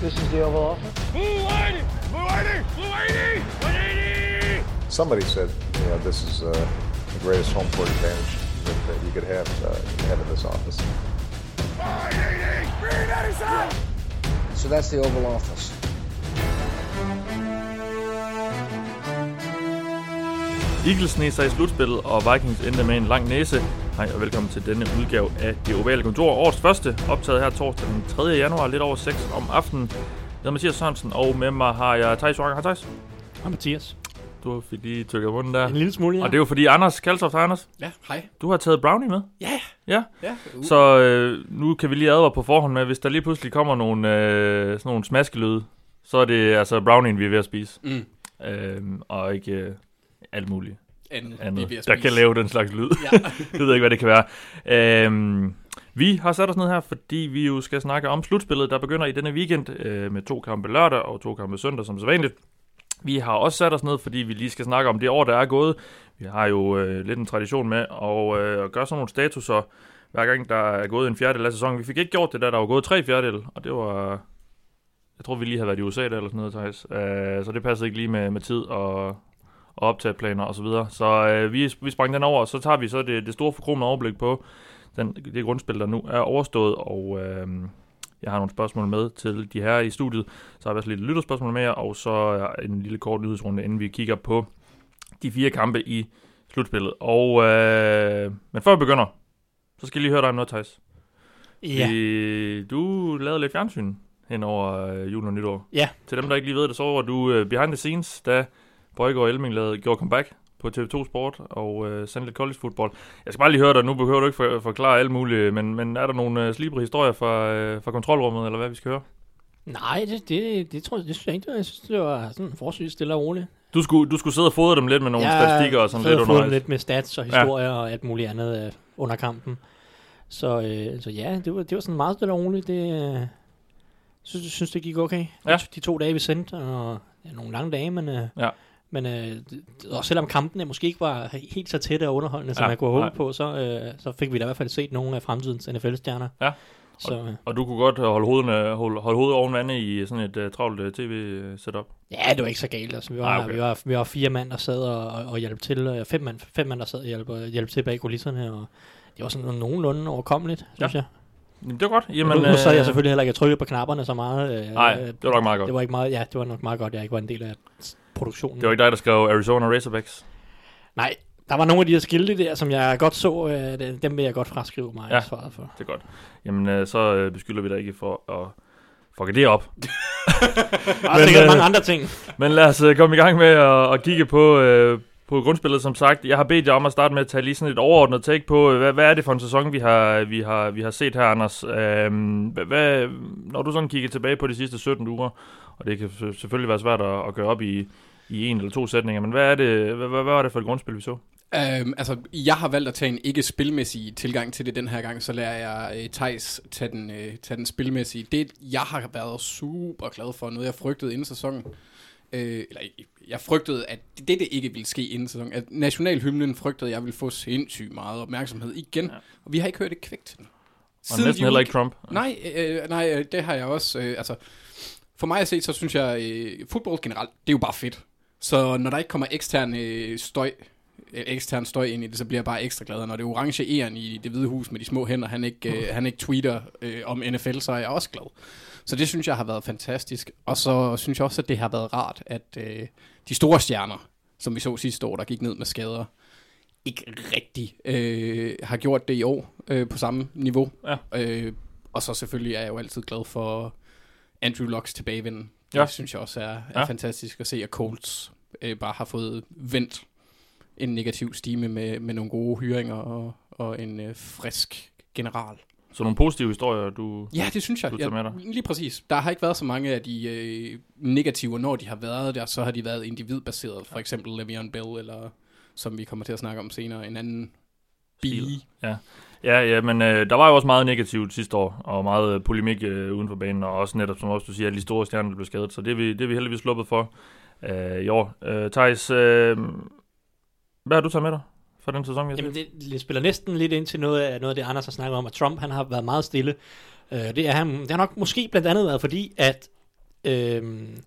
This is the Oval Office. Blue 180! Blue 180! Blue 180! 180! Somebody said, you know, this is uh, the greatest home court advantage that, that you could have, uh, have in this office. 180! Green Edison! So that's the Oval Office. Eagles sneg sig i slutspillet, og Vikings endte med en lang næse. Hej og velkommen til denne udgave af Det Ovale Kontor. Årets første, optaget her torsdag den 3. januar, lidt over 6 om aftenen. Jeg hedder Mathias Sørensen, og med mig har jeg Thijs Joranger. Hej Thijs. Hej Mathias. Du fik lige tykket munden der. En lille smule, ja. Og det er jo fordi Anders Kaltoft, hej Anders, Ja, hej. du har taget brownie med. Ja, Ja, ja. Uh. så øh, nu kan vi lige advare på forhånd med, hvis der lige pludselig kommer nogle, øh, sådan nogle smaskelyde, så er det altså brownien, vi er ved at spise. Mm. Øh, og ikke øh, alt muligt Andet, andet, vi er der kan lave den slags lyd. Ja. Jeg ved ikke, hvad det kan være. Øhm, vi har sat os ned her, fordi vi jo skal snakke om slutspillet, der begynder i denne weekend øh, med to kampe lørdag og to kampe søndag, som så vanligt. Vi har også sat os ned, fordi vi lige skal snakke om det år, der er gået. Vi har jo øh, lidt en tradition med at, øh, at gøre sådan nogle statuser, hver gang der er gået en fjerdedel af sæsonen. Vi fik ikke gjort det, da der var gået tre fjerdedel, og det var... Jeg tror, vi lige har været i USA der, eller sådan noget, Thijs. Øh, så det passer ikke lige med, med tid og, og optageplaner og så videre. Så øh, vi, vi sprang den over, og så tager vi så det, det store forkromede overblik på den, det grundspil, der nu er overstået, og øh, jeg har nogle spørgsmål med til de her i studiet. Så har vi også lidt lytterspørgsmål med jer, og så en lille kort nyhedsrunde, inden vi kigger på de fire kampe i slutspillet. Og, øh, men før vi begynder, så skal jeg lige høre dig om noget, Thijs. Ja. Vi, du lavede lidt fjernsyn hen over øh, jul og nytår. Ja. Til dem, der ikke lige ved det, så var du øh, behind the scenes, da Bøjgaard og Elming lavede, gjorde comeback på TV2 Sport og øh, sendte lidt college football. Jeg skal bare lige høre dig, nu behøver du ikke for, forklare alt muligt, men, men er der nogle øh, slibre historier fra, øh, fra kontrolrummet, eller hvad vi skal høre? Nej, det, det, det, tror jeg, det synes jeg ikke. Jeg synes, det var sådan forholdsvis stille og roligt. Du skulle, du skulle sidde og fodre dem lidt med nogle Jeg statistikker og sådan lidt undervejs. lidt med stats og historier ja. og alt muligt andet øh, under kampen. Så, øh, så ja, det var, det var sådan meget stille og roligt. Det, øh, synes, synes, det gik okay. Ja. De, de to dage, vi sendte, og ja, nogle lange dage, men... Øh, Ja. Men øh, og selvom kampene måske ikke var helt så tætte og underholdende, som Ja, man kunne håbe på, så, øh, så fik vi da i hvert fald set nogle af fremtidens NFL-stjerner. Ja. Så, øh, Og du kunne godt holde, hovedene, holde, holde hovedet oven vandet i sådan et uh, travlt uh, tv-setup. Ja, det var ikke så galt. Altså, vi, var, Ah, okay. vi, var, vi var fire mand, der sad og, og, og hjalp til. øh, Fem mand, fem mand, der sad og hjalp, og hjalp til bag kulisserne. Og det var sådan nogenlunde overkommeligt, synes jeg. Jamen, det var godt. Jamen, nu, nu sad jeg øh, selvfølgelig heller ikke og trykkede på knapperne så meget. Øh, Nej, øh, det var nok meget godt. Det var ikke meget, ja, det var nok meget godt, jeg ikke var en del af produktionen. Det var ikke dig, der skrev Arizona Razorbacks. Nej, der var nogle af de her skilte der, som jeg godt så. Øh, dem- vil jeg godt fraskrive mig Ja. ansvaret for. Det er godt. Jamen, øh, så øh, beskylder vi dig ikke for at fucke det op. Der er sikkert øh, mange andre ting. Men lad os øh, komme i gang med at, at kigge på, øh, på grundspillet, som sagt. Jeg har bedt jer om at starte med at tage lige sådan et overordnet take på, øh, hvad, hvad er det for en sæson, vi har, vi har, vi har set her, Anders? Øhm, hvad- når du sådan kigger tilbage på de sidste 17 uger, og det kan selvfølgelig være svært at, at gøre op i, i en eller to sætninger, men hvad, er det, hvad, hvad, hvad var det for et grundspil, vi så? Øhm, altså, jeg har valgt at tage en ikke-spilmæssig tilgang til det den her gang, så lader jeg øh, Thijs tage den, øh, tage den spilmæssige. Det, jeg har været super glad for, noget jeg frygtede inden sæsonen, øh, eller jeg frygtede, at det, det ikke ville ske inden sæsonen, at nationalhymnen frygtede, at jeg ville få sindssygt meget opmærksomhed igen, Ja. og vi har ikke hørt et kvæk til den. Og næsten heller ikke Trump. Nej, øh, nej, øh, det har jeg også. Øh, altså, for mig at se, så synes jeg, øh, fodbold generelt, det er jo bare fedt. Så når der ikke kommer ekstern øh, støj, øh, ekstern støj ind i det, så bliver jeg bare ekstra glad. Og Når det er orange æren i det hvide hus med de små hænder, han ikke, øh, han ikke tweeter øh, om NFL, så er jeg også glad. Så det synes jeg har været fantastisk. Og så synes jeg også, at det har været rart, at øh, de store stjerner, som vi så sidste år, der gik ned med skader, ikke rigtig øh, har gjort det i år øh, på samme niveau. Ja. Øh, og så selvfølgelig er jeg jo altid glad for Andrew Locks tilbagevenden. Det Ja. synes jeg også er, er Ja. fantastisk at se, at Colts øh, bare har fået vendt en negativ stime med, med nogle gode hyringer og, og en øh, frisk general. Så nogle positive historier, du... Ja, det synes jeg. Du tager med dig. Lige præcis. Der har ikke været så mange af de øh, negativer, når de har været der, så har de været individbaseret. For eksempel Le'Veon Bell, eller som vi kommer til at snakke om senere, en anden Stil. bi. Ja, ja, men øh, der var jo også meget negativt sidste år, og meget øh, polemik øh, uden for banen, og også netop, som også du siger, at de store stjerner blev skadet, så det er vi, det er vi heldigvis sluppet for øh, i år. Øh, Thijs, øh, hvad har du taget med dig for den sæson, vi har Jamen, det, det spiller næsten lidt ind til noget af, noget af det, Anders har snakket om, at Trump han har været meget stille. Øh, det, er han, det har nok måske blandt andet været fordi, at øhm,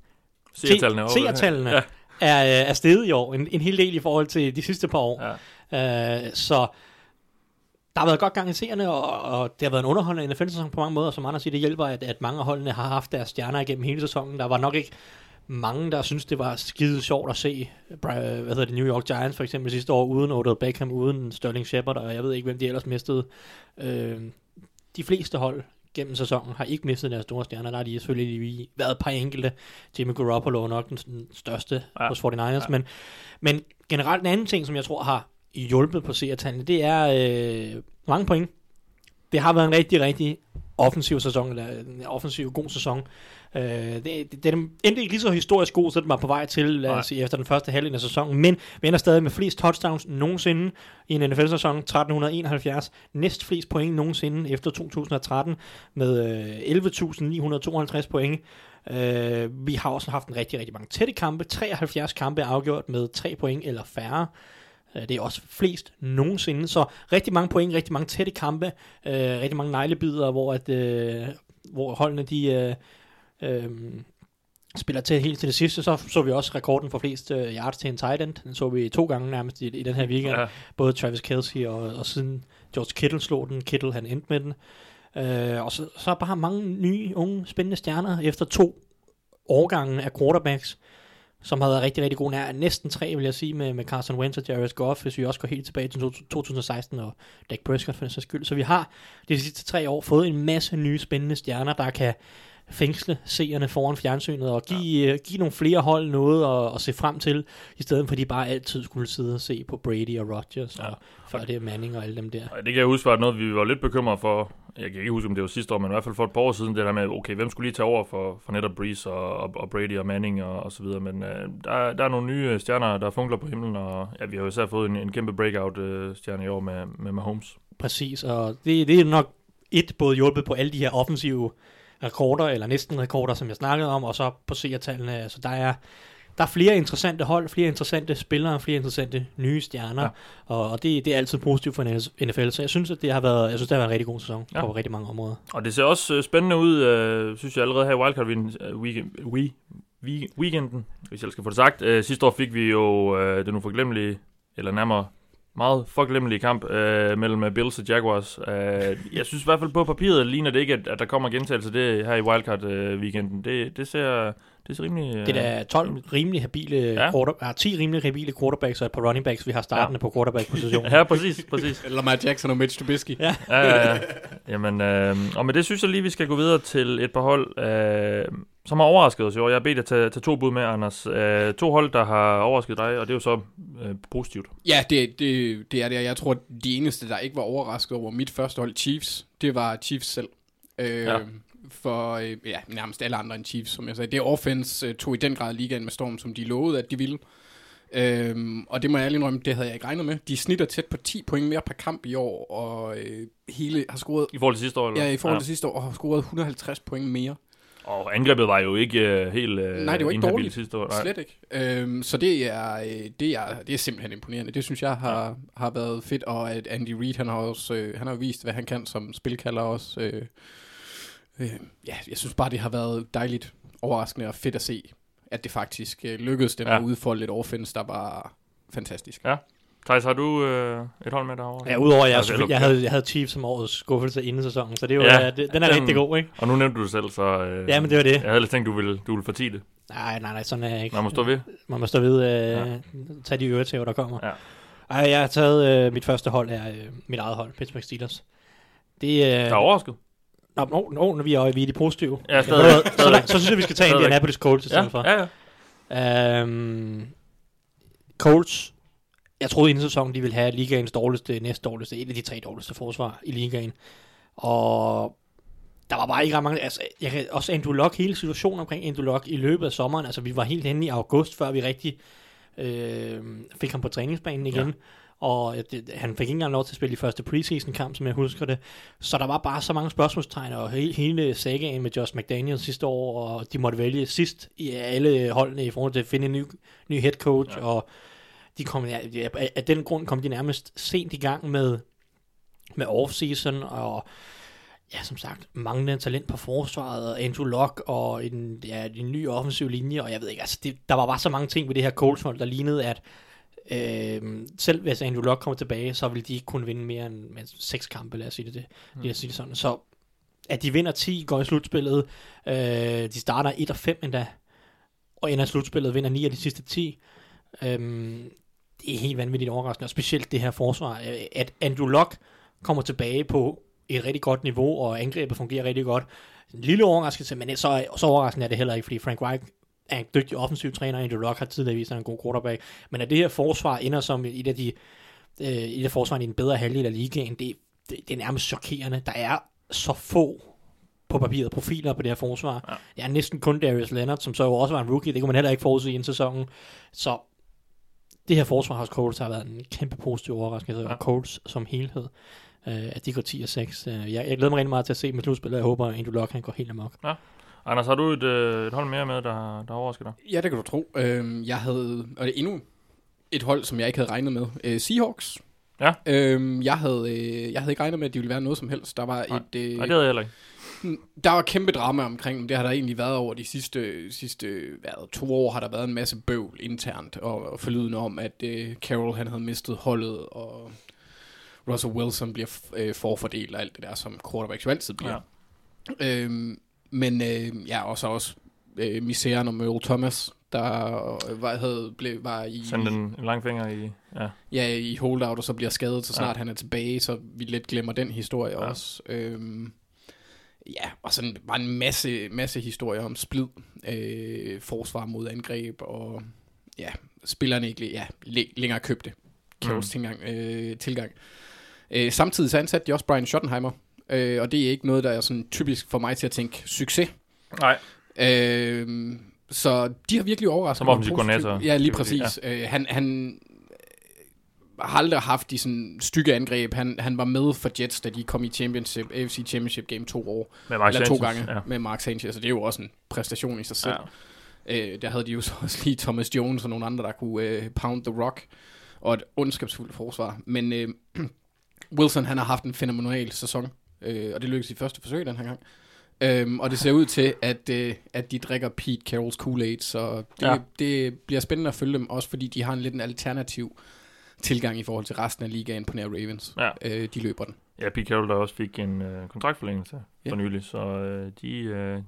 Seertallene. se- seertallene Ja. er, øh, er steget i år. En, en hel del i forhold til de sidste par år. Ja. Øh, så der har været godt gang i seerne, og, og det har været en underholdende NFL-sæson på mange måder, som andre siger, det hjælper, at, at mange af holdene har haft deres stjerner igennem hele sæsonen. Der var nok ikke mange, der synes det var skide sjovt at se hvad hedder det, New York Giants for eksempel sidste år, uden Odell Beckham, uden Sterling Shepard, og jeg ved ikke, hvem de ellers mistede. Øh, de fleste hold gennem sæsonen har ikke mistet deres store stjerner. Der har de selvfølgelig lige været et par enkelte. Jimmy Garoppolo er nok den, største Ja. hos 49ers, Ja. ja. men, men generelt en anden ting, som jeg tror har hjulpet på seertallene, det er øh, mange point. Det har været en rigtig, rigtig offensiv sæson, eller en offensiv god sæson. Øh, det, det, den endte ikke lige så historisk god, så den var på vej til, sige, efter den første halvdel af sæsonen, men vi ender stadig med flest touchdowns nogensinde i en NFL-sæson, 1371, næst flest point nogensinde efter 2013, med øh, 11.952 point. Øh, vi har også haft en rigtig, rigtig mange tætte kampe, 73 kampe afgjort med 3 point eller færre. Øh, Det er også flest nogensinde, så rigtig mange point, rigtig mange tætte kampe, øh, rigtig mange neglebider, hvor, at, øh, hvor holdene de, øh, øh, spiller til helt til det sidste. Så så vi også rekorden for flest øh, yards til en tight end. Den så vi to gange nærmest i, i den her weekend. Ja. Både Travis Kelsey og, og siden George Kittle slog den. Kittle han endte med den. Øh, og så, så bare mange nye, unge, spændende stjerner efter to årgange af quarterbacks som har været rigtig, rigtig god nær. Næsten tre, vil jeg sige, med, med Carson Wentz og Jared Goff, hvis vi også går helt tilbage til to- 2016 og Dak Prescott for den sags skyld. Så vi har de sidste tre år fået en masse nye spændende stjerner, der kan fængsle seerne foran fjernsynet og give, ja. give nogle flere hold noget at, at se frem til, i stedet for at de bare altid skulle sidde og se på Brady og Rodgers, ja. og før det er Manning og alle dem der. Det kan jeg huske var noget, vi var lidt bekymrede for. Jeg kan ikke huske, om det var sidste år, men i hvert fald for et par år siden, det der med, okay, hvem skulle lige tage over for, for netop Breeze og, og, og Brady og Manning og, og så videre. Men øh, der, der er nogle nye øh, stjerner, der funkler på himlen, og ja, vi har jo især fået en, en kæmpe breakout-stjerne i år med, med Mahomes. Præcis, og det, det er nok et både hjulpet på alle de her offensive rekorder, eller næsten rekorder, som jeg snakkede om, og så på seertallene. Altså, der er, der er flere interessante hold, flere interessante spillere, flere interessante nye stjerner, Ja. og, og det, det er altid positivt for NFL, så jeg synes, at det har været, jeg synes, det har været en rigtig god sæson Ja. på rigtig mange områder. Og det ser også øh, spændende ud, øh, synes jeg allerede her i Wildcard weekend, øh, weekend, we, we, weekenden, hvis jeg skal få det sagt. Øh, sidste år fik vi jo øh, den uforglemmelige, eller nærmere meget forglemmelige kamp øh, mellem øh, Bills og Jaguars. Øh, jeg synes i hvert fald på papiret ligner det ikke, at, at der kommer gentagelse det her i Wildcard øh, weekenden. Det, det, ser, det ser rimelig... Øh, Det er da 12 rimelig habile Ja. ja. quarter, ja, 10 rimelig habile quarterbacks og et par running backs, vi har startende ja. på quarterback-positionen. Ja, præcis, præcis. Lamar Jackson og Mitch Trubisky. Ja. ja, ja, ja. Jamen, øh, og med det synes jeg lige, vi skal gå videre til et par hold, øh, som har overrasket os i år. Jeg har bedt jer tage, tage to bud med, Anders. Øh, to hold, der har overrasket dig, og det er jo så øh, positivt. Ja, det, det, det er det. Jeg tror, de eneste, der ikke var overrasket over mit første hold, Chiefs, det var Chiefs selv. Øh, Ja. ja. For øh, ja, nærmest alle andre end Chiefs, som jeg sagde. Det offense øh, tog i den grad ligaen med storm, som de lovede, at de ville. Øhm, og det må jeg ærligt indrømme, det havde jeg ikke regnet med. De snitter tæt på 10 point mere per kamp i år, og øh, hele har scoret, I forhold til sidste år, eller? ja, i forhold til sidste år, og har scoret 150 point mere. Og angrebet var jo ikke øh, helt øh, Nej, det var ikke dårligt. sidste år. Nej. Slet ikke. Øhm, så det er, øh, det, er, det er simpelthen imponerende. Det synes jeg har, ja. har været fedt, og at Andy Reid, han har også øh, han har vist, hvad han kan som spilkalder også. Øh, øh, ja, jeg synes bare, det har været dejligt overraskende og fedt at se, at det faktisk øh, lykkedes dem ja. at udfolde et offense, der var fantastisk. Ja. Thijs, har du øh, et hold med derovre? Ja, udover jeg, Altså, jeg, havde, jeg havde Chiefs som årets skuffelse inden sæsonen, så det jo, Ja, ja, det, den er den- rigtig god, ikke? Og nu nævnte du det selv, så... Øh, Ja, men det var det. Jeg havde lidt tænkt, du ville, du ville fortige det. Nej, nej, nej, sådan er jeg ikke. Man må stå ved. Man må stå ved, øh, Ja. ja. tage de øretæver, der kommer. Ja. Ej, jeg har taget, øh, mit første hold er øh, mit eget hold, Pittsburgh Steelers. Det, øh, Der er overrasket. Nå, nå, nå, når vi er, vi er de positive. Ja, stadigvæk. så, så, så, synes jeg, vi skal tage. Indianapolis Colts i stedet Ja, for. ja, ja. Øhm, Colts, jeg troede inden sæsonen, de ville have ligaens dårligste, næst dårligste, et af de tre dårligste forsvar i ligaen. Og der var bare ikke ret mange, altså, jeg kan, også Andrew Luck, hele situationen omkring Andrew Luck i løbet af sommeren, altså vi var helt henne i august, før vi rigtig øh, fik ham på træningsbanen igen. Ja. Og det, han fik ikke engang lov til at spille i første preseason kamp, som jeg husker det. Så der var bare så mange spørgsmålstegn, og hele, hele sagaen med Josh McDaniels sidste år, og de måtte vælge sidst i alle holdene i forhold til at finde en ny, ny head coach, ja. og de kom, ja, af- den grund kom de nærmest sent i gang med, med off-season, og ja, som sagt, manglende talent på forsvaret, og Andrew Luck og en, ja, en ny offensiv linje, og jeg ved ikke, altså det, der var bare så mange ting ved det her Colts hold, der lignede, at øh, selv hvis Andrew Luck kommer tilbage, så vil de ikke kunne vinde mere end end seks kampe, lad os sige det, det. Mm. Lad os sige det sådan. Så at de vinder 10, går i slutspillet, øh, de starter 1 og 5 endda, og ender i slutspillet, vinder 9 af de sidste 10. Øhm, det er helt vanvittigt overraskende, og specielt det her forsvar, øh, at Andrew Luck kommer tilbage på et rigtig godt niveau, og angrebet fungerer rigtig godt. En lille overraskelse, men så, så overraskende er det heller ikke, fordi Frank Reich er en dygtig offensiv træner, Andrew Luck har tidligere vist, at han er en god quarterback, men at det her forsvar ender som et af de øh, et af forsvarene i en bedre halvdel af ligaen, det, det, det er nærmest chokerende. Der er så få på papiret profiler på det her forsvar. Ja. Det er næsten kun Darius Leonard, som så jo også var en rookie. Det kunne man heller ikke forudse i en sæson. Så det her forsvar hos Colts har været en kæmpe positiv overraskelse. Ja. Colts som helhed, øh, at de går 10 og 6. Øh, jeg, jeg glæder mig rigtig meget til at se med slutspillet. Jeg håber, at Andrew Luck kan gå helt amok. Ja. Anders, har du et, øh, et hold mere med, der, der overrasker dig? Ja, det kan du tro. Øh, jeg havde, og det er endnu et hold, som jeg ikke havde regnet med. Øh, Seahawks. Ja. Øh, jeg, havde, øh, jeg havde ikke regnet med, at de ville være noget som helst. Der var Nej. et... Øh, Nej, det havde jeg heller ikke. Der var kæmpe drama omkring dem. Det har der egentlig været over de sidste, sidste hvad, to år. Har der været en masse bøvl internt og, og forlydende om, at øh, Carroll han havde mistet holdet, og Russell Wilson bliver øh, forfordelt og alt det der, som quarterbacks jo altid bliver. Ja. Øhm, men øh, ja, og så også øh, misæren om Earl Thomas, der øh, var, havde, blev, var i... Send en, en lang finger i... Ja. ja, i holdout, og så bliver skadet, så snart ja. han er tilbage, så vi lidt glemmer den historie ja. også. Øhm, ja, og sådan var en masse, masse historier om splid, øh, forsvar mod angreb, og ja, spillerne ikke ja, længere købte Carrolls mm. tilgang. Øh, tilgang. Øh, samtidig så ansatte de også Brian Schottenheimer, øh, og det er ikke noget, der er sådan typisk for mig til at tænke succes. Nej. Øh, så de har virkelig overrasket Som offensiv koordinator. Ja, lige præcis. Ja. Øh, han, han har aldrig haft de sådan stykke angreb. Han, han var med for Jets, da de kom i championship, AFC Championship Game to år. Med Mark eller to Sanchez, gange ja. med Mark Sanchez, så det er jo også en præstation i sig selv. Ja. Øh, der havde de jo så også lige Thomas Jones og nogle andre, der kunne øh, pound the rock, og et ondskabsfuldt forsvar. Men øh, Wilson, han har haft en fænomenal sæson, øh, og det lykkedes i første forsøg den her gang. Øhm, og det ser ud til, at, øh, at de drikker Pete Carrolls Kool-Aid, så det, Ja. ja. det bliver spændende at følge dem, også fordi de har en lidt en alternativ tilgang i forhold til resten af ligaen på nær Ravens. Ja. Øh, de løber den. Ja, Pete Carroll der også fik en øh, kontraktforlængelse Ja. for nylig, så øh, de, øh,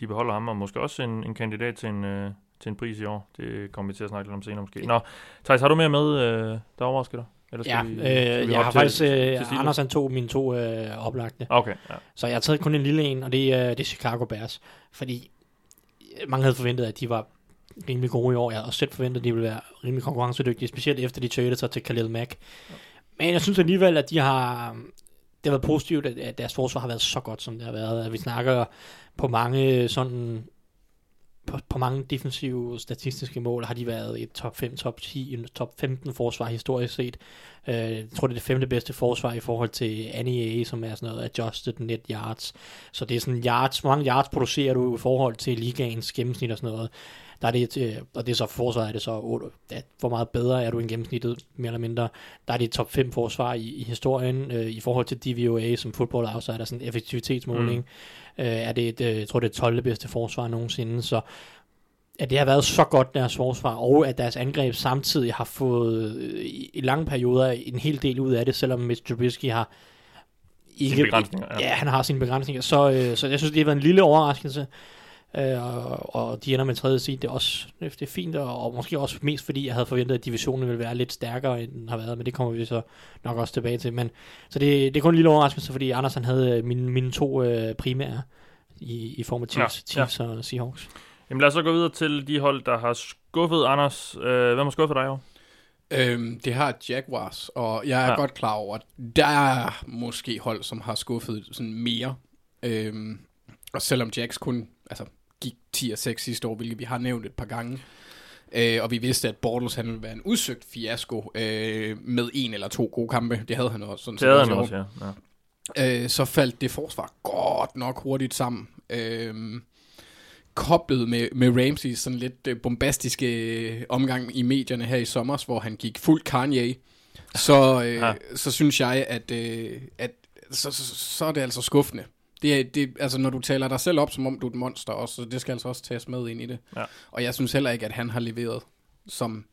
de beholder ham, og måske også en, en kandidat til en, øh, til en pris i år. Det kommer vi til at snakke lidt om senere måske. Nå, Thijs, har du mere med, øh, der overrasker dig? Eller Ja, vi, øh, skal vi jeg har hoppe faktisk, til, øh, til Steelers? Anders han tog mine to øh, oplagte. Okay, ja. Så jeg har taget kun en lille en, og det er, det er Chicago Bears. Fordi øh, mange havde forventet, at de var rimelig gode i år. Jeg havde også selv forventet, at de ville være rimelig konkurrencedygtige, specielt efter de traded sig til Khalil Mack. Men jeg synes alligevel, at de har... Um, det har været positivt, at, deres forsvar har været så godt, som det har været. At vi snakker på mange sådan på, på mange defensive statistiske mål har de været et top 5, top 10, top 15 forsvar historisk set. Øh, jeg tror, det er det femte bedste forsvar i forhold til NEA, som er sådan noget adjusted net yards. Så det er sådan yards, hvor mange yards producerer du i forhold til ligaens gennemsnit og sådan noget. Der er det, øh, og det er så forsvaret, er det så, hvor meget bedre er du end gennemsnittet, mere eller mindre. Der er det et top 5 forsvar i, i historien, øh, i forhold til DVOA, som Football Outside er sådan en effektivitetsmåling. Mm. Øh, er det et, øh, jeg tror det er 12. bedste forsvar nogensinde, så at det har været så godt deres forsvar, og at deres angreb samtidig har fået øh, i, lange perioder en hel del ud af det, selvom Mitch Trubisky har Sine begrænsninger, ja. ja. han har sine begrænsninger. Så, øh, så jeg synes, det har været en lille overraskelse. Øh, og, de ender med tredje seed. Det er også det er fint, og, og måske også mest fordi, jeg havde forventet, at divisionen ville være lidt stærkere, end den har været, men det kommer vi så nok også tilbage til. Men, så det, det er kun en lille overraskelse, fordi Anders han havde øh, mine, mine to øh, primære i, i form af Chiefs, Ja, ja, Chiefs og Seahawks. Jamen lad os så gå videre til de hold, der har skuffet Anders. Øh, hvem har skuffet dig i år? Øhm, det har Jaguars, og jeg er Ja. godt klar over, at der er måske hold, som har skuffet sådan mere. Øhm, og selvom Jags kun altså, gik 10 og 6 sidste år, hvilket vi har nævnt et par gange, øh, og vi vidste, at Bortles han ville være en udsøgt fiasko øh, med en eller to gode kampe. Det havde han også. Sådan Det havde han år. også, ja. ja. øh, så faldt det forsvar godt nok hurtigt sammen. Øh, koblet med, med Ramsey sådan lidt øh, bombastiske øh, omgang i medierne her i sommer, hvor han gik fuld Kanye, så, øh, ja. så synes jeg, at, øh, at så, så, så er det altså skuffende, Det er, det, altså, når du taler dig selv op, som om du er et monster også, så det skal altså også tages med ind i det. Ja. Og jeg synes heller ikke, at han har leveret, som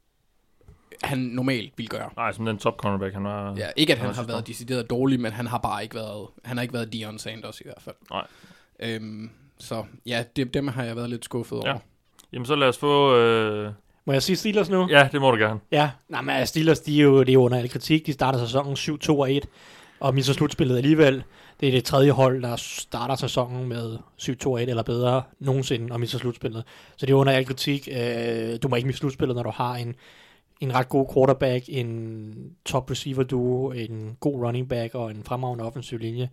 han normalt vil gøre. Nej, som den top cornerback, han var. Ja, ikke at han han har været decideret dårlig, men han har bare ikke været, han har ikke været Dion Sanders i hvert fald. Nej. Øhm, så ja, det, dem har jeg været lidt skuffet Ja. over. Jamen, så lad os få... Øh... Må jeg sige Steelers nu? Ja, det må du gerne. Ja, nej, men Steelers, de er jo, det er jo under al kritik. De starter sæsonen 7-2-1, og misser slutspillet alligevel. Det er det tredje hold, der starter sæsonen med 7-2-1 eller bedre nogensinde, og misser slutspillet. Så det er under al kritik. Øh, du må ikke misse slutspillet, når du har en, en ret god quarterback, en top receiver duo, en god running back og en fremragende offensiv linje.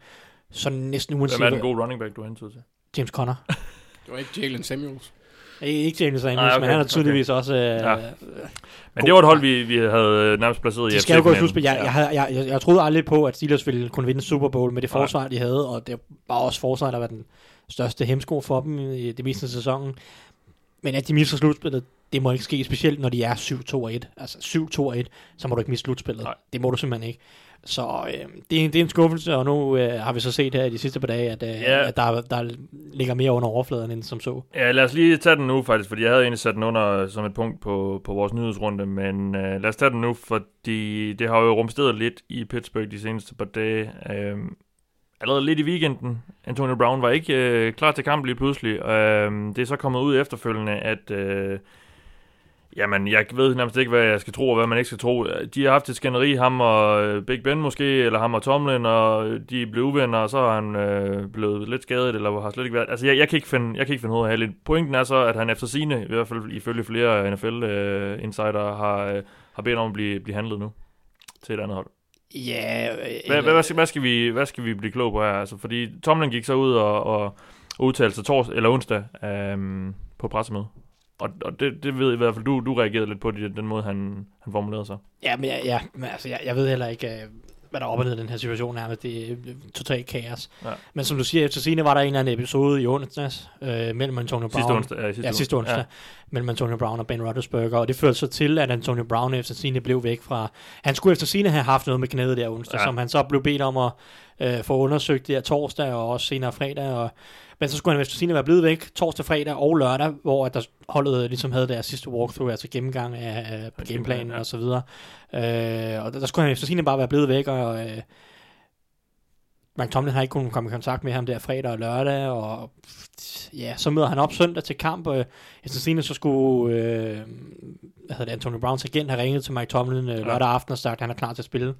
Så næsten uanset... Hvem er den gode running back, du har til? James Conner. Det var ikke Jalen Samuels. Ikke James Samuels, Nej, okay, men han er tydeligvis også... Øh, Ja. Men det var et hold, vi, vi havde nærmest placeret i De skal jo gå i slutspil. Jeg, jeg, jeg, jeg, jeg troede aldrig på, at Steelers ville kunne vinde Super Bowl med det Nej. forsvar, de havde, og det var også forsvaret, der var den største hemsko for dem i det meste af sæsonen. Men at de misser slutspillet, det må ikke ske, specielt når de er 7-2-1. Altså 7-2-1, så må du ikke miste slutspillet. Nej. Det må du simpelthen ikke. Så øh, det, er, det er en skuffelse, og nu øh, har vi så set her i de sidste par dage, at, øh, Ja. at der, der ligger mere under overfladen, end som så. Ja, lad os lige tage den nu faktisk, fordi jeg havde egentlig sat den under som et punkt på, på vores nyhedsrunde, men øh, lad os tage den nu, fordi det har jo rumsteret lidt i Pittsburgh de seneste par dage. Øh, allerede lidt i weekenden. Antonio Brown var ikke øh, klar til kamp lige pludselig. Øh, det er så kommet ud efterfølgende, at... Øh, Jamen, jeg ved nærmest ikke, hvad jeg skal tro, og hvad man ikke skal tro. De har haft et skænderi, ham og øh, Big Ben måske, eller ham og Tomlin, og de blev uvenner, og så er han øh, blevet lidt skadet, eller har slet ikke været... Altså, jeg, jeg, kan ikke finde, jeg kan ikke finde hovedet af. Pointen er så, at han efter sine, i hvert fald ifølge flere NFL-insider, øh, har, øh, har bedt om at blive, blive handlet nu til et andet hold. Ja, øh, Hvad, hvad, hvad, skal, hvad, skal vi, hvad skal vi blive klog på her? Altså, fordi Tomlin gik så ud og, og, og udtalte sig tors, eller onsdag øhm, på pressemøde. Og, og det, det ved i hvert fald, du, du reagerede lidt på det, den måde, han, han formulerede sig. Ja, men, ja, ja, men altså, jeg, jeg ved heller ikke, øh, hvad der er op og ned i den her situation men det er øh, totalt kaos. Ja. Men som du siger, efter sine var der en eller anden episode i onsdags, øh, mellem Antonio Brown, Sidste onsdag. Ja, sidste, ja, sidste onsdag, ja. mellem Antonio Brown og Ben Roethlisberger, og det førte så til, at Antonio Brown efter sine blev væk fra, han skulle efter sine have haft noget med knæet der onsdag, ja. som han så blev bedt om at øh, få undersøgt der torsdag og også senere fredag, og men så skulle han sine være blevet væk torsdag, fredag og lørdag, hvor at der holdet ligesom havde deres sidste walkthrough, altså gennemgang af, af gameplanen og så videre. Øh, og der, der skulle han sine bare være blevet væk, og øh, Mike Tomlin har ikke kunnet komme i kontakt med ham der fredag og lørdag, og ja, så møder han op søndag til kamp, og efter sine så skulle øh, hedder det, Antonio Browns agent have ringet til Mike Tomlin øh, lørdag aften og sagt, at han er klar til at spille.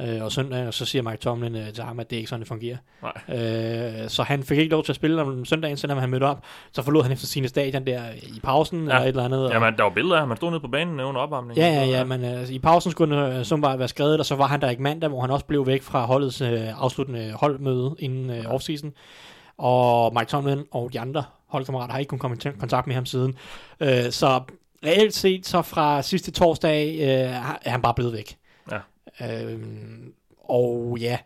Ja. Øh, og søndag, og så siger Mike Tomlin øh, til ham, at det ikke sådan, det fungerer. Nej. Øh, så han fik ikke lov til at spille om søndagen, selvom han mødte op. Så forlod han efter sine stadion der i pausen, ja. eller et eller andet. og- Jamen, der var billeder af ham. Han stod nede på banen under opvarmningen. Ja, ja, ja, men øh, i pausen skulle øh, som bare være skrevet, og så var han der ikke mandag, hvor han også blev væk fra holdets øh, afsluttende holdmøde inden øh, offseason. Og Mike Tomlin og de andre holdkammerater har ikke kunnet komme i kontakt med ham siden. Øh, så reelt set, så fra sidste torsdag, øh, er han bare blevet væk. Ja. Øh, og ja,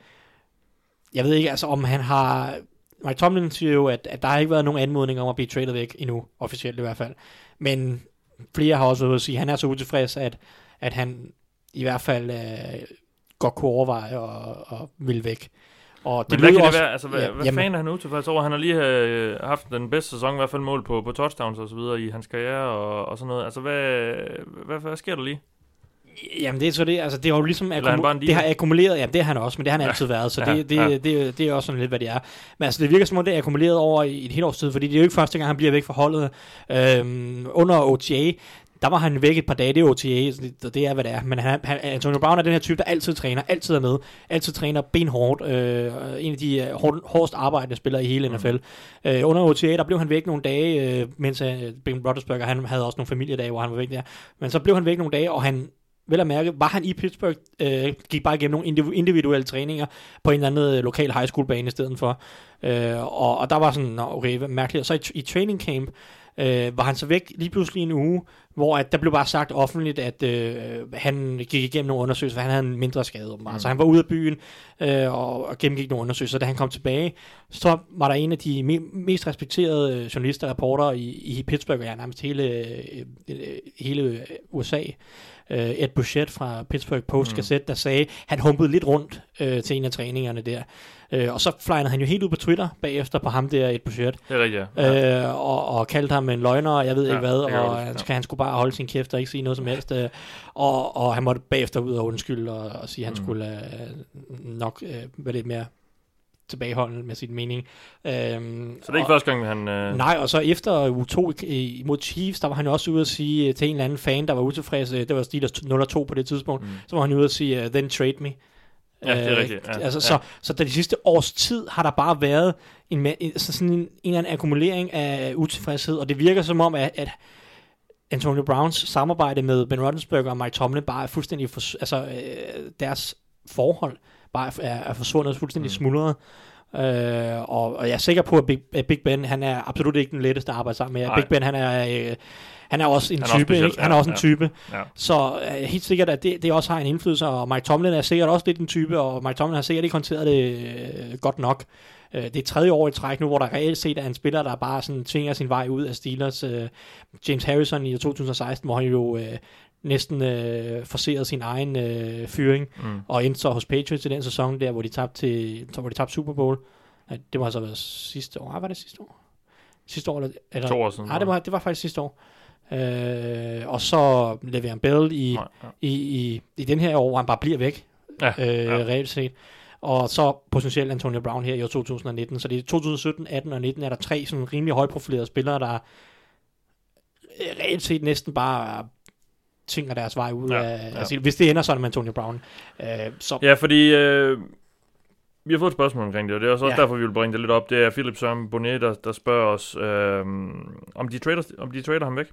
jeg ved ikke, altså om han har... Mike Tomlin siger jo, at, at der har ikke været nogen anmodning om at blive traded væk endnu, officielt i hvert fald. Men flere har også været at sige, at han er så utilfreds, at, at han i hvert fald øh, godt kunne overveje og, og vil væk. Og Men hvad kan også- det være? Altså, hvad, Ja, hvad jamen- fanden er han utilfreds over? Han har lige øh, haft den bedste sæson, i hvert fald mål på, på touchdowns og så videre i hans karriere og, og sådan noget. Altså, hvad, hvad, hvad sker der lige? Jamen det er så det, altså det har jo ligesom er akkumu- det har akkumuleret, ja det har han også, men det har han altid været, så Ja, det, det, ja. det, det, det er også sådan lidt, hvad det er. Men altså det virker som om det er akkumuleret over i et helt års tid, fordi det er jo ikke første gang, han bliver væk fra holdet. Øhm, under OTA, der var han væk et par dage, det er OTA, så det, er, hvad det er. Men han, han, Antonio Brown er den her type, der altid træner, altid er med, altid træner benhårdt. Øh, en af de øh, hård, hårdest arbejdende spillere i hele NFL. Øh, under OTA, der blev han væk nogle dage, øh, mens øh, Ben Roethlisberger, han havde også nogle familiedage, hvor han var væk der. Men så blev han væk nogle dage, og han vel at mærke, var han i Pittsburgh, øh, gik bare igennem nogle indiv- individuelle træninger på en eller anden øh, lokal high school bane i stedet for. Øh, og, og der var sådan, okay, mærkeligt. Og så i, i training camp, øh, var han så væk lige pludselig en uge, hvor at der blev bare sagt offentligt, at øh, han gik igennem nogle undersøgelser, for han havde en mindre skade. Mm. Så han var ude af byen øh, og, og gennemgik nogle undersøgelser. Da han kom tilbage, så var der en af de me- mest respekterede øh, journalister og reporter i, i Pittsburgh, og ja, nærmest hele, øh, hele USA, øh, Ed Bouchette fra Pittsburgh Post mm. Der sagde, han humpede lidt rundt øh, til en af træningerne der. Øh, og så flejnede han jo helt ud på Twitter bagefter på ham der, Ed Bouchette. Det er rigtigt, ja. Øh, og, og kaldte ham en løgner, og jeg ved Ja, ikke hvad, og han, ja. han skulle bare holde sin kæft og ikke sige noget som helst. Øh, og, og han måtte bagefter ud og undskylde og, og sige, at han Mm. skulle øh, nok øh, være lidt mere tilbageholdende med sin mening. Øhm, Så det er ikke første gang, han... Øh, Nej, og så efter uge 2 mod Chiefs, der var han også ude at sige øh, til en eller anden fan, der var utilfreds, øh, det var Steelers 0-2 på det tidspunkt, Mm. så var han ude at sige, uh, then trade me. Ja, det er Øh, rigtigt, ja, altså, ja. Så, så der de sidste års tid har der bare været en, en, så sådan en, en eller anden akkumulering af utilfredshed, og det virker som om, at, at Antonio Browns samarbejde med Ben Roethlisberger og Mike Tomlin bare er fuldstændig, for, altså øh, deres forhold bare er, er forsvundet fuldstændig Mm. smuldret. Øh, og, og jeg er sikker på, at Big, at Big Ben, han er absolut ikke den letteste at arbejde sammen med. Nej. Big Ben, han er, øh, han er også en Han også type, speciel, ikke? Han er ja, også en ja. type. ja. Så øh, helt sikkert, at det, det også har en indflydelse, og Mike Tomlin er sikkert også lidt en type, og Mike Tomlin har sikkert ikke håndteret det øh, godt nok. Øh, det er tredje år i træk nu, hvor der reelt set er en spiller, der bare sådan tvinger sin vej ud af Steelers. Øh, James Harrison i 2016, hvor han jo øh, næsten øh, forserede sin egen øh, fyring, Mm. og endte så hos Patriots i den sæson der, hvor de tabte, til, hvor de tabte Super Bowl. Nej, det må så være sidste år. Ah, var det sidste år? Sidste år? Eller, eller, To år siden. Nej, det var, det var faktisk sidste år. Øh, og så Le'Veon Bell i, Nej, ja. i, i, i den her år, hvor han bare bliver væk, Ja, øh, ja. reelt set. Og så potentielt Antonio Brown her i år 2019. Så det er 2017, 18 og 19 er der tre sådan rimelig højprofilerede spillere, der øh, reelt set næsten bare tvinger deres vej ud Ja, af, ja. altså, hvis det ender sådan med Antonio Brown. Øh, så Ja, fordi øh, vi har fået et spørgsmål omkring det, og det er også, også Ja. derfor, vi vil bringe det lidt op. Det er Philip Søren Bonnet, der, der spørger os, øh, om, de trader, om de trader ham væk.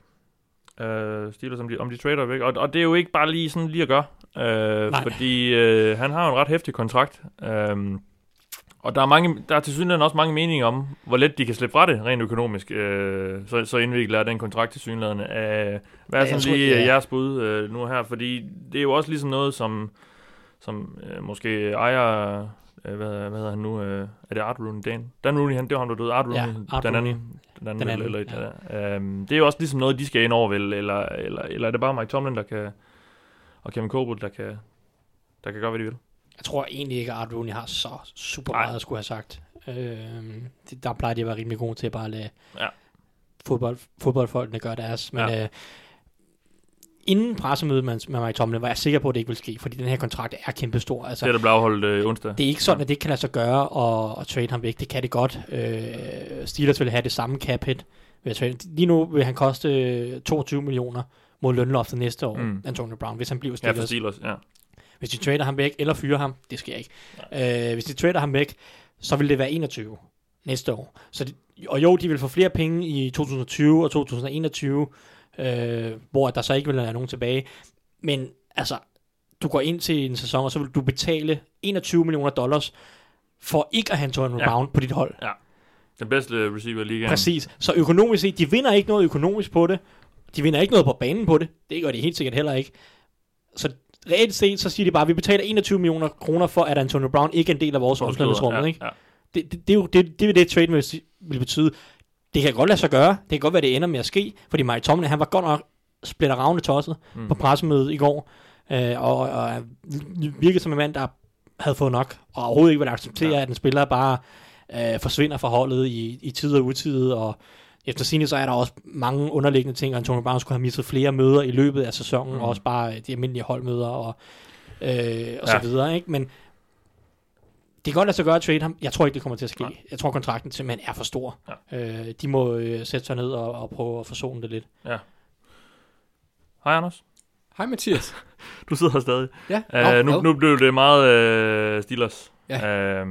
Øh, Steelers, om de, om de trader væk. Og, og det er jo ikke bare lige sådan lige at gøre. Øh, Nej. fordi øh, han har en ret hæftig kontrakt. Øh, og der er, mange, der er til synligheden også mange meninger om, hvor let de kan slippe fra det, rent økonomisk. Øh, så, så indviklet er den kontrakt til synligheden. Øh, hvad er Ja, sådan tror- lige ja. ja. jeres bud øh, nu her? Fordi det er jo også ligesom noget, som, som øh, måske ejer... Øh, hvad, hvad hedder han nu? Øh, er det Art Rooney? Dan, Dan Rooney, han, det var ham, der døde. Art Rooney, Ja, Art den Rooney. Den anden, Den den anden, eller, eller, øhm, det er jo også ligesom noget, de skal ind over, vel? Eller, eller, eller er det bare Mike Tomlin, der kan... Og Kevin Colbert, der kan, der kan gøre, hvad de vil? jeg tror egentlig ikke, at Art Rooney har så super Nej. meget at skulle have sagt. Øh, det, der plejer de at være rimelig gode til at bare lade Ja. fodbold, fodboldfolkene gøre deres. Men Ja. øh, inden pressemødet med, med Mike Tomlin, var jeg sikker på, at det ikke ville ske, fordi den her kontrakt er kæmpestor. Altså, Det er der blev afholdt øh, onsdag. det er ikke sådan, at det kan lade sig gøre at, at trade ham væk. Det kan det godt. Øh, Steelers vil have det samme cap hit ved at trade. Lige nu vil han koste 22 millioner mod lønloftet næste år, Mm. Antonio Brown, hvis han bliver Ja, Steelers. for Steelers, ja. Hvis de trader ham væk, eller fyrer ham, det sker ikke. Øh, hvis de trader ham væk, så vil det være 21 næste år. Så de, og jo, de vil få flere penge i 2020 og 2021, øh, hvor der så ikke vil være nogen tilbage. Men altså, du går ind til en sæson, og så vil du betale 21 millioner dollars for ikke at have Antonio Ja. Brown på dit hold. Den bedste receiver i ligaen. Præcis. Så økonomisk set, de vinder ikke noget økonomisk på det. De vinder ikke noget på banen på det. Det gør de helt sikkert heller ikke. Så reelt set, så siger de bare, at vi betaler 21 millioner kroner for, at Antonio Brown ikke er en del af vores omklædningsrum. ja, ikke? Ja. Det, det, det, er jo det, det det trade vil, betyde. Det kan godt lade sig gøre. Det kan godt være, det ender med at ske. Fordi Mike Tomlin, han var godt nok splitter ravne tosset Mm. på pressemødet i går. Øh, og, og virkede som en mand, der havde fået nok. Og overhovedet ikke vil acceptere, ja. at en spiller bare øh, forsvinder fra holdet i, i tid og utid. Og efter sine så er der også mange underliggende ting, og Antonio Brown skulle have mistet flere møder i løbet af sæsonen, Mm. og også bare de almindelige holdmøder og, øh, og Ja. så videre. Ikke? Men det kan godt lade sig gøre at trade ham. Jeg tror ikke, det kommer til at ske. Nej. Jeg tror, kontrakten simpelthen er for stor. Ja. Øh, de må øh, sætte sig ned og, og prøve at forsone det lidt. Hej, Anders. Hej Mathias. Du sidder her stadig. Ja, Uh, nu, nu blev det meget uh, Steelers. Ja. Uh,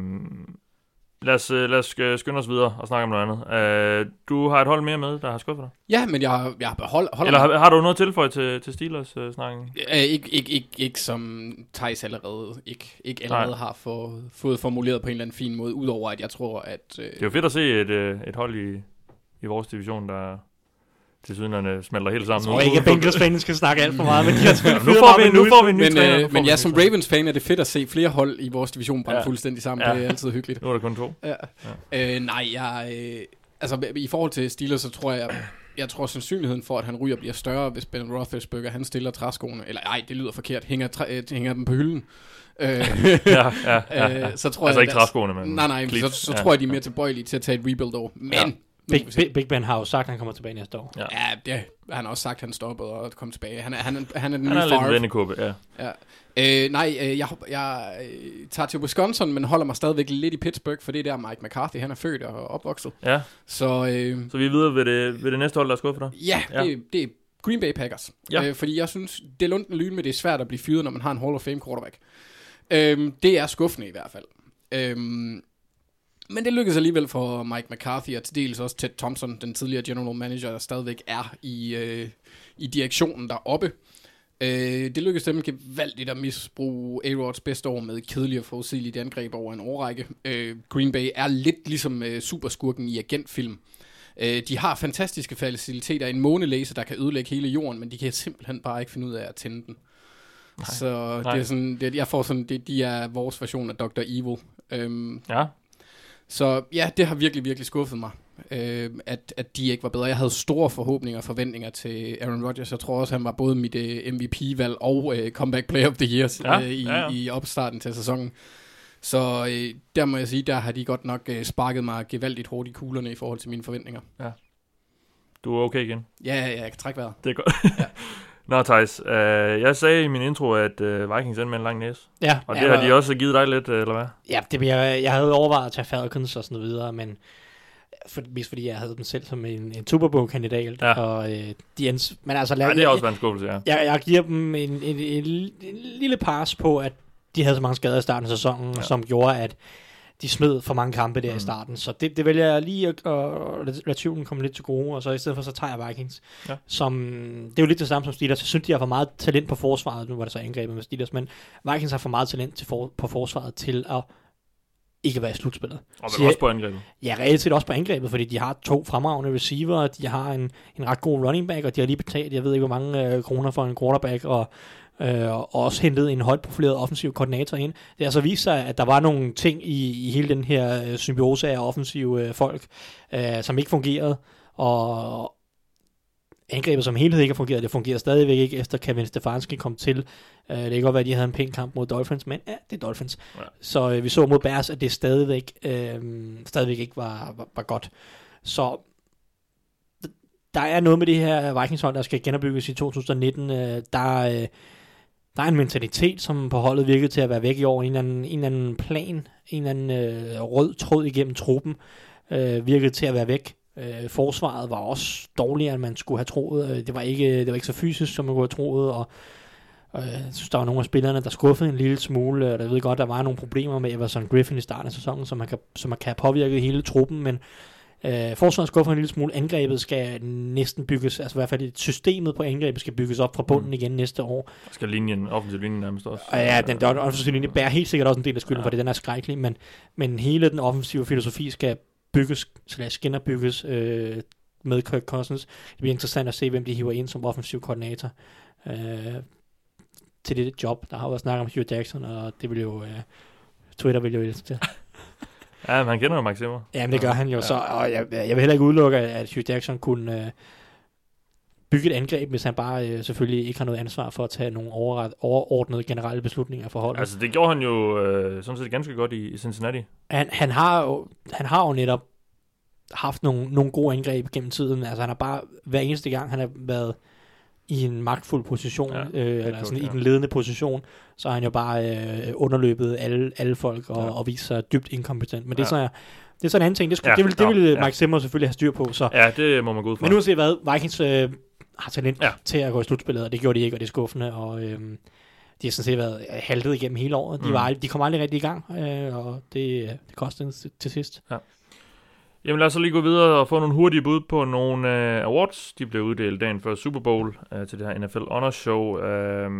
lad, os, uh, lad os uh, skynde os videre og snakke om noget andet. Uh, du har et hold mere med, der har skuffet dig. Ja, men jeg, har- jeg har behold, holder Eller har, har du noget tilføje til, til Steelers-snakken? Øh, ikke, ikke, ikke, ikke som Thijs allerede, ikke, ikke allerede Nej. har for, fået formuleret på en eller anden fin måde, udover at jeg tror, at... Øh, Det er jo fedt at se et, uh, et hold i, i vores division, der, til sydenerne smelter helt sammen. Jeg tror ikke, at Bengals fans skal snakke alt for meget, men de har selvfølgelig nu får vi, nu får vi en ny Men, træner. Nu øh, men ja, som ny træner. Ravens-fan er det fedt at se flere hold i vores division brænde Ja. ja. fuldstændig sammen. Ja. Ja. Det er altid hyggeligt. Nu er der kun to. Ja. Ja. Øh, nej, jeg... Øh, altså, i forhold til Steelers, så tror jeg... Jeg tror, sandsynligheden for, at han ryger, bliver større, hvis Ben Roethlisberger, han stiller træskoene. Eller ej, det lyder forkert. Hænger, træ, øh, hænger dem på hylden. Øh, Ja, ja, ja, ja. øh, så tror Altså jeg, ikke deres- træskoene, men Nej, nej, så, så Ja, tror jeg, de er ja. mere tilbøjelige til at tage et rebuild over. Men... Ja. Big. Big, Big Ben har jo sagt, at han kommer tilbage næste år. Ja. Ja, det, han har også sagt, at han stopper og kommer tilbage. Han er, han er, han er den Han nye er lidt vendekåbe, ja. Ja. Øh, nej, øh, jeg, jeg øh, tager til Wisconsin, men holder mig stadigvæk lidt i Pittsburgh, for det er der Mike McCarthy, han er født og opvokset. Ja, Så øh, så vi er videre ved det, ved det næste hold, der er skuffet dig. ja, Ja. Det, det er Green Bay Packers. Ja. Øh, fordi jeg synes, det er lundt en lyn med, det er svært at blive fyret, når man har en Hall of Fame quarterback. Øh, det er skuffende i hvert fald. Øh, men det lykkedes alligevel for Mike McCarthy, og til dels også Ted Thompson, den tidligere general manager, der stadigvæk er i, øh, i direktionen deroppe. Øh, det lykkedes dem gevaldigt at misbruge A-Rods bedste år med kedelige og forudsigelige angreb over en årrække. Øh, Green Bay er lidt ligesom øh, superskurken i agentfilm. Øh, de har fantastiske faciliteter, en månelaser, der kan ødelægge hele jorden, men de kan simpelthen bare ikke finde ud af at tænde den. Nej, så nej. det er sådan, det, jeg får sådan, det, de er vores version af Dr. Evil. Øhm, Ja, så ja, det har virkelig, virkelig skuffet mig, øh, at, at de ikke var bedre. Jeg havde store forhåbninger og forventninger til Aaron Rodgers. Jeg tror også, han var både mit øh, MVP-valg og øh, Comeback Player of the Year Ja, øh, i, ja, ja. i opstarten til sæsonen. Så øh, der må jeg sige, der har de godt nok øh, sparket mig gevaldigt hårdt i kuglerne i forhold til mine forventninger. du er okay igen. Ja, ja, ja, jeg kan trække vejret. Det er godt. Nå, Thijs, øh, jeg sagde i min intro, at øh, Vikings endte med en lang næse. Ja, Og ja, det har de også givet dig lidt, øh, eller hvad? Ja, det bliver, jeg havde overvejet at tage Falcons og sådan noget videre, men for, mest fordi jeg havde dem selv som en, en Super Bowl-kandidat. Ja. Og, øh, de ens, men altså, lad, Nej, det har også en skuffelse, ja. jeg, jeg giver dem en, en, en, en lille pars på, at de havde så mange skader i starten af sæsonen, Ja. ja. som gjorde, at de smed for mange kampe der mm. i starten. Så det, det vælger jeg lige at, at, at lade- tvivlen komme lidt til gode, og så i stedet for, så tager jeg Vikings. Ja. Som, det er jo lidt det samme som Steelers. Jeg synes, de har for meget talent på forsvaret. Nu var det så angrebet med Steelers, men Vikings har for meget talent til for, på forsvaret til at ikke være i slutspillet. Og vel også på angrebet. Ja, reelt set også på angrebet, fordi de har to fremragende receiver, de har en, en ret god running back, og de har lige betalt, jeg ved ikke hvor mange øh, kroner for en quarterback, og, øh, og også hentet en højt profileret offensiv koordinator ind. Det har altså vist sig, at der var nogle ting i, i hele den her øh, symbiose af offensive øh, folk, øh, som ikke fungerede, og angrebet som helhed ikke har fungeret. Det fungerer stadigvæk ikke, efter Kevin Stefanski kom til. Øh, det kan godt være, at de havde en pæn kamp mod Dolphins, men ja, det er Dolphins. Ja. Så øh, vi så mod Bears, at det stadigvæk, øh, stadigvæk ikke var, var, var godt. Så der er noget med det her Vikingshold, der skal genopbygges i 2019. Øh, der, øh, der er en mentalitet, som på holdet virkede til at være væk i år. En eller anden, en eller anden plan, en eller anden øh, rød tråd igennem truppen øh, virkede til at være væk. Øh, forsvaret var også dårligere, end man skulle have troet. Øh, det, var ikke, det var ikke så fysisk, som man kunne have troet, og og jeg synes, der var nogle af spillerne, der skuffede en lille smule, og jeg ved godt, der var nogle problemer med Everson Griffin i starten af sæsonen, som man kan, som man kan have påvirket hele truppen, men øh, forsvaret skuffede en lille smule. Angrebet skal næsten bygges, altså i hvert fald systemet på angrebet skal bygges op fra bunden Mm. igen næste år. Skal linjen, offensiv linje nærmest også. Og ja, den der offensive linje bærer helt sikkert også en del af skylden, Ja. fordi den er skrækkelig, men, men hele den offensive filosofi skal bygges, slash genopbygges øh, med Kirk Cousins. Det bliver interessant at se, hvem de hiver ind som offensiv koordinator øh, til det job. Der har jo været snak om Hugh Jackson, og det vil jo... Øh, Twitter vil jo elske det. Ja, men han kender jo Mike Zimmer. Jamen, det gør han jo. Ja. Ja. Så, og jeg, jeg vil heller ikke udelukke, at Hugh Jackson kunne øh, bygge et angreb, hvis han bare øh, selvfølgelig ikke har noget ansvar for at tage nogle overret, overordnede generelle beslutninger for holdet. Altså, det gjorde han jo øh, sådan set ganske godt i, i Cincinnati. han, han, har jo, han har jo netop haft nogle, nogle gode angreb gennem tiden. Altså han har bare hver eneste gang, han har været i en magtfuld position, Ja, ja, øh, eller sådan ja. i den ledende position, så har han jo bare øh, underløbet alle, alle folk og, Ja. ja. og vist sig dybt inkompetent. Men det, Ja. er så, det er så en anden ting. Det, skulle, Ja, ja, det vil, det nå, vil ja. Mike Zimmer selvfølgelig have styr på. Så. Ja, det må man gå ud fra. Men uanset hvad, Vikings øh, har talent Ja. ja. til at gå i slutspillet, og det gjorde de ikke, og det er skuffende. Og, øh, de har sådan set været haltet igennem hele året. De, Mm. var, de kom aldrig rigtig i gang, øh, og det, det kostede til- sidst. Jamen lad os så lige gå videre og få nogle hurtige bud på nogle øh, awards. De blev uddelt dagen før Super Bowl øh, til det her NFL Honors Show. Øh,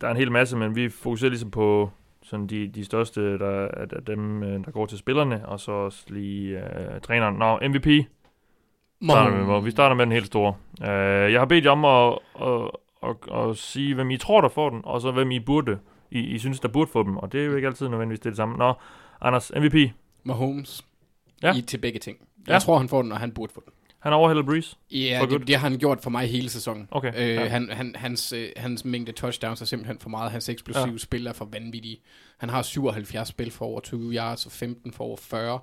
der er en hel masse, men vi fokuserer ligesom på sådan de, de største der, af dem, øh, der går til spillerne, og så også lige øh, træneren. Nå, MVP. starter med, hvor vi starter med den helt store. Uh, jeg har bedt jer om at, at, at, at sige, hvem I tror, der får den, og så hvem I burde, I, I synes, der burde få dem. Og det er jo ikke altid nødvendigvis det, er det samme. Nå, Anders, MVP. Mahomes. Ja. I, til begge ting. Ja. Jeg tror, han får den, og han burde få den. Han overhælder Breeze. Ja, For det, good. det har han gjort for mig hele sæsonen. Okay, Øh, ja. han, han, hans, øh, hans mængde touchdowns er simpelthen for meget. Hans eksplosive ja. spil er for vanvittige. Han har 77 spil for over 20 yards og 15 for over 40.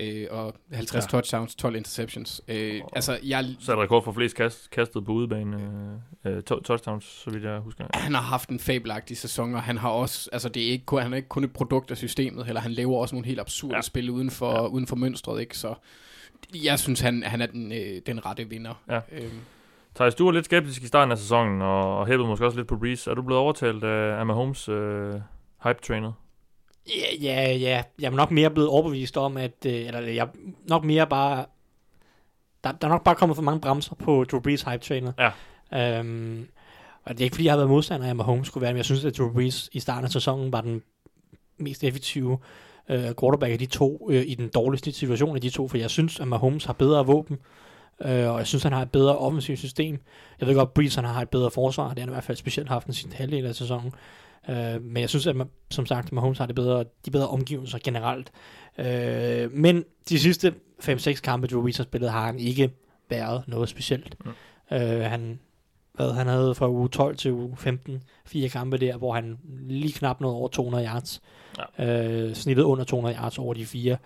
Øh, og 50 Ja. touchdowns, 12 interceptions. Øh, altså, jeg, Sat rekord for flest kast, kastet på udebane. Uh, uh, touchdowns, så vidt jeg husker. han har haft en fabelagtig sæson, og han har også, altså det er ikke kun, han er ikke kun et produkt af systemet, eller han laver også nogle helt absurde Ja. spil uden for, Ja. uden for mønstret, ikke? Så jeg synes, han, han er den, øh, den rette vinder. Ja. Øhm, Thijs, du var lidt skeptisk i starten af sæsonen, og, og hæppede måske også lidt på Breeze. Er du blevet overtalt af, af Mahomes uh, hype-trainet? Ja, ja, ja. Jeg er nok mere blevet overbevist om, at... Øh, eller jeg er nok mere bare... Der, der er nok bare kommet for mange bremser på Drew Brees hype trainer. Ja. Øhm, og det er ikke fordi, jeg har været modstander af, at Mahomes skulle være, men jeg synes, at Drew Brees i starten af sæsonen var den mest effektive øh, quarterback af de to, øh, i den dårligste situation af de to, for jeg synes, at Mahomes har bedre våben, øh, og jeg synes, han har et bedre offensivt system. Jeg ved godt, at Brees han har et bedre forsvar, det har han i hvert fald specielt haft den sidste halvdel af sæsonen. Øh, men jeg synes, at man, som sagt, Mahomes har det bedre, de bedre omgivelser generelt. Øh, men de sidste 5-6 kampe, Drew Brees har spillet, har han ikke været noget specielt. Mm. Øh, han, hvad, han havde fra uge 12 til uge 15 fire kampe der, hvor han lige knap nåede over 200 yards. Ja. Øh, snittet under 200 yards over de fire.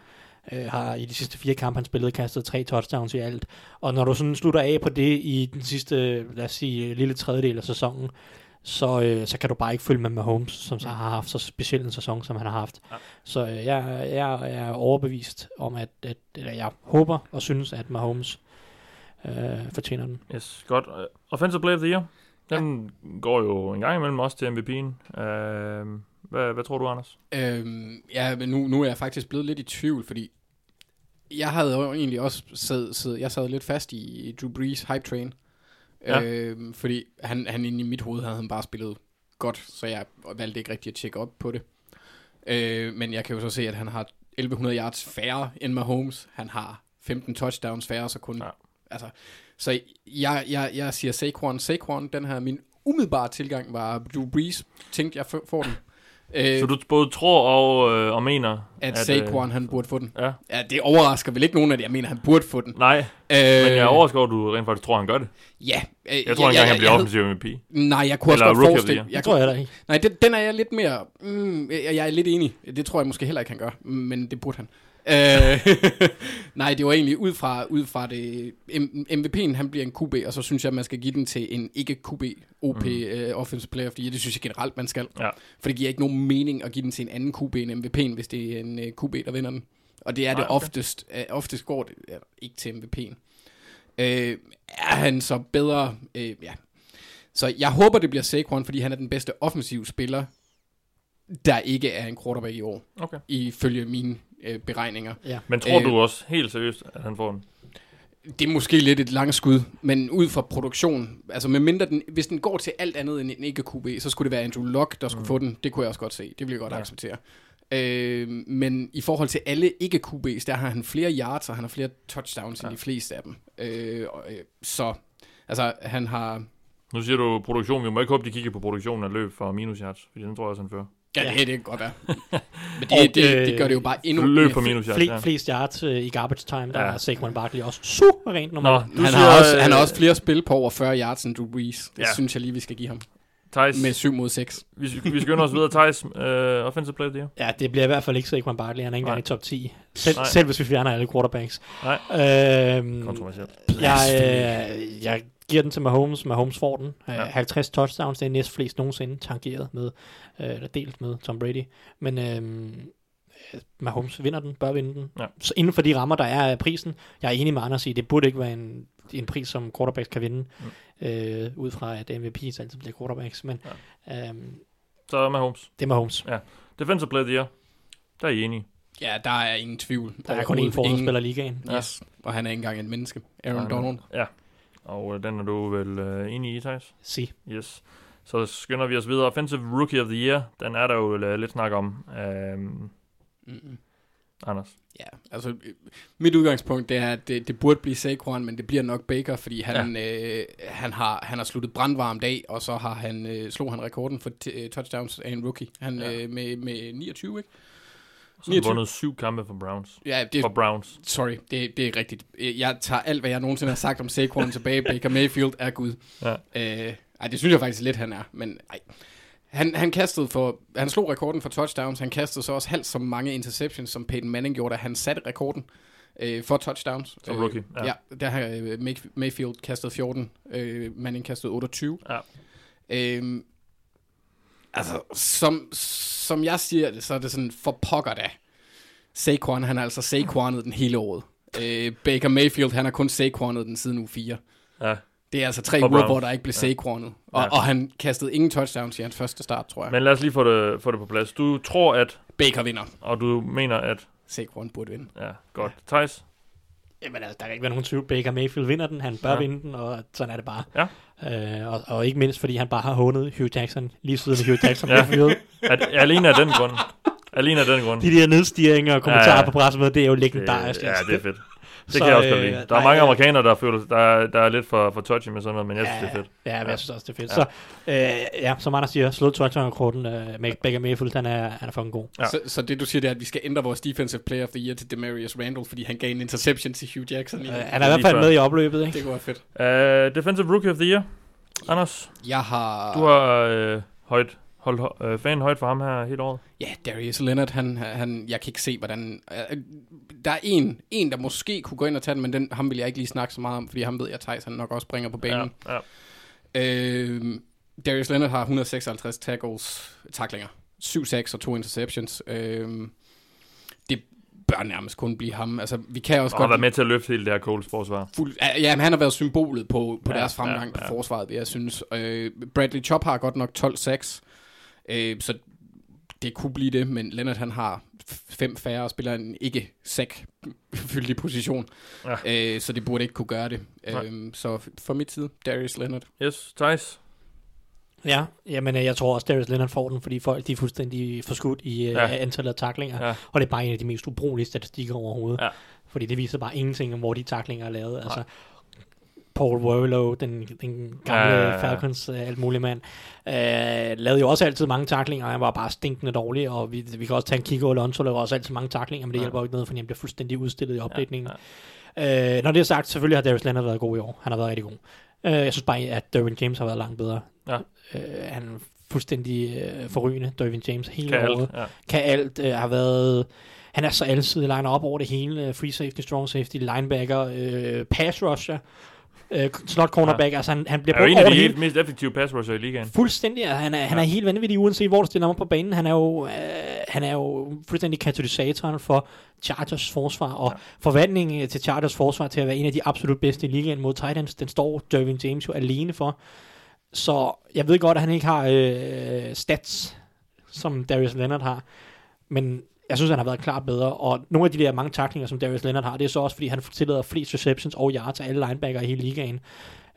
Øh, har i de sidste fire kampe, han spillet, kastet tre touchdowns i alt. Og når du sådan slutter af på det i den sidste, lad os sige, lille tredjedel af sæsonen, så, øh, så kan du bare ikke følge med Mahomes, som så har haft så speciel en sæson, som han har haft. Ja. Så øh, jeg, jeg er overbevist om, at, at eller jeg håber og synes, at Mahomes øh, fortjener den. Yes, godt. Uh, offensive Player of the Year. Den ja. går jo en gang imellem også til MVP'en. Uh, hvad, hvad tror du, Anders? Øhm, ja, men nu, nu er jeg faktisk blevet lidt i tvivl, fordi jeg havde jo egentlig også sad, sad, jeg sad lidt fast i Drew Brees hype train. Ja. Øhm, fordi han, han inde i mit hoved havde han bare spillet godt, så jeg valgte ikke rigtig at tjekke op på det. Øh, men jeg kan jo så se, at han har 1100 yards færre end Mahomes. Han har 15 touchdowns færre, så kun... Ja. Altså, så jeg, jeg, jeg siger Saquon. Saquon, den her, min umiddelbare tilgang var Drew Brees. Tænkte, jeg får den. Øh, Så du både tror og, øh, og mener, at, øh, Saquon, han burde få den. Ja. Ja, det overrasker vel ikke nogen af det, jeg mener, han burde få den. Nej, Øh, men jeg er overrasket over, at du rent faktisk tror, han gør det. Ja. Øh, Jeg tror engang, han bliver jeg, offensiv MVP. Nej, jeg kunne også Eller godt of the forestille... year. Jeg tror heller ikke. Nej, det, den er jeg lidt mere... Mm, jeg, jeg er lidt enig. Det tror jeg måske heller ikke, han gør. Men det burde han. Øh, nej, det var egentlig ud fra, ud fra det... MVP'en, han bliver en QB, og så synes jeg, man skal give den til en ikke-QB OP mm. uh, Offensive Player, fordi det synes jeg generelt, man skal. Ja. For det giver ikke nogen mening at give den til en anden QB end MVP'en, hvis det er en uh, QB, der vinder den. Og det er Nej, det okay. oftest. Uh, oftest går det uh, ikke til MVP'en. Uh, er han så bedre? Uh, ja. Så jeg håber, det bliver Saquon, fordi han er den bedste offensive spiller, der ikke er en quarterback i år, Okay. ifølge mine øh, beregninger. Ja. Men tror Øh. du også helt seriøst, at han får den? Det er måske lidt et langt skud, men ud fra produktion, altså med mindre den, hvis den går til alt andet end en ikke QB, så skulle det være Andrew Luck, der skulle mm. få den. Det kunne jeg også godt se. Det ville jeg godt Ja. ja. acceptere. Øh, men i forhold til alle ikke QB's, der har han flere yards, og han har flere touchdowns ja. end de fleste af dem. Øh, og, øh, så, altså han har... Nu siger du produktion. Vi må ikke håbe, de kigger på produktionen af løb for minus yards, fordi den tror jeg også, han fører. Ja, Ja. det, det kan godt være. men Og, det, det, øh, det gør det jo bare endnu Løb fedt. minus yards, Fle, ja. flest yards øh, i garbage time, der Ja. er Saquon Barkley også suverænt nummer Nå, han, siger, har også, øh, han har også flere spil på over 40 yards end Drew Brees. Det Ja. synes jeg lige, vi skal give ham. Thijs, Med 7 mod 6. vi, vi skynder os videre. Thijs, uh, offensive player year. Ja, det bliver i hvert fald ikke Saquon Barkley. Han er ikke engang i top 10. Selv, Nej. selv hvis vi fjerner alle quarterbacks. Nej. Øhm, Kontroversielt. jeg, øh, jeg giver den til Mahomes. Mahomes får den. Ja. Ja. 50 touchdowns, det er næst flest nogensinde tangeret med, øh, eller delt med Tom Brady. Men øhm, øh, Mahomes vinder den, bør vinde den. Ja. Så inden for de rammer, der er af prisen, jeg er enig med Anders i, det burde ikke være en, en pris, som quarterbacks kan vinde, mm. øh, ud fra at MVP's altid bliver quarterbacks. Men ja. øhm, Så er Mahomes. det er Mahomes. Defensive player the year. Der er I enige. Ja, der er ingen tvivl. Der er kun én forsvarsspiller i ligaen. ingen. Yes. Og han er ikke engang et menneske. Aaron Donald. Ja. Og uh, den er du vel uh, enig i, Thijs? Sig. Yes. Så skynder vi os videre. Offensive Rookie of the Year, den er der jo uh, lidt snak om. Um, Mm-mm. Anders. Ja, altså øh, mit udgangspunkt det er, at det, det burde blive Saquon, men det bliver nok Baker, fordi han, ja. øh, han, har, han har sluttet brandvarmt af, og så har han øh, slog han rekorden for t- øh, touchdowns af en rookie han, ja. øh, med, med 29, ikke? Så har vundet syv kampe for Browns. Ja, det, For Browns. sorry, det, det er rigtigt. Jeg tager alt, hvad jeg nogensinde har sagt om Saquon tilbage. Baker Mayfield er Gud. Ja. Øh, ej, det synes jeg faktisk lidt, han er, men ej. Han, han kastede for, han slog rekorden for touchdowns, han kastede så også halvt så mange interceptions, som Peyton Manning gjorde, da han satte rekorden øh, for touchdowns. Som rookie, ja. ja. ja, der har øh, May- Mayfield kastet 14, øh, Manning kastet 28. Ja. Øhm, altså, som, som jeg siger det, så er det sådan, for pokker da. Saquon, han har altså Saquonet den hele året. Øh, Baker Mayfield, han har kun Saquonet den siden uge 4. Ja. Det er altså tre uger, hvor der ikke blev Saquonet. Og, Ja. og han kastede ingen touchdowns i hans første start, tror jeg. Men, lad os lige få det, få det på plads. Du tror, at, Baker vinder. og du mener, at... Saquon burde vinde. Ja, godt. Thijs? Jamen altså, der kan ikke være nogen tvivl. Baker Mayfield vinder den. Han bør Ja. ja. vinde den, og sådan er det bare. Ja. Øh, og, og ikke mindst, fordi han bare har hånet Hugh Jackson, lige siden Hugh Jackson Ja. blev fyret. At, alene af den grund. Alene af den grund. De der nedstigninger og kommentarer Ja, ja, ja. ja. på pressemødet, det er jo Det, legendarisk. ja, det er fedt. Det Så, kan jeg også godt øh, lide. Der er nej, mange øh, amerikanere, der føler, der, er- der er lidt for, for touchy med sådan noget, men jeg synes, det er fedt. Ja, men Ja. jeg synes også, det er fedt. Ja. Så øh, ja, som Anders siger, slået touchdown-rekorden. Øh, Make- Baker Mayfield, han er, han er fucking god. Ja. Så, så det du siger, det er, at vi skal ændre vores Defensive Player of the Year til Demarius Randall, fordi han gav en interception til Hugh Jackson. Øh, I, han er i hvert fald med i opløbet, ikke? det kunne være fedt. Uh, defensive Rookie of the Year. Anders, Jeg har... du har uh, højt, holdt uh, fanen højt for ham her hele året. Ja, Darius Leonard, han, han, jeg kan ikke se, hvordan... Øh, der er en, en, der måske kunne gå ind og tage den, men den, ham vil jeg ikke lige snakke så meget om, fordi ham ved jeg, Thijs, han nok også bringer på banen. Ja, ja. Øh, Darius Leonard har 156 tackles, taklinger, 7 sacks og 2 interceptions. Øh, det bør nærmest kun blive ham. Altså, vi kan også Og har godt... været med til at løfte hele det her Coles forsvar. Fuld, ja, men han har været symbolet på, på Ja, deres fremgang ja. ja. på forsvaret, vil jeg synes. Øh, Bradley Chop har godt nok 12 sacks, øh, så det kunne blive det, men Leonard han har fem færre og spiller en ikke sack fyldig position, Ja. øh, så det burde ikke kunne gøre det. Nej. Øh, så for mit side, Darius Leonard. Yes, Thijs. Ja, jamen øh, jeg tror også, Darius Leonard får den, fordi folk de er fuldstændig forskudt i øh, Ja. antallet af taklinger. Ja. Ja. Og det er bare en af de mest ubrugelige statistikker overhovedet. Ja. Fordi det viser bare ingenting om, hvor de taklinger er lavet. Altså, Paul Warlow, den, den gamle Ja, ja, ja, ja, ja. Falcons øh, alt muligt mand, øh, lavede jo også altid mange taklinger, og han var bare stinkende dårlig, og vi, vi kan også tage en kigge, og Alonso lavede også altid mange taklinger, men det Ja. ja. hjælper jo ikke noget, fordi han bliver fuldstændig udstillet i opdækningen. Ja, Øh, når det er sagt, selvfølgelig har Darius Leonard været god i år. Han har været rigtig god. Øh, jeg synes bare, at Derwin James har været langt bedre. Ja. Øh, han er fuldstændig øh, forrygende, Derwin James, hele Kan året. alt. Ja. Kan alt. Øh, har været... Han er så alsidig, liner op over det hele. Øh, Free safety, strong safety, linebacker, øh, pass rusher, øh, slot cornerback. Ja. Altså, han, han bliver Er brugt en af over de det helt hele. mest effektive pass rusher i ligaen. Fuldstændig. altså, Han er, han er Ja. helt vanvittig, uanset hvor du stiller ham på banen. Han er jo, øh, han er jo fuldstændig katalysatoren for Chargers forsvar, og Ja. ja. forvandlingen til Chargers forsvar til at være en af de absolut bedste i ligaen mod Titans, den står Dervin James jo alene for. Så jeg ved godt, at han ikke har øh, stats, som Darius Leonard har, men jeg synes, han har været klart bedre, og nogle af de der mange taklinger, som Darius Leonard har, det er så også, fordi han tillader flest receptions og yards til alle linebacker i hele ligaen.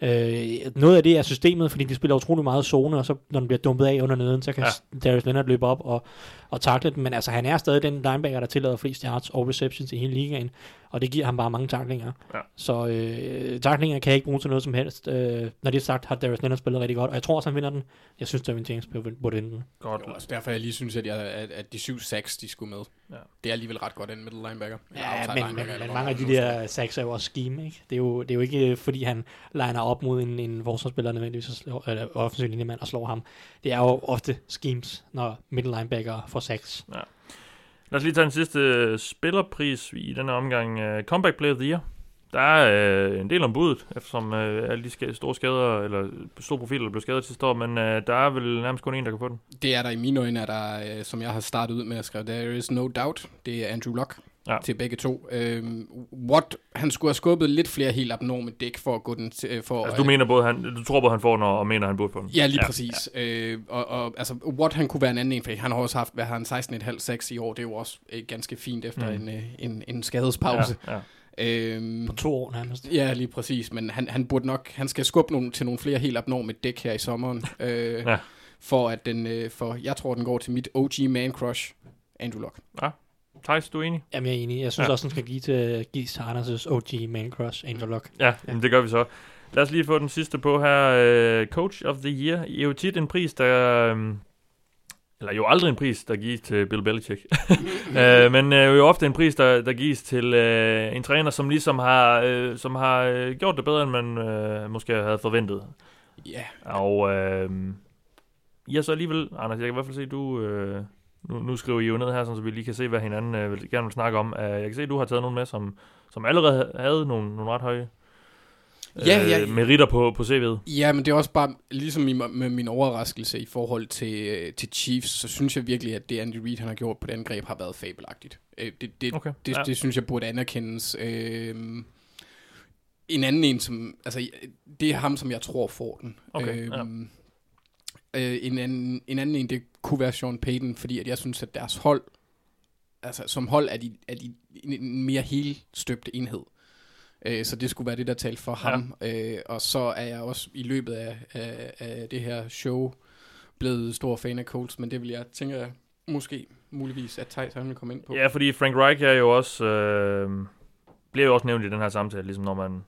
Øh, noget af det er systemet, fordi de spiller utrolig meget zone, og så når den bliver dumpet af under neden, så kan ja. Darius Leonard løbe op og, og takle den, men altså han er stadig den linebacker, der tillader flest yards og receptions i hele ligaen, og det giver ham bare mange taklinger. Ja. Så øh, taklinger kan jeg ikke bruge til noget som helst. Øh, når det er sagt, har Darius Leonard spillet rigtig godt, og jeg tror også, han vinder den. Jeg synes, Dervin James burde vinde den. Godt. Var også derfor, jeg lige synes, at, jeg, at, at de 7 sacks, de skulle med. Ja. Det er alligevel ret godt, en middle linebacker. Ja, men, linebacker, men mange af de der sacks er jo også scheme, ikke? Det er jo, det er jo ikke, øh, fordi han liner op mod en, en forsvarsspiller nødvendigvis, og slår, eller offensiv linjemand og slår ham. Det er jo ofte schemes, når middle linebacker får sacks. Lad os lige tage den sidste øh, spillerpris i denne omgang. Uh, comeback Player of the Year. Der er uh, en del om budet, eftersom uh, alle de ska- store skader, eller store profiler, der blev skadet sidste år, men uh, der er vel nærmest kun en, der kan få den. Det er der i mine øjne, er der, øh, som jeg har startet ud med at skrive, there is no doubt. Det er Andrew Luck Ja. til begge to. Øhm, what, han skulle have skubbet lidt flere helt abnorme dæk for at gå den til, øh, for Altså, du mener både, han, du tror både, han får den, og mener, han burde få den? Ja, lige ja, præcis. Ja. Øh, og, og altså, Watt han kunne være en anden en, for han har også haft, hvad har han, 16,5-6 i år. Det er jo også øh, ganske fint efter mm. en, øh, en, en skadespause. Ja, ja. Øhm, På to år nærmest. ja, lige præcis. Men han, han burde nok, han skal skubbe nogle, til nogle flere helt abnorme dæk her i sommeren. Øh, Ja. For at den, øh, for jeg tror, den går til mit OG man crush, Andrew Luck. Thijs, du er enig? Jamen, jeg er enig. Jeg synes Ja. ja. også, den skal give til give til Anders' OG man crush, Angel Luck. Ja, ja. det gør vi så. Lad os lige få den sidste på her. Uh, Coach of the Year. I er jo tit en pris, der... Um, eller jo aldrig en pris, der gives til Bill Belichick. uh, men uh, jo ofte en pris, der, der gives til uh, en træner, som ligesom har, uh, som har uh, gjort det bedre, end man uh, måske havde forventet. Ja, Og uh, I har så alligevel, Anders, jeg kan i hvert fald se, du... Uh, nu, nu skriver I jo ned her, så vi lige kan se, hvad hinanden uh, vil, gerne vil snakke om. Uh, jeg kan se, at du har taget nogen med, som, som allerede havde nogle, nogle ret høje Ja, ja. øh, meritter på, på CV'et. Ja, men det er også bare, ligesom i, med min overraskelse i forhold til, øh, til Chiefs, så synes jeg virkelig, at det Andy Reid han har gjort på det angreb har været fabelagtigt. Øh, det, det, Okay. det, ja. det synes jeg burde anerkendes. Øh, en anden en, som, altså det er ham, som jeg tror får den. Okay, ja. øh, en, anden, en anden en, det kunne være Sean Payton, fordi at jeg synes, at deres hold, altså som hold er de, er de en, en mere helstøbte enhed. Øh, så det skulle være det, der talte for Ja. ham. Øh, og så er jeg også i løbet af, af, af det her show blevet stor fan af Colts, men det vil jeg tænke, jeg måske muligvis, at Thijs han vil komme ind på. Ja, fordi Frank Reich er jo også, øh, bliver jo også nævnt i den her samtale, ligesom når man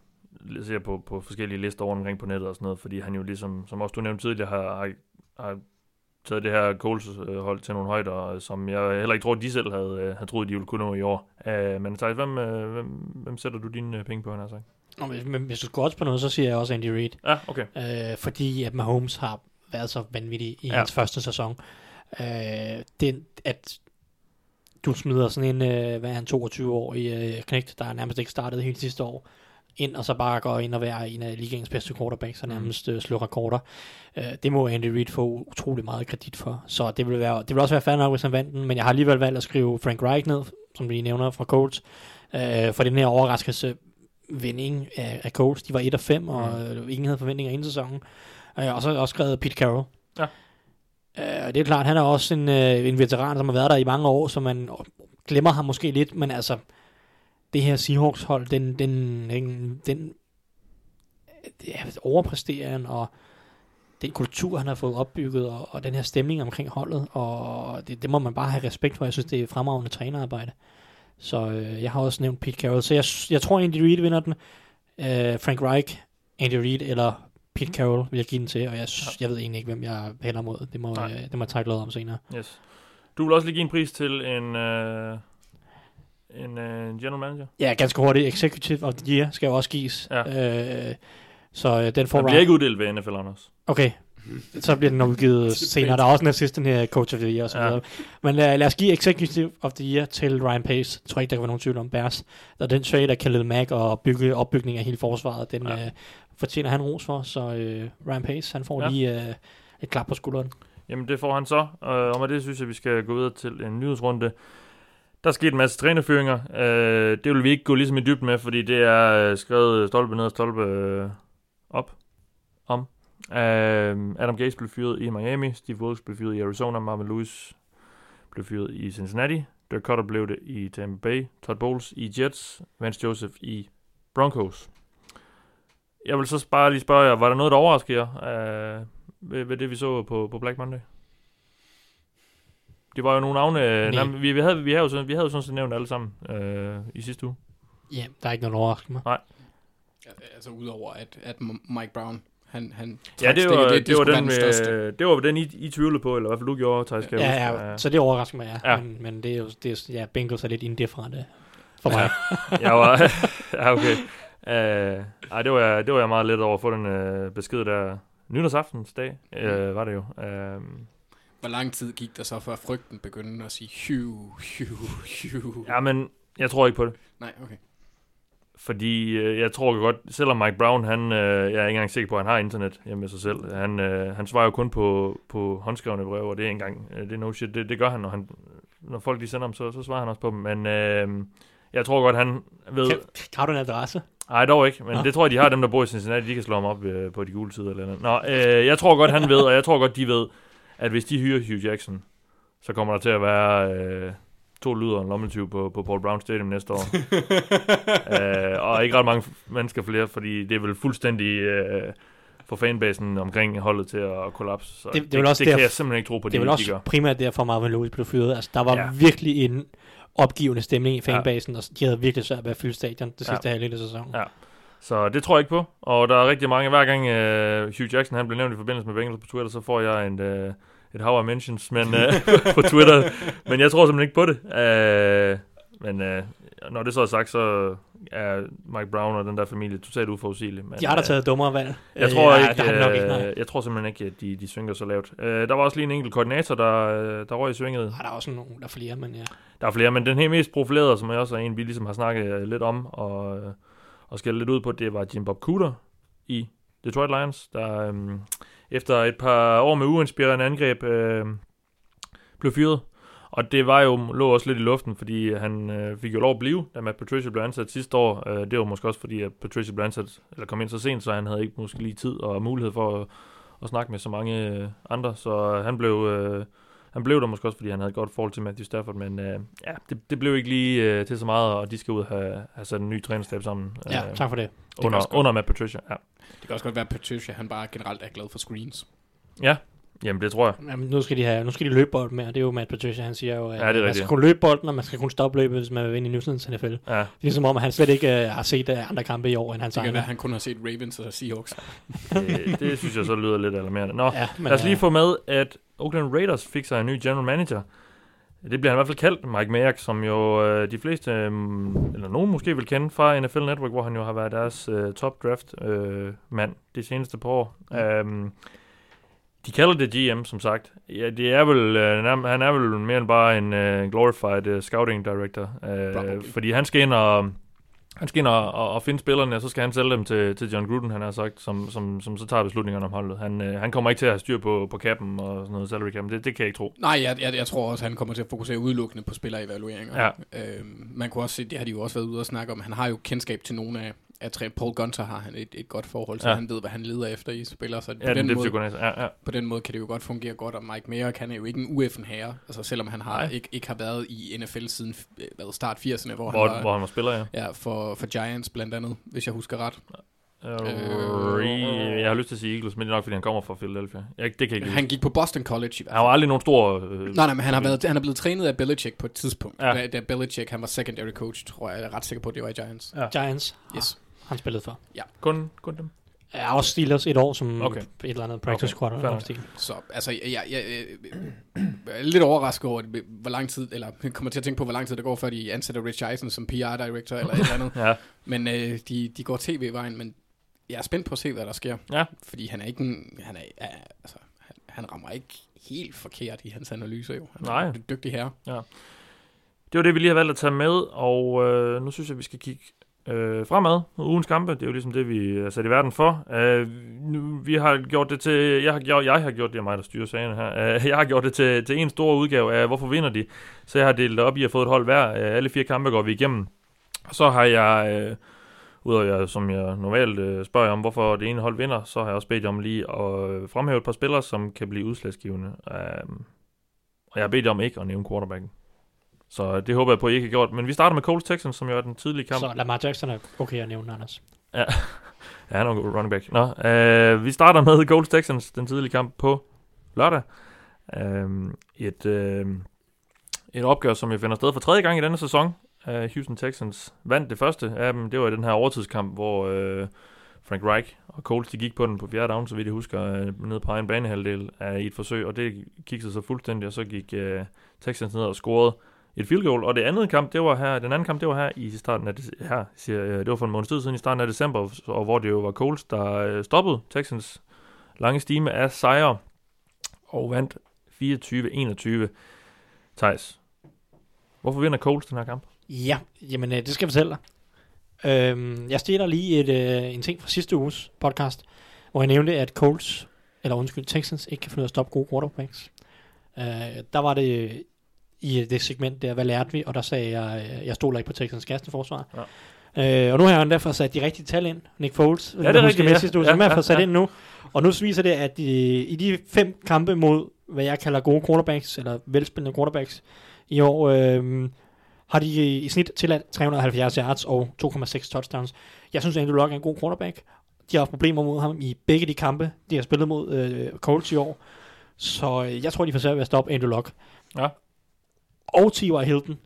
ser på, på forskellige lister rundt omkring på nettet og sådan noget, fordi han jo ligesom, som også du nævnte tidligere, har, har, har taget det her Coles-hold til nogle højder, som jeg heller ikke tror, de selv havde, øh, havde troet, de ville kunne nå i år. Øh, men Thijs, hvem, øh, hvem, hvem sætter du dine penge på, han har sagt? Hvis, men hvis du skal også på noget, så siger jeg også Andy Reid. Ja, okay. Øh, fordi at Mahomes har været så vanvittig i Ja. ja. hans første sæson. Øh, det, at du smider sådan en, øh, hvad er han, 22 år i øh, knægt, der nærmest ikke startede hele sidste år, ind og så bare går ind og være en af ligaens bedste quarterbacks og nærmest øh, slå rekorder. Øh, det må Andy Reid få utrolig meget kredit for. Så det vil, være, det vil også være fair nok, hvis han vandt den, men jeg har alligevel valgt at skrive Frank Reich ned, som vi nævner fra Colts, øh, for den her overraskelse vinding af, af Colts. De var 1 og 5, og øh, ingen havde forventninger inden sæsonen. Øh, og så har jeg også skrevet Pete Carroll. Ja. Øh, det er klart, han er også en, øh, en veteran, som har været der i mange år, så man glemmer ham måske lidt, men altså, det her Seahawks-hold, den, den, den, den ja, overpræsterer han, og den kultur, han har fået opbygget, og, og den her stemning omkring holdet, og det, det må man bare have respekt for. Jeg synes, det er fremragende trænerarbejde. Så øh, jeg har også nævnt Pete Carroll, så jeg, jeg tror, Andy Reid vinder den. Øh, Frank Reich, Andy Reid eller Pete Carroll vil jeg give den til, og jeg, jeg ved egentlig ikke, hvem jeg hælder mod. Det må, øh, det må jeg tage om senere. Yes. Du vil også lige give en pris til en, øh, en øh, general manager? Ja, ganske hurtigt. Executive of the Year skal jo også gives. Ja. Øh, så øh, den får Den bliver ikke uddelt ved NFL, Anders. Okay, så bliver den nok udgivet senere. Der er også en assistant her, coach of the year og så Ja. videre. Men lad, lad os give executive of the year til Ryan Pace. Jeg tror ikke, der kan være nogen tvivl om Bears. Og den trade af Khalil Mack og bygge, opbygning af hele forsvaret, den Ja. øh, fortjener han ros for. Så øh, Ryan Pace, han får Ja. lige øh, et klap på skulderen. Jamen, det får han så. Øh, og med det synes jeg, vi skal gå videre til en nyhedsrunde. Der er sket en masse trænerføringer. Øh, det vil vi ikke gå ligesom i dybden med, fordi det er øh, skrevet stolpe ned og stolpe øh, op om. Øh, Adam Gase blev fyret i Miami. Steve Wilkes blev fyret i Arizona. Marvin Lewis blev fyret i Cincinnati. Dirk Cutter blev det i Tampa Bay. Todd Bowles i Jets. Vance Joseph i Broncos. Jeg vil så bare lige spørge jer, var der noget, der overraskede jer øh, ved, ved det, vi så på, på Black Monday? Det var jo nogle navne... Nej. Nej. vi, vi, havde, vi, havde jo sådan, vi havde jo sådan set nævnt alle sammen øh, i sidste uge. Ja, der er ikke noget mig. Ja, Altså udover at, at Mike Brown, han, han Ja, det var, stikket, det, det, var den, øh, det var den, I, I tvivlede på, eller i hvert fald du gjorde, Thijs. Ja, huske. ja, så det overrasker mig, ja. Ja. ja. Men, men det er jo, det er, ja, Bengals er lidt indifferente for mig. jeg var... ja, okay. Uh, ej, det var, jeg, det var jeg meget let over at få den uh, besked der. Nytårsaftens dag, uh, var det jo. Uh, Hvor lang tid gik der så, før frygten begyndte at sige, hyv, hyv, hyv? ja, men jeg tror ikke på det. Nej, okay. Fordi øh, jeg tror godt, selvom Mike Brown, han, øh, jeg er ikke engang sikker på, at han har internet hjemme med sig selv. Han, øh, han svarer jo kun på, på håndskrevne breve, og det er engang, øh, det er no shit, det, det gør han, når, han, når folk de sender ham, så, så svarer han også på dem. Men øh, jeg tror godt, han ved... Kan, har du en adresse? Nej, dog ikke, men Nå. det tror jeg, de har dem, der bor i Cincinnati, de kan slå ham op øh, på de gule sider eller andet. Nå, øh, jeg tror godt, han ved, og jeg tror godt, de ved, at hvis de hyrer Hugh Jackson, så kommer der til at være øh, to lyder og en lommetyv på, på Paul Brown Stadium næste år. øh, og ikke ret mange mennesker flere, fordi det er vel fuldstændig øh, for fanbasen omkring holdet til at kollapse. Så Det- det, det også det kan derf- jeg simpelthen ikke tro på, Det er de, vel de gør. også primært derfor, Marvin Lewis blev fyret. Altså, der var ja. virkelig en opgivende stemning i fanbasen, ja. og de havde virkelig svært ved at fylde stadion det sidste ja. halvdel af sæsonen. Ja. Så det tror jeg ikke på. Og der er rigtig mange, hver gang uh, Hugh Jackson han bliver nævnt i forbindelse med Bengals på Twitter, så får jeg en, uh, et hav af mentions men, uh, på Twitter. Men jeg tror simpelthen ikke på det. Uh, men uh, når det så er sagt, så er Mike Brown og den der familie totalt uforudsigelig. Men, de har da taget dummere valg. Jeg tror, Øh, ikke, nok ikke, nej. øh, jeg tror simpelthen ikke, at de, de svinger så lavt. Øh, der var også lige en enkelt koordinator, der, øh, der røg i svinget. Ej, der er også nogle, der er flere, men ja. Der er flere, men den helt mest profilerede, som jeg også er en, vi ligesom har snakket øh, lidt om, og, øh, og skælde lidt ud på, det var Jim Bob Cooter i Detroit Lions, der øhm, efter et par år med uinspirerende angreb øh, blev fyret. Og det var jo, lå også lidt i luften, fordi han øh, fik jo lov at blive, da Matt Patricia blev ansat sidste år. Øh, det var måske også fordi, at Patricia blev ansat, eller kom ind så sent, så han havde ikke måske lige tid og mulighed for at, at snakke med så mange øh, andre. Så øh, han blev, øh, han blev der måske også, fordi han havde et godt forhold til Matthew Stafford, men øh, ja, det, det blev ikke lige øh, til så meget, og de skal ud og have, have sat en ny trænerstab sammen. Ja, øh, tak for det. også under, under Matt Patricia, ja. Det kan også godt være, at Patricia han bare generelt er glad for screens. Ja, jamen det tror jeg. Jamen, nu skal de have, nu skal de løbe bolden mere. Det er jo Matt Patricia, han siger jo, at Ja, det er man rigtigt. skal kunne løbe bolden, og man skal kunne stoppe løbet, hvis man vil vinde i New Zealands NFL. Det Ja, er ligesom om, at han slet ikke uh, har set uh, andre kampe i år, end han Det kan være, at han kun har set Ravens og Seahawks. det, det synes jeg så lyder lidt alarmerende. Nå, Ja, men, Lad os lige øh, få med, at Oakland Raiders fik sig en ny general manager. Det bliver han i hvert fald kaldt, Mike Mayock, som jo øh, de fleste, øh, eller nogen måske vil kende fra NFL Network, hvor han jo har været deres øh, top draft øh, mand de seneste par år. Mm. Øhm, de kalder det GM, som sagt. Ja, det er vel, øh, han er vel mere end bare en øh, glorified øh, scouting director. Øh, Probably. fordi han skal ind og... Han skal ind og, og, og finde spillerne, og så skal han sælge dem til, til John Gruden, han har sagt, som, som, som så tager beslutningerne om holdet. Han, øh, han kommer ikke til at have styr på, på kappen og sådan noget salary cap. Det, det kan jeg ikke tro. Nej, jeg, jeg, jeg tror også, han kommer til at fokusere udelukkende på spillerevalueringer. Ja. Øhm, man kunne også se, det har de jo også været ude og snakke om, han har jo kendskab til nogle af, af træ. Paul Gunter har han et, et godt forhold til, Ja. ja. han ved, hvad han leder efter i spillere, så Ja, på, den den måde. Ja, ja. på den måde kan det jo godt fungere godt, og Mike Mayock, han er jo ikke en ueffen herre, altså selvom han har ikke, ikke har været i NFL siden øh, hvad, start 80'erne, hvor, Hvor, han var, hvor han var spiller, ja. ja, for, for Giants blandt andet, hvis jeg husker ret. Øh, jeg har lyst til at sige Eagles, men det er nok, fordi han kommer fra Philadelphia. Jeg, det kan jeg ikke Han gik på Boston College Han var aldrig nogen stor... Øh, Nej, nej, men han har, været, han er blevet trænet af Belichick på et tidspunkt. Ja. Ja. Da, da Belichick, han var secondary coach, tror jeg. Jeg er ret sikker på, at det var i Giants. Ja. Giants, Yes. Han spillede for. kun, kun dem. Ja, også Steelers et år som Okay. okay. et eller andet practice Okay, squad. fair eller stil. Så altså, jeg, jeg, jeg, jeg er lidt overrasket over, hvor lang tid, eller kommer til at tænke på, hvor lang tid det går, før de ansætter Rich Eisen som PR-director eller et eller andet. Ja, Men øh, de, de går tv-vejen, men jeg er spændt på at se, hvad der sker. Ja. Fordi han er ikke en, han er, ja, altså, han, han rammer ikke helt forkert i hans analyser jo. Han Nej. er en dygtig herre. det var det, vi lige har valgt at tage med, og øh, nu synes jeg, vi skal kigge øh, fremad. Ugens kampe, det er jo ligesom det, vi er sat i verden for. Øh, nu, vi har gjort det til, jeg har, gjort, jeg har gjort det, er mig, der styrer sagen her. Øh, jeg har gjort det til, til en stor udgave af, hvorfor vinder de. Så jeg har delt det op i at få et hold hver. Øh, alle fire kampe går vi igennem. Og så har jeg, øh, udover jeg, som jeg normalt øh, spørger om, hvorfor det ene hold vinder, så har jeg også bedt jer om lige at øh, fremhæve et par spillere, som kan blive udslagsgivende. Øh, og jeg har bedt jer om ikke at nævne quarterbacken. Så det håber jeg på, at I ikke har gjort. Men vi starter med Colts Texans, som jo er den tidlige kamp. Så Lamar Jackson er okay at nævne, Anders. Ja, han er en god running back. Nå, øh, vi starter med Colts Texans, den tidlige kamp på lørdag. Øh, et, øh, et opgør, som jeg finder sted for tredje gang i denne sæson. Øh, Houston Texans vandt det første af dem. Det var i den her overtidskamp, hvor øh, Frank Reich og Colts de gik på den på fjerde down, så vidt jeg husker, øh, ned på egen banehalvdel af i et forsøg, og det kiggede så fuldstændig, og så gik øh, Texans ned og scorede et field goal, og det andet kamp, det var her, den anden kamp, det var her i starten af, her, siger, det var for en måned tid siden i starten af december, og hvor det jo var Colts, der øh, stoppede Texans lange stime af sejre, og vandt 24-21. Thijs, hvorfor vinder Colts den her kamp? Ja, jamen øh, det skal jeg fortælle dig. Øhm, jeg stiller lige et, øh, en ting fra sidste uges podcast, hvor jeg nævnte, at Colts, eller undskyld, Texans ikke kan finde ud af at stoppe gode quarterbacks. Øh, der var det i det segment der, hvad lærte vi, og der sagde jeg, øh, jeg stoler ikke på Texans kasteforsvar. Ja. Øh, og nu har jeg derfor sat de rigtige tal ind. Nick Foles, Ja, det er rigtigt, ja. sidste uge, Ja, som jeg har ja, fået sat ja. ind nu. Og nu viser det, at i, i de fem kampe mod, hvad jeg kalder gode quarterbacks, eller velspillende quarterbacks, i år, øh, har de i, snit tilladt 370 yards og 2,6 touchdowns. Jeg synes, Andrew Luck er en god quarterback. De har haft problemer mod ham i begge de kampe, de har spillet mod øh, Colts i år. Så øh, jeg tror, de får svært ved at stoppe Andrew Luck. Ja. Og T.Y. Hilton.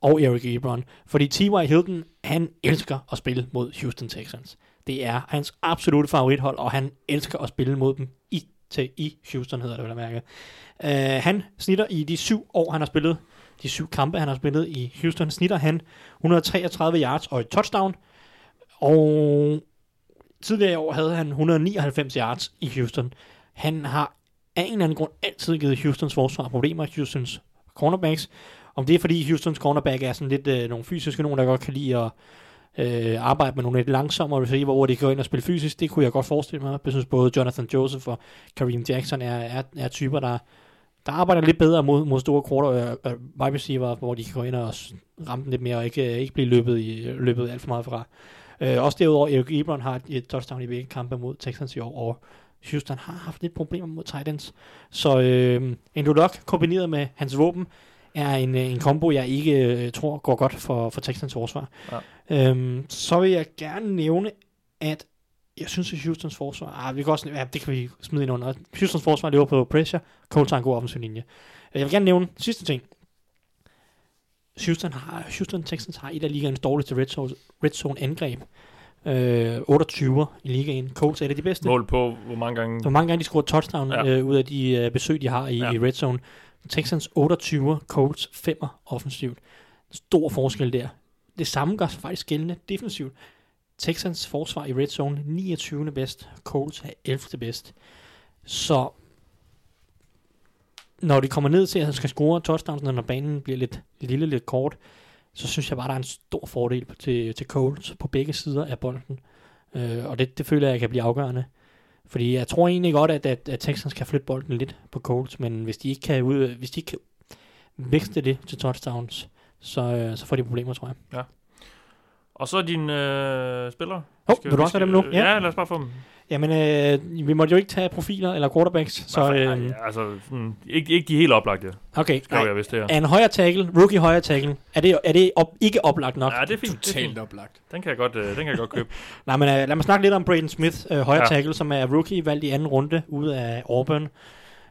og Eric Ebron. Fordi T.Y. Hilton, han elsker at spille mod Houston Texans. Det er hans absolute favorithold, og han elsker at spille mod dem i, til, i Houston, hedder det vel at mærke. Uh, han snitter i de syv år, han har spillet, de syv kampe, han har spillet i Houston, snitter han 133 yards og et touchdown. Og tidligere i år havde han 199 yards i Houston. Han har af en eller anden grund altid givet Houstons forsvar problemer, Houstons cornerbacks. Om det er fordi Houstons cornerback er sådan lidt øh, nogle fysiske, nogen der godt kan lide at øh, arbejde med nogle lidt langsommere receiver, hvor de går ind og spille fysisk, det kunne jeg godt forestille mig. Jeg synes både Jonathan Joseph og Kareem Jackson er, er, er typer, der, der arbejder lidt bedre mod, mod store quarter øh, øh, wide receiver, hvor de kan gå ind og ramme den lidt mere og ikke, øh, ikke blive løbet, i, løbet alt for meget fra. Øh, også derudover, Eric Ebron har et touchdown i begge kampe mod Texans i år, og Houston har haft lidt problemer mod Titans. Så øh, Andrew Luck kombineret med hans våben er en, øh, en kombo, jeg ikke øh, tror går godt for, for Texans forsvar. Ja. Øhm, så vil jeg gerne nævne, at jeg synes, at Houstons forsvar, ah, vi kan også, ja, det kan vi smide ind under. Houstons forsvar lever på pressure, Colts har en god offensiv linje. Jeg vil gerne nævne sidste ting. Houston, har, Houston Texans har et af ligaens dårligste red zone, red zone angreb. Øh, 28 i ligaen. Colts er det de bedste. Mål på, hvor mange gange... Hvor mange gange de scorer touchdown Ja. øh, ud af de øh, besøg, de har i, Ja. i red zone. Texans 28, Colts 5 offensivt. Stor forskel der. Det samme gør sig faktisk gældende defensivt. Texans forsvar i red zone 29. bedst, Colts er 11. bedst. Så når de kommer ned til at skal score touchdowns, når banen bliver lidt lille, lidt kort, så synes jeg bare, der er en stor fordel til, til Colts på begge sider af bolden. Øh, og det, det føler jeg kan blive afgørende. Fordi jeg tror egentlig godt, at, at, at Texans kan flytte bolden lidt på Colts, men hvis de ikke kan, ud, hvis de ikke kan vækste det til touchdowns, så, øh, så får de problemer, tror jeg. Og så dine øh, spillere. Hov, Skal- vil du også have dem nu? Ja. ja, lad os bare få dem. Jamen, øh, vi måtte jo ikke tage profiler eller quarterbacks, så Så, øh, ja, altså, sådan, ikke, ikke de helt oplagte, okay. skrev Nej. jeg vist det her. Er en højre tackle, rookie højre tackle, er det, er det op, ikke oplagt nok? Ja, det er fint. Det er Totalt fint. oplagt. Den kan jeg godt, øh, den kan jeg godt købe. Nej, men uh, lad mig snakke lidt om Braden Smith, uh, højre Ja. ja. tackle, som er rookie, valgt i anden runde ude af Auburn,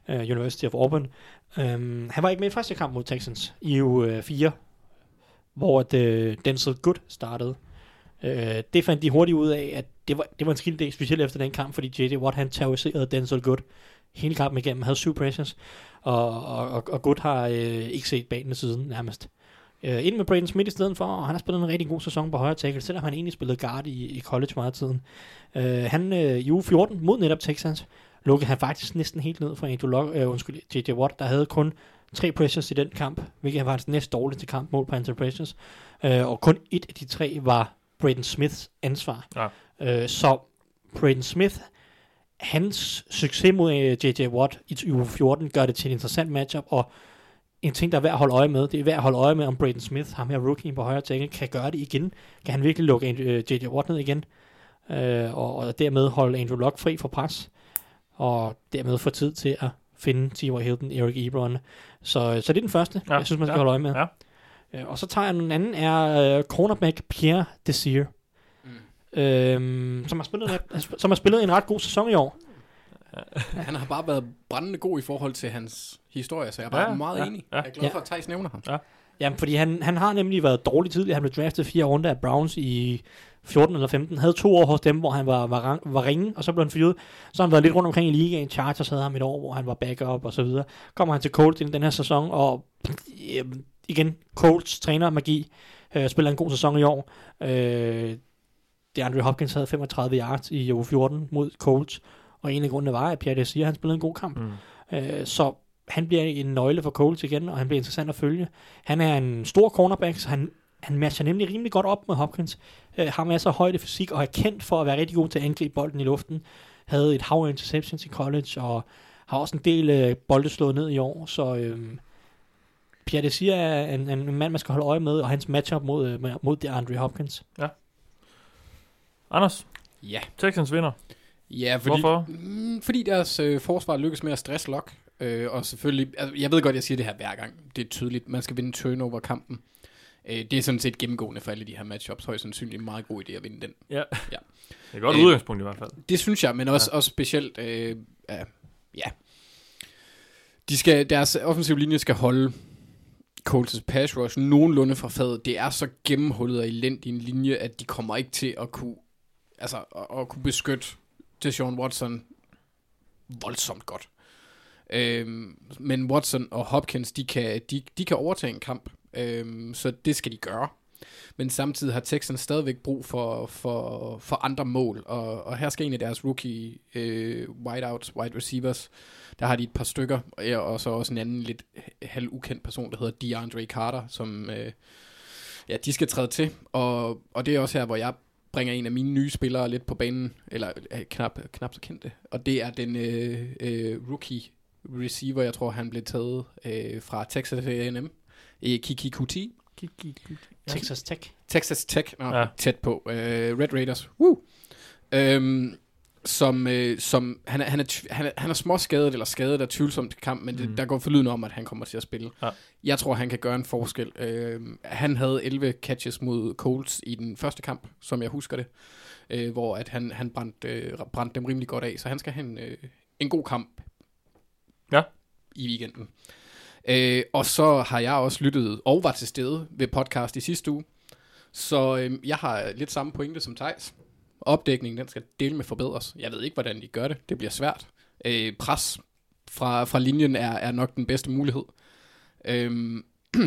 uh, University of Auburn. Um, han var ikke med i første kamp mod Texans i uge 4, hvor at, uh, Denzel Good startede. Uh, det fandt de hurtigt ud af, at det var, det var en skidt dag, specielt efter den kamp, fordi J.J. Watt han terroriserede Denzel Good hele kampen igennem, havde syv pressures, og, og, og, og Good har øh, ikke set banen siden nærmest. Øh, ind med Braden Smith i stedet for, og han har spillet en rigtig god sæson på højre tackle, selvom han egentlig spillede guard i, i college meget af tiden. Øh, han øh, i uge 14 mod netop Texans, lukkede han faktisk næsten helt ned for Andrew Luck, øh, undskyld, J.J. Watt, der havde kun tre pressures i den kamp, hvilket var hans næst dårligste kamp mål på antal pressures. øh, og kun et af de tre var Braden Smiths ansvar. Ja. Uh, så Braden Smith, hans succes mod J.J. Watt i uge 14 gør det til en interessant matchup, og en ting, der er værd at holde øje med, det er værd at holde øje med, om Braden Smith, ham her rookie på højre tackle, kan gøre det igen. Kan han virkelig lukke J.J. Watt ned igen, uh, og, og dermed holde Andrew Luck fri for pres, og dermed få tid til at finde T.Y. Hilton, Eric Ebron. Så, så det er den første, Ja, jeg synes, man skal ja, holde øje med. ja. Øh, og så tager jeg den anden, er uh, cornerback Pierre Desir. Øhm, som, har spillet, en- som har spillet en ret god sæson i år. Han har bare været brændende god i forhold til hans historie, så jeg er bare Ja, ja, meget ja, ja, enig. ja. Jeg er glad Ja. for, at Thijs nævner ham. Jamen, fordi han, han har nemlig været dårlig tidligere. Han blev draftet fire runder af Browns i 14 eller 15. Havde to år hos dem, hvor han var, var, var ringe, og så blev han fyret. Så har han været lidt rundt omkring i ligaen. Chargers havde ham et år, hvor han var backup og så videre. Kommer han til Colts i den her sæson, og øh, igen, Colts træner magi. Øh, spiller en god sæson i år. Øh, DeAndre Hopkins havde 35 yards i uge 14 mod Colts. Og en af grundene var, at Pierre Desir, han spillede en god kamp. Mm. Øh, så han bliver en nøgle for Colts igen, og han bliver interessant at følge. Han er en stor cornerback, så han, han matcher nemlig rimelig godt op med Hopkins. Øh, har masser af højde fysik, og er kendt for at være rigtig god til at angribe bolden i luften. Havde et hav af interceptions i college, og har også en del øh, bolde slået ned i år, så øh, Pierre Desir er en, en mand, man skal holde øje med, og hans matchup mod, øh, mod DeAndre Hopkins. Anders, Ja. Texans vinder. Ja, fordi, Hvorfor? Mm, fordi deres øh, forsvar lykkes med at stresse Lok. Øh, og selvfølgelig, altså, jeg ved godt, jeg siger det her hver gang. Det er tydeligt, man skal vinde turnover-kampen. Øh, det er sådan set gennemgående for alle de her matchups. Højst sandsynligt en meget god idé at vinde den. Ja. Ja. Det er et godt Øh, udgangspunkt i hvert fald. Det synes jeg, men også, ja. også specielt, øh, ja, ja. De skal, deres offensiv linje skal holde Colts' pass rush nogenlunde fra fadet. Det er så gennemhullet og elendig en linje, at de kommer ikke til at kunne, altså, at, at kunne beskytte Deshaun Watson voldsomt godt. Øhm, men Watson og Hopkins, de kan, de, de kan overtage en kamp, øhm, så det skal de gøre. Men samtidig har Texans stadigvæk brug for, for, for andre mål, og, og her skal en af deres rookie øh, wideouts, wide receivers, der har de et par stykker, og, og så også en anden lidt halv ukendt person, der hedder DeAndre Carter, som øh, ja, de skal træde til, og, og det er også her, hvor jeg bringer en af mine nye spillere lidt på banen, eller øh, knap, knap så kendte, og det er den øh, øh, rookie receiver, jeg tror han blev taget øh, fra Texas A&M, øh, Kiki Kuti, Texas Tech. Texas Tech, nå, Ja. tæt på. Uh, Red Raiders. Woo! Øhm, som, øh, som han, er, han, er, han, er, han er småskadet, eller skadet af tvivlsomt kamp, men det, Mhm. der går forlydende om, at han kommer til at spille. Ja. Jeg tror, han kan gøre en forskel. Øh, han havde 11 catches mod Colts i den første kamp, som jeg husker det, øh, hvor at han, han brændte, øh, brændte dem rimelig godt af, så han skal have en, øh, en god kamp Ja. i weekenden. Øh, og så har jeg også lyttet og var til stede ved podcast i sidste uge. Så øh, jeg har lidt samme pointe som Tejs. Opdækningen, den skal dele med forbedres. Jeg ved ikke, hvordan de gør det. Det bliver svært. Øh, pres fra, fra linjen er, er nok den bedste mulighed. Øhm,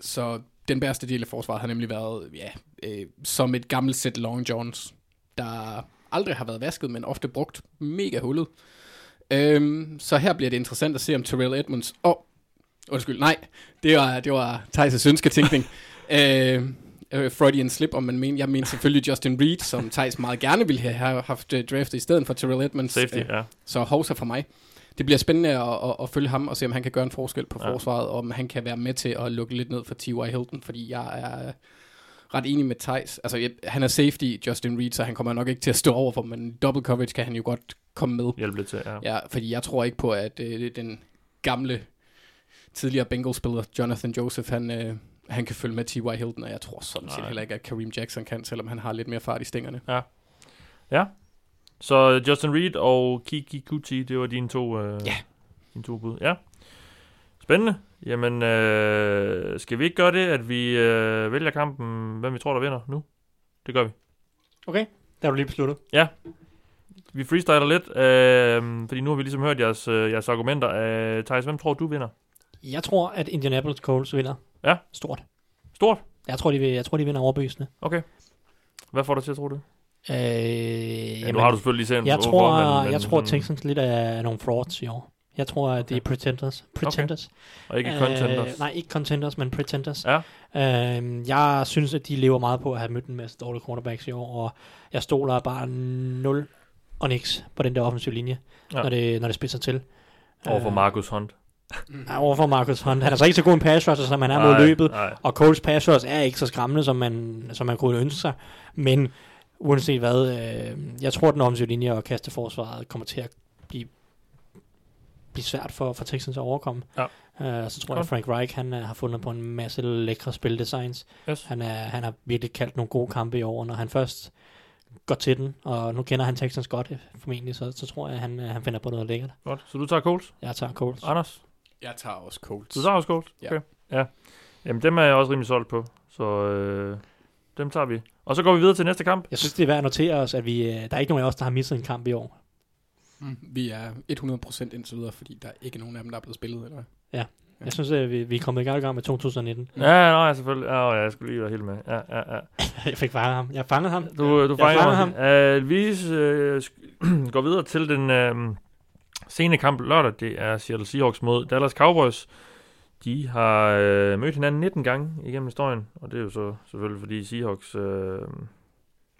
så den bedste del af forsvaret har nemlig været ja, øh, som et gammelt sæt long johns, der aldrig har været vasket, men ofte brugt mega hullet. Øhm, så her bliver det interessant at se, om Terrell Edmonds... Åh, oh, undskyld, nej, det var, det var Thijs' ønsketænkning. øh, øh, Freudian slip, om man mener. Jeg mener selvfølgelig Justin Reed, som Thijs meget gerne ville have haft øh, draftet i stedet for Terrell Edmonds. Safety, Øh, ja. så hovsa for mig. Det bliver spændende at, at, at følge ham og se, om han kan gøre en forskel på Ja. forsvaret, og om han kan være med til at lukke lidt ned for T.Y. Hilton, fordi jeg er ret enig med Thijs. Altså, jeg, han er safety, Justin Reed, så han kommer nok ikke til at stå over for, men double coverage kan han jo godt komme med. Hjælp lidt til, ja. Ja, fordi jeg tror ikke på, at øh, den gamle tidligere Bengals-spiller, Jonathan Joseph, han, øh, han kan følge med T.Y. Hilton, og jeg tror sådan set Nej. heller ikke, at Kareem Jackson kan, selvom han har lidt mere fart i stængerne. Så Justin Reed og Kiki Kuti, det var dine to, øh, Ja. dine to bud. Ja. Spændende. Jamen, øh, skal vi ikke gøre det, at vi øh, vælger kampen, hvem vi tror, der vinder nu? Det gør vi. Okay, der er du lige besluttet. Vi freestyler lidt, øh, fordi nu har vi ligesom hørt jeres, øh, jeres argumenter. Øh, Thijs, hvem tror du vinder? Jeg tror, at Indianapolis Colts vinder. Ja. Stort. Stort. Jeg tror, de, vil, jeg tror, de vinder overbevisende. Hvad får dig til at tro det? Øh, Ja, nu har du selvfølgelig lige set jeg tror, men, men jeg tror, at Texans lidt er nogle frauds i år. Jeg tror, at det er pretenders. Pretenders. Og ikke contenders. Øh, nej, ikke contenders, men pretenders. Ja. Øh, jeg synes, at de lever meget på at have mødt en masse dårlige quarterbacks i år, og jeg stoler bare 0 og niks på den der offensive linje, Ja. når, det, når det spidser til. Overfor Øh, Marcus Hunt. Ja, overfor Marcus Hunt. Han er så ikke så god en pass rusher, som han er mod Nej, løbet. Nej. Og Coles pass rush er ikke så skræmmende, som man, som man kunne ønske sig. Men uanset hvad, øh, jeg tror, at den offensive linje og kasteforsvaret kommer til at blive, blive svært for, for Texans at overkomme. Ja. Uh, så tror jeg, Godt. at Frank Reich han, uh, har fundet på en masse lækre spildesigns. Yes. Han, er, han har virkelig kaldt nogle gode kampe i år, når han først går til den, og nu kender han Texans godt øh, formentlig, så, så tror jeg, at han, han finder på noget lækkert. Godt. Så du tager Coles? Jeg tager Coles. Anders? Jeg tager også Colts. Du tager også Coles? Ja. Okay. Ja. Jamen, dem er jeg også rimelig solgt på. Så øh, dem tager vi. Og så går vi videre til næste kamp. Jeg synes, det er værd at notere os, at vi, øh, der er ikke nogen af os, der har misset en kamp i år. Mm, vi er 100% indtil videre, fordi der er ikke nogen af dem, der er blevet spillet, eller? Ja. Jeg synes, at vi, vi er kommet i gang i gang med 2019. Ja, nej, selvfølgelig. Ja, ja, jeg skulle lige være helt med. Ja, ja, ja. Jeg fik fanget ham. Jeg fangede ham. Du, du Jeg fanger fanger ham. Uh, vi uh, går videre til den uh, sene kamp lørdag. Det er Seattle Seahawks mod Dallas Cowboys. De har uh, mødt hinanden 19 gange igennem historien, og det er jo så selvfølgelig fordi Seahawks... Uh,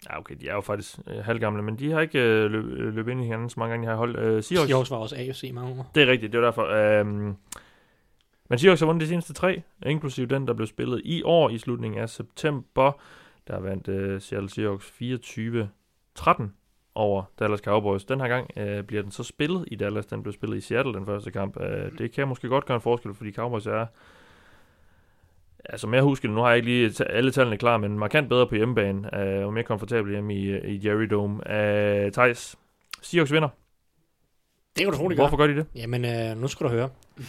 ja, okay, de er jo faktisk uh, halvgamle, men de har ikke uh, løb, løbet ind i hinanden så mange gange, de har holdt. Uh, Seahawks, Seahawks var også AFC mange år. det er rigtigt, det er derfor. Um, men Seahawks har vundet de seneste tre, inklusive den, der blev spillet i år i slutningen af september. Der vandt uh, Seattle Seahawks 24-13 over Dallas Cowboys. Den her gang uh, bliver den så spillet i Dallas. Den blev spillet i Seattle den første kamp. Uh, det kan måske godt gøre en forskel, fordi Cowboys er... Altså mere husker det, nu har jeg ikke lige alle tallene klar, men markant bedre på hjemmebane, uh, og mere komfortabel hjemme i, i Jerry Dome. Uh, Thijs, Seahawks vinder. Det kan du tro, Hvorfor gør de det? Jamen, øh, nu skal du høre.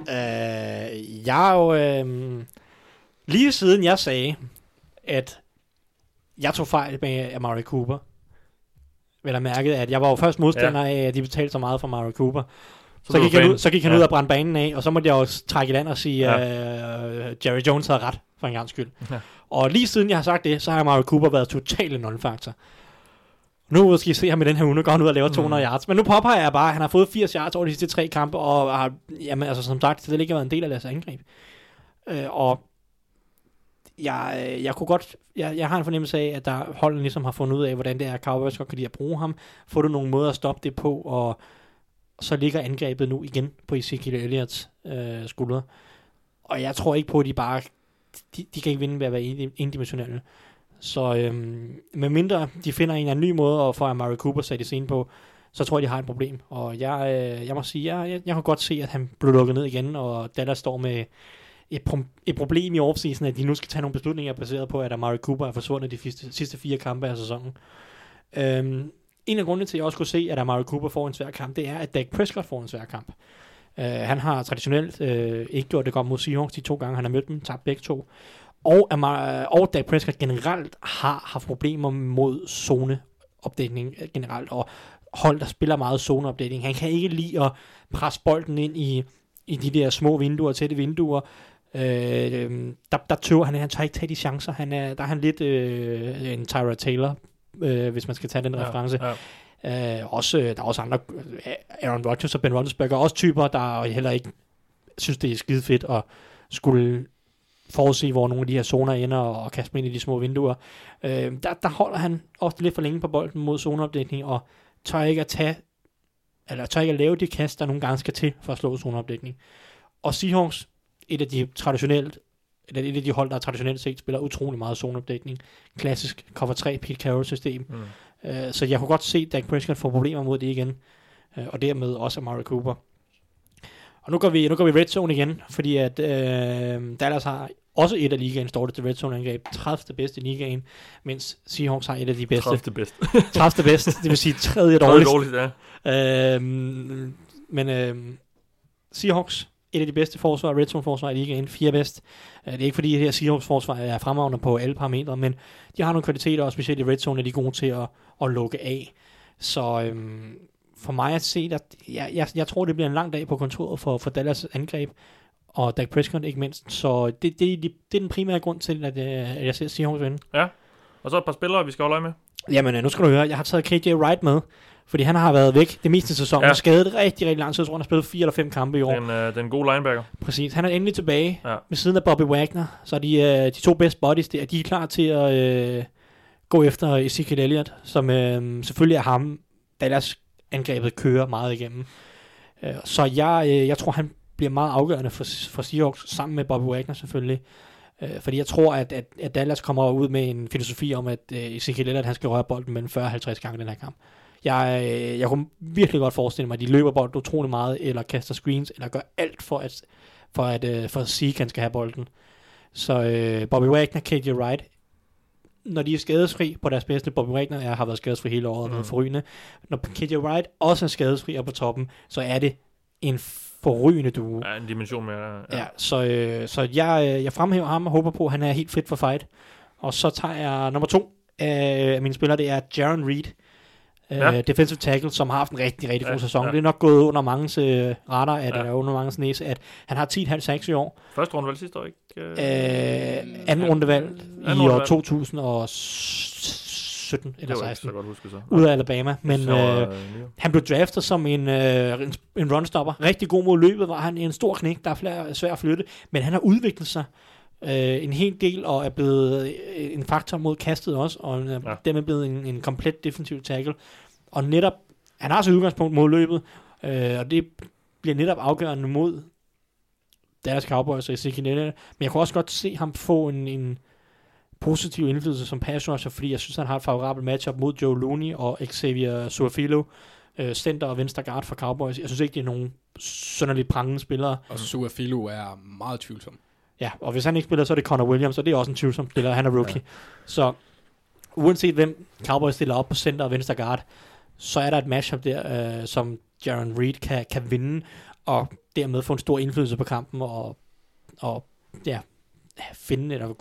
Øh, jeg er jo... Øh, lige siden jeg sagde, at jeg tog fejl med Amari Cooper, vil jeg mærke, at jeg var jo først modstander ja. af, at de betalte så meget for Amari Cooper. Så, så, gik, fan. ud, så gik han Ja. ud og brændte banen af, og så måtte jeg jo trække i land og sige, Ja. at uh, Jerry Jones havde ret, for en gang skyld. Ja. Og lige siden jeg har sagt det, så har Amari Cooper været totalt en non-faktor. Nu skal I se ham i den her uge, nu går han ud og laver 200 Mm. yards. Men nu påpeger jeg bare, at han har fået 80 yards over de sidste tre kampe, og har, jamen, altså, som sagt, det ikke været en del af deres angreb. Øh, og jeg, øh, jeg kunne godt, jeg, jeg har en fornemmelse af, at der holden ligesom har fundet ud af, hvordan det er, Cowboys godt kan lide at bruge ham. Får du nogle måder at stoppe det på, og så ligger angrebet nu igen på Ezekiel Elliots øh, skuldre. Og jeg tror ikke på, at de bare, de, de kan ikke vinde ved at være indimensionelle. Så øhm, medmindre de finder en eller anden ny måde at få Amari Cooper sat i scene på, så tror jeg, de har et problem. Og jeg, øh, jeg må sige, jeg, jeg, jeg kan godt se, at han blev lukket ned igen, og Dallas står med et, pro- et problem i offseason, at de nu skal tage nogle beslutninger baseret på, at Amari Cooper er forsvundet de sidste, sidste fire kampe af sæsonen. Øhm, en af grundene til, at jeg også kunne se, at Amari Cooper får en svær kamp, det er, at Dak Prescott får en svær kamp. Øh, han har traditionelt øh, ikke gjort det godt mod Seahawks de to gange, han har mødt dem, tabt begge to. Og, Amar, og Dak Prescott generelt har haft problemer mod zoneopdækning øh, generelt, og hold, der spiller meget zoneopdækning. Han kan ikke lide at presse bolden ind i, i de der små vinduer, tætte vinduer. Øh, der, der tøver han, han tager ikke tage de chancer. Han er, der er han lidt øh, en Tyra Taylor, øh, hvis man skal tage den reference. Ja, ja. Øh, også, der er også andre, øh, Aaron Rodgers og Ben Roethlisberger, også typer, der heller ikke synes, det er skide fedt at skulle forudse, hvor nogle af de her zoner ender og kaste dem ind i de små vinduer. Øh, der, der holder han ofte lidt for længe på bolden mod zoneopdækning, og tør ikke at tage, eller tør ikke at lave de kast, der nogle gange skal til for at slå zoneopdækning. Og Seahawks, et af de traditionelt, eller et af de hold, der traditionelt set spiller utrolig meget zoneopdækning. Klassisk cover 3 Pete Carroll system. Mm. Øh, så jeg kunne godt se, at Dak Prescott får problemer mod det igen. Øh, og dermed også Amari Cooper. Og nu går vi, nu går vi red zone igen, fordi at øh, Dallas har også et af ligaens dårligste red zone angreb, 30. bedste i ligaen, mens Seahawks har et af de bedste. 30. bedst. 30. bedste, det vil sige tredje dårligste. dårligt, ja. Øhm, men øhm, Seahawks, et af de bedste forsvar, red zone forsvar i ligaen, fire bedst. Øh, det er ikke fordi, at det her Seahawks forsvar er fremragende på alle parametre, men de har nogle kvaliteter, og specielt i red zone er de gode til at, at lukke af. Så øhm, for mig at se, at jeg, jeg, jeg tror, det bliver en lang dag på kontoret for, for Dallas angreb, og Dak Prescott ikke mindst. Så det, det, det, det er den primære grund til, at, øh, at jeg ser Seahawks vinde. Og så et par spillere, vi skal holde øje med. Jamen, øh, nu skal du høre, jeg har taget KJ Wright med, fordi han har været væk det meste af sæsonen, Ja. ja. skadet rigtig, rigtig lang tid. Jeg tror, han har spillet fire eller fem kampe i år. Den, øh, den gode linebacker. Præcis. Han er endelig tilbage Ja. ved siden af Bobby Wagner. Så er de, øh, de to best buddies der, de er klar til at øh, gå efter Ezekiel Elliott, som øh, selvfølgelig er ham, Dallas angrebet kører meget igennem. Øh, så jeg, øh, jeg tror, han bliver meget afgørende for, for Seahawks, sammen med Bobby Wagner selvfølgelig. Øh, fordi jeg tror, at, at, at Dallas kommer ud med en filosofi om, at øh, Ezekiel Elliott han skal røre bolden mellem 40 og 50 gange den her kamp. Øh, jeg kunne virkelig godt forestille mig, at de løber bolden utrolig meget, eller kaster screens, eller gør alt for at, for at, øh, for at sige, at han skal have bolden. Så øh, Bobby Wagner, KJ Wright, når de er skadesfri på deres bedste, Bobby Wagner er, har været skadesfri hele året og været Mm. forrygende. Når KJ Wright også er skadesfri og på toppen, så er det en forrygende duo. Ja, en dimension mere. Ja, ja så, øh, så jeg, øh, jeg fremhæver ham og håber på, at han er helt fit for fight. Og så tager jeg nummer to af mine spillere, det er Jaron Reed. Ja. Ja. defensive tackle, som har haft en rigtig, rigtig god Ja, sæson. ja. Det er nok gået under mangens øh, radar, at, Ja. ja. under mangens næse, at han har 10,5 sacks i år. Første runde vel sidste år, ikke? Øh, Øh, anden rundevalg i Anden år rundevalg. 2017 eller det var ikke 16. så godt husket så. Ud af Alabama. Men Så, øh, øh, han blev draftet som en, øh, en, en runstopper. Rigtig god mod løbet var han en stor knæk, der er flere, svær at flytte. Men han har udviklet sig øh, en hel del og er blevet øh, en faktor mod kastet også. Og er Ja. ja. dermed blevet en, en komplet defensiv tackle. Og netop, han har så udgangspunkt mod løbet. Øh, og det bliver netop afgørende mod Dallas Cowboys og Ezekiel. Men jeg kunne også godt se ham få en, en positiv indflydelse som pass rusher, fordi jeg synes, han har et favorabelt matchup mod Joe Looney og Xavier Suafilo, øh, center og venstre guard for Cowboys. Jeg synes ikke, det er nogen sønderligt prangende spillere. Og Sua Filu er meget tvivlsom. Ja, og hvis han ikke spiller, så er det Connor Williams, og det er også en tvivlsom spiller. Han er rookie. Ja. Så uanset hvem Cowboys stiller op på center og venstre guard, så er der et matchup der, øh, som Jaron Reed kan, kan vinde. og dermed få en stor indflydelse på kampen, og, og ja, finde, eller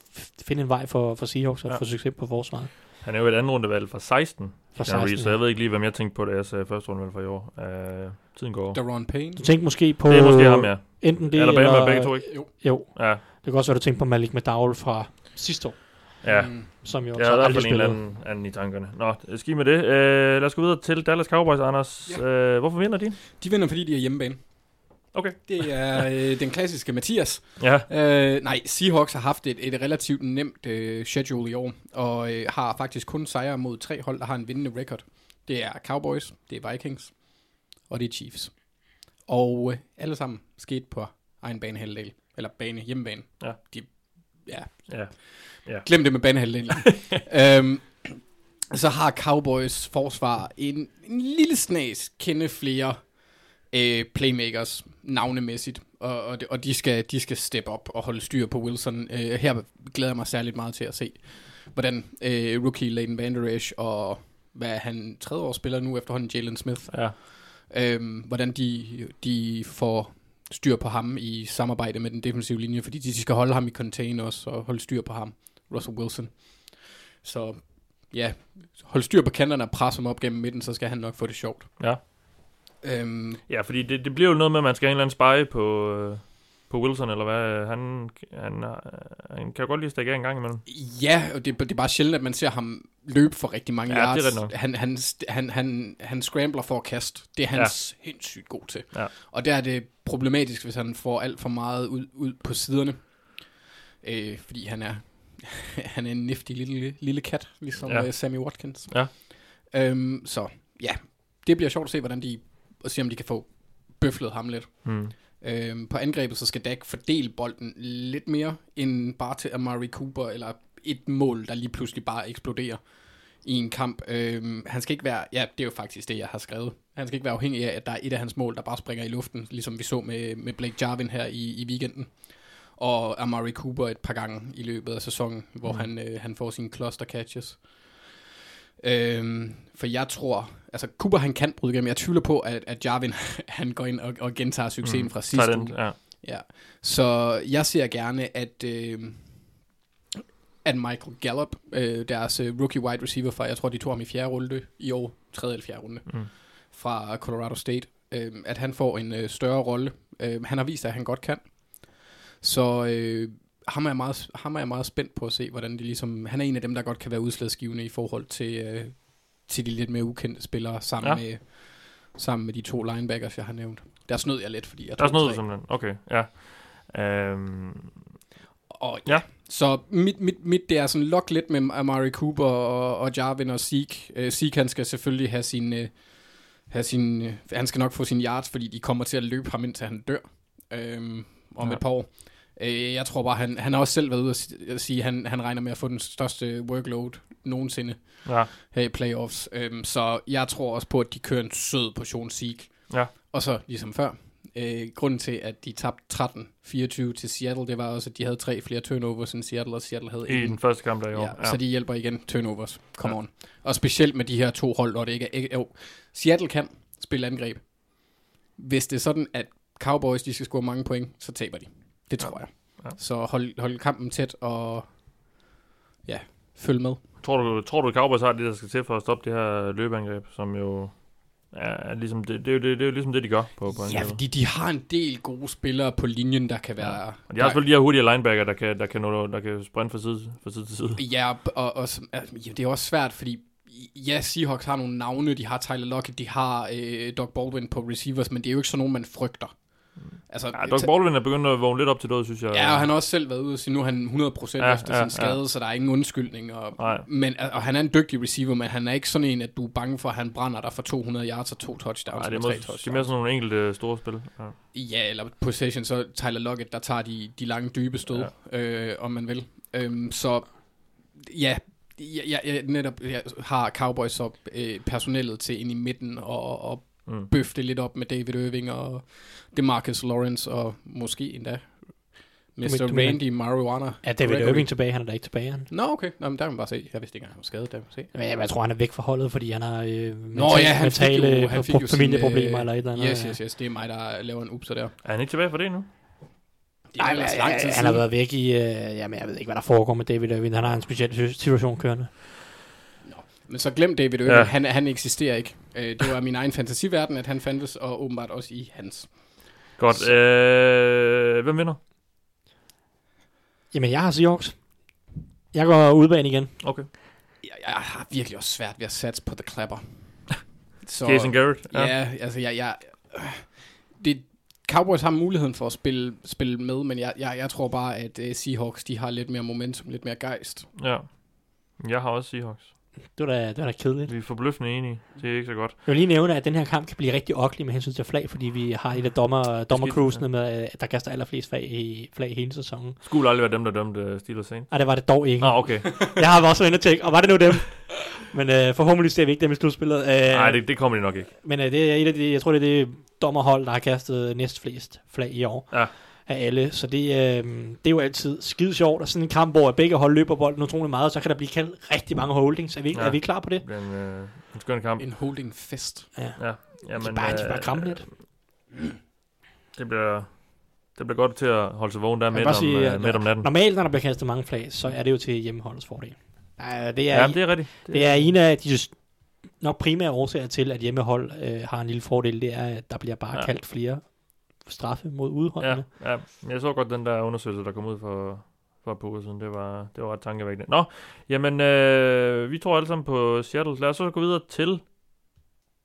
finde en vej for, for Seahawks og Ja. få succes på forsvaret. Han er jo et andet rundevalg fra 16, For Henry, 16, så jeg ved ikke lige, hvem jeg tænkte på, da jeg sagde første rundevalg for i år. Uh, tiden går. Daron Payne. Du tænkte måske på Det er måske ham, ja. Enten det, Alabama eller, begge to, ikke? Jo. Jo, Ja, det kan også være, du tænkte på Malik McDowell fra sidste år, ja. Mm. som jo Jeg så i hvert aldrig fald en eller spillede. anden, anden i tankerne. Nå, ski med det. Uh, lad os gå videre til Dallas Cowboys, Anders. Uh, hvorfor vinder de? De vinder, fordi de er hjemmebane. Okay. Det er øh, den klassiske Mathias. Ja, Øh, nej, Seahawks har haft et, et relativt nemt øh, schedule i år, og øh, har faktisk kun sejre mod tre hold, der har en vindende record. Det er Cowboys, det er Vikings, og det er Chiefs. Og øh, alle sammen sket på egen banehalvdel, eller bane, hjemmebane. Ja. De, ja, ja. glem det med banehalvdelen. øhm, så har Cowboys forsvar en, en lille snas kende flere øh, playmakers navnemæssigt, og, og, de- og de, skal, de skal steppe op og holde styr på Wilson. Øh, her glæder jeg mig særligt meget til at se, hvordan øh, rookie Leighton Vander Esch og hvad han tredje år spiller nu efterhånden, Jalen Smith, ja. Øhm, hvordan de, de får styr på ham i samarbejde med den defensive linje, fordi de skal holde ham i contain også, og holde styr på ham, Russell Wilson. Så ja, hold styr på kanterne og presse ham op gennem midten, så skal han nok få det sjovt. Ja. Øhm, Ja, fordi det, det bliver jo noget med, at man skal have en eller anden spy på, øh, på Wilson, eller hvad. Han, han, øh, han kan jo godt lige stikke af en gang imellem. ja, og det, det er bare sjældent, at man ser ham løbe for rigtig mange Ja, det er yards. nok. han, han, han, han, han scrambler for at kaste. Det er han ja. sindssygt god til. Ja. Og der er det problematisk, hvis han får alt for meget ud, ud på siderne. Øh, fordi han er, han er en nifty lille, lille kat, ligesom Ja. ja. Sammy Watkins. Ja. Øhm, så ja, det bliver sjovt at se, hvordan de, og se om de kan få bøflet ham lidt. Hmm. Øhm, på angrebet, så skal Dak fordele bolden lidt mere, end bare til Amari Cooper, eller et mål, der lige pludselig bare eksploderer i en kamp. Øhm, han skal ikke være, ja, det er jo faktisk det, jeg har skrevet. Han skal ikke være afhængig af, at der er et af hans mål, der bare springer i luften, ligesom vi så med, med Blake Jarvin her i, i weekenden. Og Amari Cooper et par gange i løbet af sæsonen, hvor Mm. han, øh, han får sine cluster catches. Øhm, for jeg tror, altså Cooper han kan bryde igennem. Jeg tvivler på, at, at Jarvin han går ind og, og gentager succesen mm. fra sidste end, uge. ja. Ja. Så jeg ser gerne, at, øh, at Michael Gallup, øh, deres øh, rookie wide receiver fra, jeg tror de tog ham i fjerde runde i år, tredje eller fjerde runde, Mm. fra Colorado State, øh, at han får en øh, større rolle. Øh, han har vist, at han godt kan. Så øh, ham, er jeg meget, ham er jeg meget spændt på at se, hvordan de ligesom... Han er en af dem, der godt kan være udslagsgivende i forhold til, øh, til de lidt mere ukendte spillere, sammen, Ja. med, sammen med de to linebackers, jeg har nævnt. Der snød jeg lidt, fordi jeg Der er noget tre. simpelthen. Okay, ja. Øhm, Og, Ja. ja. Så mit, mit, mit, det er sådan lok lidt med Amari Cooper og, og Jarvin og Zeke. Uh, Zeke, han skal selvfølgelig have sin, uh, have sin uh, han skal nok få sin yards, fordi de kommer til at løbe ham indtil han dør um, om ja. et par år. Uh, jeg tror bare, han, han har også selv været ude at si- at sige, at han, han regner med at få den største workload nogensinde ja. her i playoffs. Um, så jeg tror også på, at de kører en sød portion Zeke. Ja. Og så, ligesom før, øh, grunden til, at de tabte 13-24 til Seattle, det var også, at de havde tre flere turnovers end Seattle, og Seattle havde I en. den første kamp der i år. Ja, så de hjælper igen turnovers. Come Ja. ja. on. Og specielt med de her to hold, hvor det ikke er... Ikke, jo, Seattle kan spille angreb. Hvis det er sådan, at Cowboys de skal score mange point, så taber de. Det tror jeg. Ja. Så hold, hold kampen tæt og ja, følg med. Tror du, tror du, Cowboys har det, der skal til for at stoppe det her løbeangreb, som jo er ligesom det, det, er jo, det, det er jo ligesom det, de gør på, på Ja, angrebet. fordi de har en del gode spillere på linjen, der kan være... Og de har selvfølgelig de her hurtige linebacker, der kan, der kan, nå, der kan sprinte fra side, fra side til side. Ja, og, og altså, ja, det er også svært, fordi ja, Seahawks har nogle navne, de har Tyler Lockett, de har øh, Doug Baldwin på receivers, men det er jo ikke sådan nogen, man frygter. Altså, Ja, Doug Baldwin er begyndt at vågne lidt op til død, synes jeg. Ja, og han har også selv været ude og sige, nu er han 100% Ja, efter ja, sin skade, ja. så der er ingen undskyldning. Og, Nej. men, og han er en dygtig receiver, men han er ikke sådan en, at du er bange for, at han brænder dig for 200 yards og to touchdowns. Nej, det er, måske, det er touchdowns. mere sådan nogle enkelte store spil. Ja. Ja, eller possession, så Tyler Lockett, der tager de, de lange, dybe stød, ja. øh, om man vil. Øhm, så ja, jeg, jeg, jeg netop jeg har Cowboys så øh, personellet til ind i midten og, og Mm. bøfte lidt op med David Irving og Demarcus Lawrence og måske endda Mr. du mener- Randy Marijuana. Er David Gregory. Irving tilbage? Han er da ikke tilbage, han. Nå, okay. Nå, men der kan man bare se. Jeg vidste ikke engang, han var skadet. Der kan man se. Men jeg, jeg tror, han er væk fra holdet, fordi han har øh, mental, Nå ja, han fik mentale jo, han fik jo familieproblemer sin, øh, eller et eller andet. Yes, yes, yes. Det er mig, der laver en upser der. Er han ikke tilbage for det nu? Det er Nej, men, tid han har været væk i, øh, jamen jeg ved ikke, hvad der foregår med David Irving. Han har en speciel situation kørende. Men så glem David Irving. Ja. Han, han eksisterer ikke. Øh, det var min egen fantasiverden, at han fandtes, og åbenbart også i hans. Godt. Øh, hvem vinder? Jamen, jeg har Seahawks. Jeg går udbanen igen. Okay. Jeg, jeg har virkelig også svært ved at satse på The Clapper. Så, Jason Garrett. Ja, ja altså jeg... jeg øh, det, Cowboys har muligheden for at spille, spille med, men jeg, jeg, jeg tror bare, at uh, Seahawks de har lidt mere momentum, lidt mere gejst. ja. Jeg har også Seahawks. Det var da, det var da kedeligt. Vi er forbløffende enige. Det er ikke så godt. Jeg vil lige nævne, at den her kamp kan blive rigtig ugly med hensyn til flag, fordi vi har et af dommer, dommercruisene med, at der kaster allerflest flag i, flag i hele sæsonen. Skulle aldrig være dem, der dømte Steelers Saints. Nej, det var det dog ikke. Ah, okay. Jeg har også været inde og og var det nu dem? Men øh, forhåbentlig ser vi ikke dem i slutspillet. Øh, Nej, det, det kommer de nok ikke. Men øh, det er et af de, jeg tror, det er det dommerhold, der har kastet næstflest flag i år. Ja. Af alle. Så det, øh, det er jo altid skide sjovt. Og sådan en kamp, hvor begge hold løber bolden utrolig meget, så kan der blive kaldt rigtig mange holdings. Er vi, Ja. er vi klar på det? Det bliver en, øh, en skøn kamp. En holding fest. Ja. Ja. De Jamen, bare, de øh, bare krampe lidt. Det bliver, det bliver godt til at holde sig vågen der midt bare om, sige, øh, midt om natten. Normalt, når der bliver kastet mange flag, så er det jo til hjemmeholdets fordel. Ja, det er, Ja, det er rigtigt. det er en af de nok primære årsager til, at hjemmehold øh, har en lille fordel, det er, at der bliver bare ja. kaldt flere straffe mod Ja, udholdene. ja. Jeg så godt den der undersøgelse, der kom ud for, for et par uger siden. Det var, det var ret tankevækkende. Nå, jamen, øh, vi tror alle sammen på Seattle. Lad os så gå videre til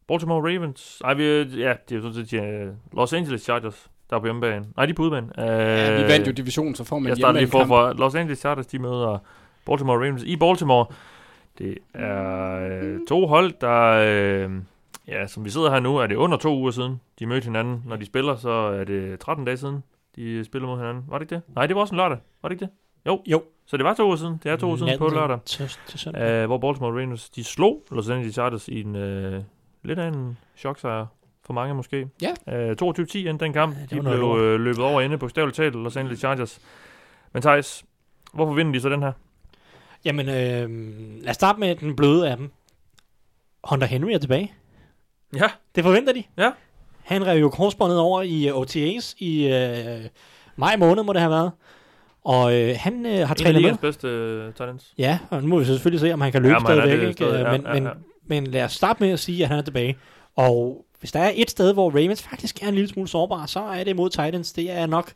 Baltimore Ravens. Ej, vi, ja, det er jo sådan set uh, Los Angeles Chargers, der er på hjemmebane. Nej, de er på udebane. Uh, Ja, vi vandt jo divisionen, så får man Jeg starter lige forfra. Los Angeles Chargers, de møder Baltimore Ravens i Baltimore. Det er øh, to hold, der, øh, ja, som vi sidder her nu, er det under to uger siden, de mødte hinanden. Når de spiller, så er det 13 dage siden, de spiller mod hinanden. Var det ikke det? Nej, det var også en lørdag. Var det ikke det? Jo. Jo. Så det var to uger siden. Det er to uger siden på lørdag. Til, til søndag. Øh, hvor Baltimore Ravens, de slog Los Angeles Chargers i en øh, lidt af en choksejr for mange måske. Ja. Øh, 22-10 endte den kamp. Ja, de blev øh, løbet over ende på stavligt talt, Los Angeles Chargers. Men Thijs, hvorfor vinder de så den her? Jamen, øh, lad os starte med den bløde af dem. Hunter Henry er tilbage. Ja, Det forventer de. Ja. Han rev jo korsbåndet over i uh, OTA's i øh, maj måned, må det have været. Og øh, han øh, har en trænet med. ligens bedste øh, talents. Ja, og nu må vi selvfølgelig se, om han kan løbe Ja, men stadigvæk. det Ikke? stadig, ja, men, ja, men, ja. men lad os starte med at sige, at han er tilbage. Og hvis der er et sted, hvor Ravens faktisk er en lille smule sårbar, så er det mod Titans. Det er nok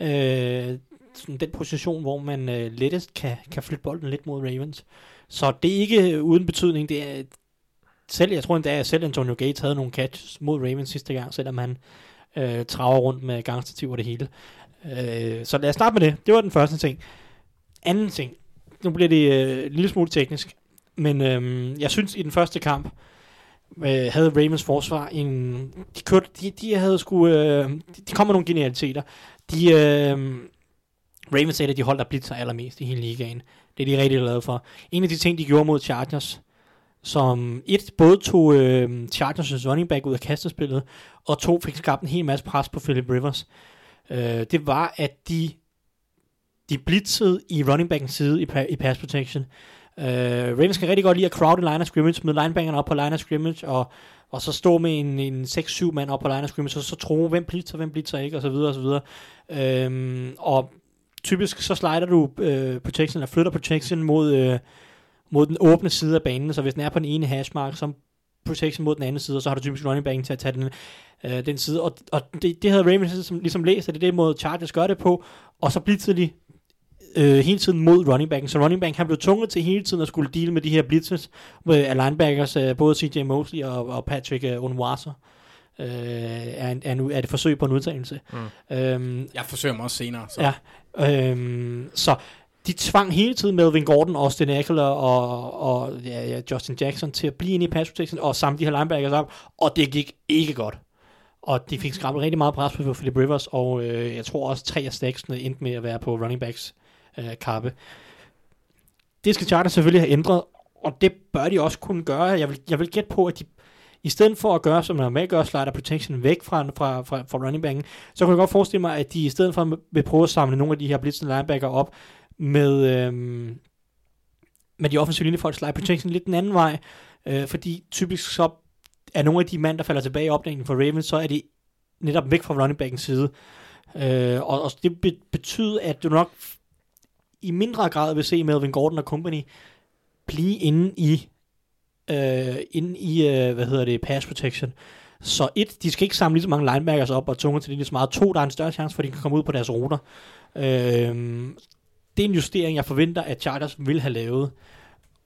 øh, sådan den position, hvor man øh, lettest kan, kan flytte bolden lidt mod Ravens. Så det er ikke uden betydning. Det er selv, jeg tror endda, at selv Antonio Gates havde nogle catches mod Ravens sidste gang, selvom han øh, traver rundt med gangstativ og det hele. Øh, så lad os starte med det. Det var den første ting. Anden ting. Nu bliver det øh, en lille smule teknisk. Men øh, jeg synes, i den første kamp, øh, havde Ravens forsvar en... De, kørte, de, de havde sgu... Øh, de, de kom med nogle genialiteter. De... Øh, Ravens sagde, at de holdt der blitzer allermest i hele ligaen. Det er de rigtig glade for. En af de ting, de gjorde mod Chargers, som et, både tog øh, Chargers' running back ud af kastespillet, og to fik skabt en hel masse pres på Philip Rivers. Øh, det var, at de de blitzede i running backens side i, i pass protection. Øh, Ravens kan rigtig godt lide at crowde line of scrimmage, med linebackerne op på line of scrimmage, og, og så stå med en, en 6-7 mand op på line of scrimmage, og så tro, hvem blitzer, hvem blitzer ikke, og så videre, og så videre. Øhm, og typisk så slider du øh, protection, eller flytter protection mod, Øh, mod den åbne side af banen, så hvis den er på den ene hashmark, så protection mod den anden side, og så har du typisk running backen til at tage den, uh, den side, og, og det, det havde Ravens ligesom, ligesom læst, at det er det måde Chargers gør det på, og så blitzede de øh, hele tiden mod running backen. Så running back han blev tvunget til hele tiden at skulle deal med de her blitzes med af linebackers, øh, både CJ Mosley og, og Patrick øh, Onwasa. Øh, er, en, er, nu, er det forsøg på en udtalelse. Mm. Øhm, Jeg forsøger mig også senere. Så. Ja. øhm, så de tvang hele tiden Melvin Gordon, Austin Eckler og, og ja, ja, Justin Jackson til at blive inde i pass protection og samle de her linebackers op, og det gik ikke godt. Og de fik skrabet rigtig meget pres på Philip Rivers, og øh, jeg tror også tre af stacksene endte med at være på running backs øh, kappe. Det skal Chargers selvfølgelig have ændret, og det bør de også kunne gøre. Jeg vil, jeg vil gætte på, at de, i stedet for at gøre, som man normalt gør, slider protection væk fra, fra, fra, fra running backen, så kunne jeg godt forestille mig, at de i stedet for vil prøve at samle nogle af de her blitzende linebacker op med, øhm, med de offensive linjefolk slide protection lidt den anden vej, øh, fordi typisk så er nogle af de mand, der falder tilbage i opdækningen for Ravens, så er de netop væk fra running backens side. Øh, og, og det be- betyder, at du nok i mindre grad vil se Melvin Gordon og company blive inde i øh, inde i, øh, hvad hedder det, pass protection. Så et, de skal ikke samle lige så mange linebackers op og tunge til det lige så meget. To, der er en større chance for, at de kan komme ud på deres ruter. Øh, det er en justering, jeg forventer, at Chargers vil have lavet,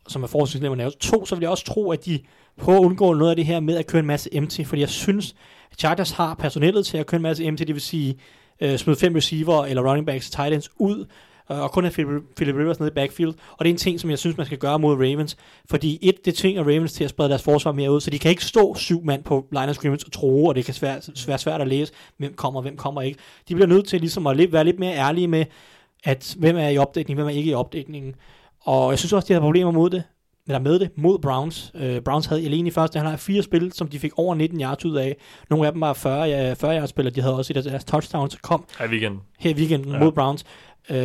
som er forholdsvis lavet. To, så vil jeg også tro, at de prøver at undgå noget af det her med at køre en masse MT, fordi jeg synes, at Chargers har personellet til at køre en masse MT, det vil sige øh, smide fem receiver eller running backs, tight ends ud, øh, og kun have Philip, Philip Rivers nede i backfield. Og det er en ting, som jeg synes, man skal gøre mod Ravens. Fordi et, det tvinger Ravens til at sprede deres forsvar mere ud, så de kan ikke stå syv mand på line of scrimmage og tro, og det kan være svært, svært at læse, hvem kommer, hvem kommer ikke. De bliver nødt til ligesom at være lidt mere ærlige med, at hvem er i opdækning, hvem er ikke i opdækningen. Og jeg synes også, de havde problemer mod det eller med det mod Browns. Uh, Browns havde alene i første halvleg fire spil, som de fik over 19 yards ud af. Nogle af dem var 40, ja, 40 yards spillere, de havde også et af deres touchdowns, kom Her i weekenden. her i weekenden ja. mod Browns, uh,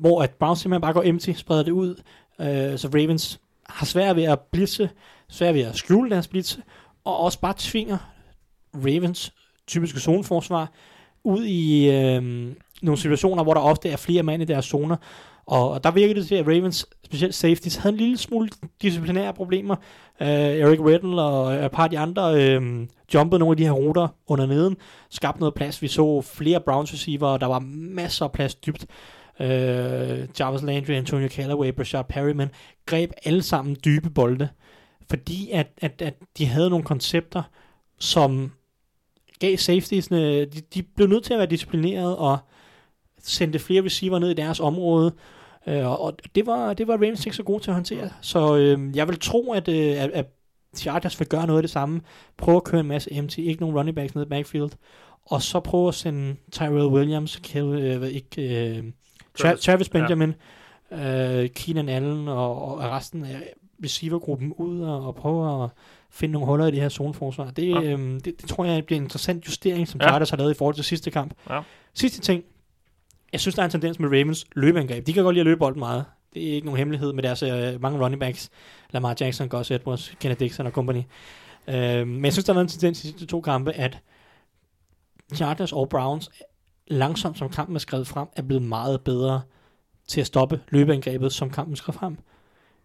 hvor at Browns simpelthen bare går empty, spreder det ud, uh, så Ravens har svært ved at blitse, svært ved at skjule deres blitse, og også bare tvinger Ravens typiske zoneforsvar ud i øh, nogle situationer, hvor der ofte er flere mand i deres zoner, og, og der virkede det til, at Ravens, specielt safeties, havde en lille smule disciplinære problemer. Uh, Eric Weddle og øh, et par af de andre uh, jumpede nogle af de her ruter under neden, skabte noget plads. Vi så flere Browns receiver, og der var masser af plads dybt. Uh, Jarvis Landry, Antonio Callaway, Brashard Perryman greb alle sammen dybe bolde, fordi at, at, at de havde nogle koncepter, som gav safetiesne, de, de blev nødt til at være disciplineret og sendte flere receiver ned i deres område, Øh, og det var, det var Ravens ikke så gode til at håndtere. Så øh, jeg vil tro, at, øh, at, at Chargers vil gøre noget af det samme. Prøve at køre en masse MT, ikke nogen running backs ned i backfield. Og så prøve at sende Tyrell Williams, Kel, øh, ikke, øh, Travis, Travis Benjamin, ja. øh, Keenan Allen og, og resten af receivergruppen ud og, og prøve at finde nogle huller i det her zoneforsvar. Det, ja. øh, det, det tror jeg bliver en interessant justering, som Chargers ja. har lavet i forhold til sidste kamp. Ja. Sidste ting, jeg synes, der er en tendens med Ravens løbeangreb. De kan godt lide at løbe bolden meget. Det er ikke nogen hemmelighed med deres øh, mange running backs. Lamar Jackson, Gus Edwards, Kenneth Dixon og company. Øh, men jeg synes, der er en tendens i de to kampe, at Chargers og Browns langsomt, som kampen er skrevet frem, er blevet meget bedre til at stoppe løbeangrebet, som kampen skrev frem.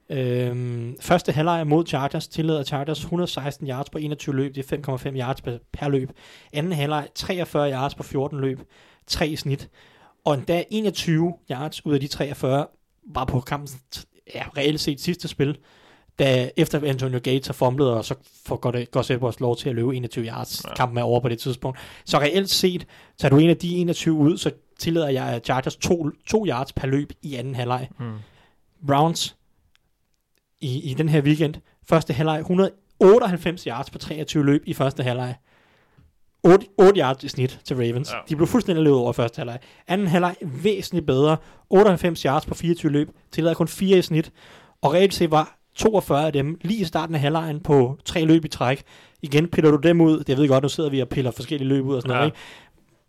Øhm, første halvleg mod Chargers tillader Chargers 116 yards på 21 løb, det er 5,5 yards per, per løb. Anden halvleg 43 yards på 14 løb, 3 i snit. Og endda 21 yards ud af de 43 var på kampens ja, reelt set sidste spil, da efter Antonio Gates har fumlet, og så får Gus Edwards lov til at løbe 21 yards. Ja. Kampen er over på det tidspunkt. Så reelt set, tager du en af de 21 ud, så tillader jeg Chargers 2 yards per løb i anden halvleg. Mm. Browns i, i den her weekend, første halvleg 198 yards på 23 løb i første halvleg. 8, 8 yards i snit til Ravens. Ja. De blev fuldstændig løbet over første halvleg. Anden halvleg væsentligt bedre. 98 yards på 24 løb. Tillader kun 4 i snit. Og reelt set var 42 af dem lige i starten af halvlejen på tre løb i træk. Igen piller du dem ud. Det ved godt, nu sidder vi og piller forskellige løb ud og sådan ja. noget. Ikke?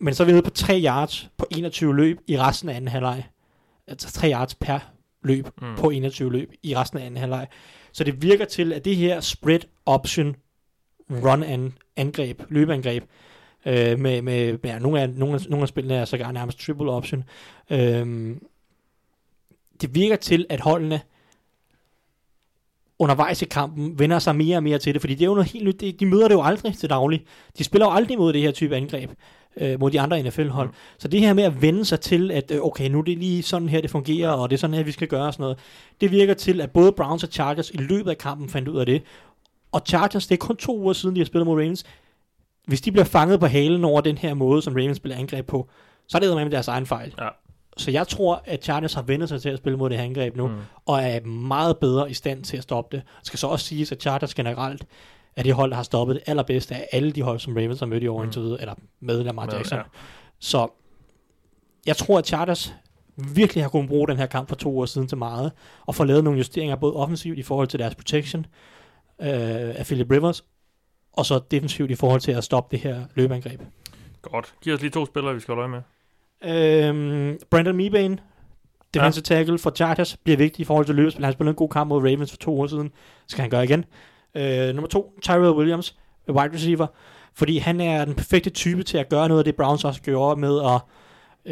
Men så er vi nede på 3 yards på 21 løb i resten af anden halvleg. Altså 3 yards per løb mm. på 21 løb i resten af anden halvleg. Så det virker til, at det her spread option run an, angreb, løbeangreb, øh, med, med ja, nogle, af, nogle, af, nogle af spillene er sågar nærmest triple option. Øh, det virker til, at holdene undervejs i kampen vender sig mere og mere til det, fordi det er jo noget helt nyt. De, de møder det jo aldrig til daglig. De spiller jo aldrig mod det her type angreb øh, mod de andre NFL-hold. Mm. Så det her med at vende sig til, at øh, okay, nu er det lige sådan her, det fungerer, og det er sådan her, vi skal gøre og sådan noget, det virker til, at både Browns og Chargers i løbet af kampen fandt ud af det, og Chargers, det er kun to uger siden, de har spillet mod Ravens. Hvis de bliver fanget på halen over den her måde, som Ravens spiller angreb på, så er det med deres egen fejl. Ja. Så jeg tror, at Chargers har vendt sig til at spille mod det her angreb nu, mm. og er meget bedre i stand til at stoppe det. Det skal så også siges, at Chargers generelt er de hold, der har stoppet det allerbedste af alle de hold, som Ravens har mødt i år mm. indtil videre, eller med Lamar Jackson. Ja. Så jeg tror, at Chargers virkelig har kunnet bruge den her kamp for to år siden til meget, og få lavet nogle justeringer både offensivt i forhold til deres protection, øh, af Philip Rivers, og så defensivt i forhold til at stoppe det her løbeangreb. Godt. Giv os lige to spillere, vi skal holde med. Øhm, Brandon Mebane, defensive ja. tackle for Chargers, bliver vigtig i forhold til løbespil. Han spillede en god kamp mod Ravens for to år siden. Skal han gøre igen. Øh, nummer to, Tyrell Williams, wide receiver. Fordi han er den perfekte type til at gøre noget af det, Browns også gjorde med at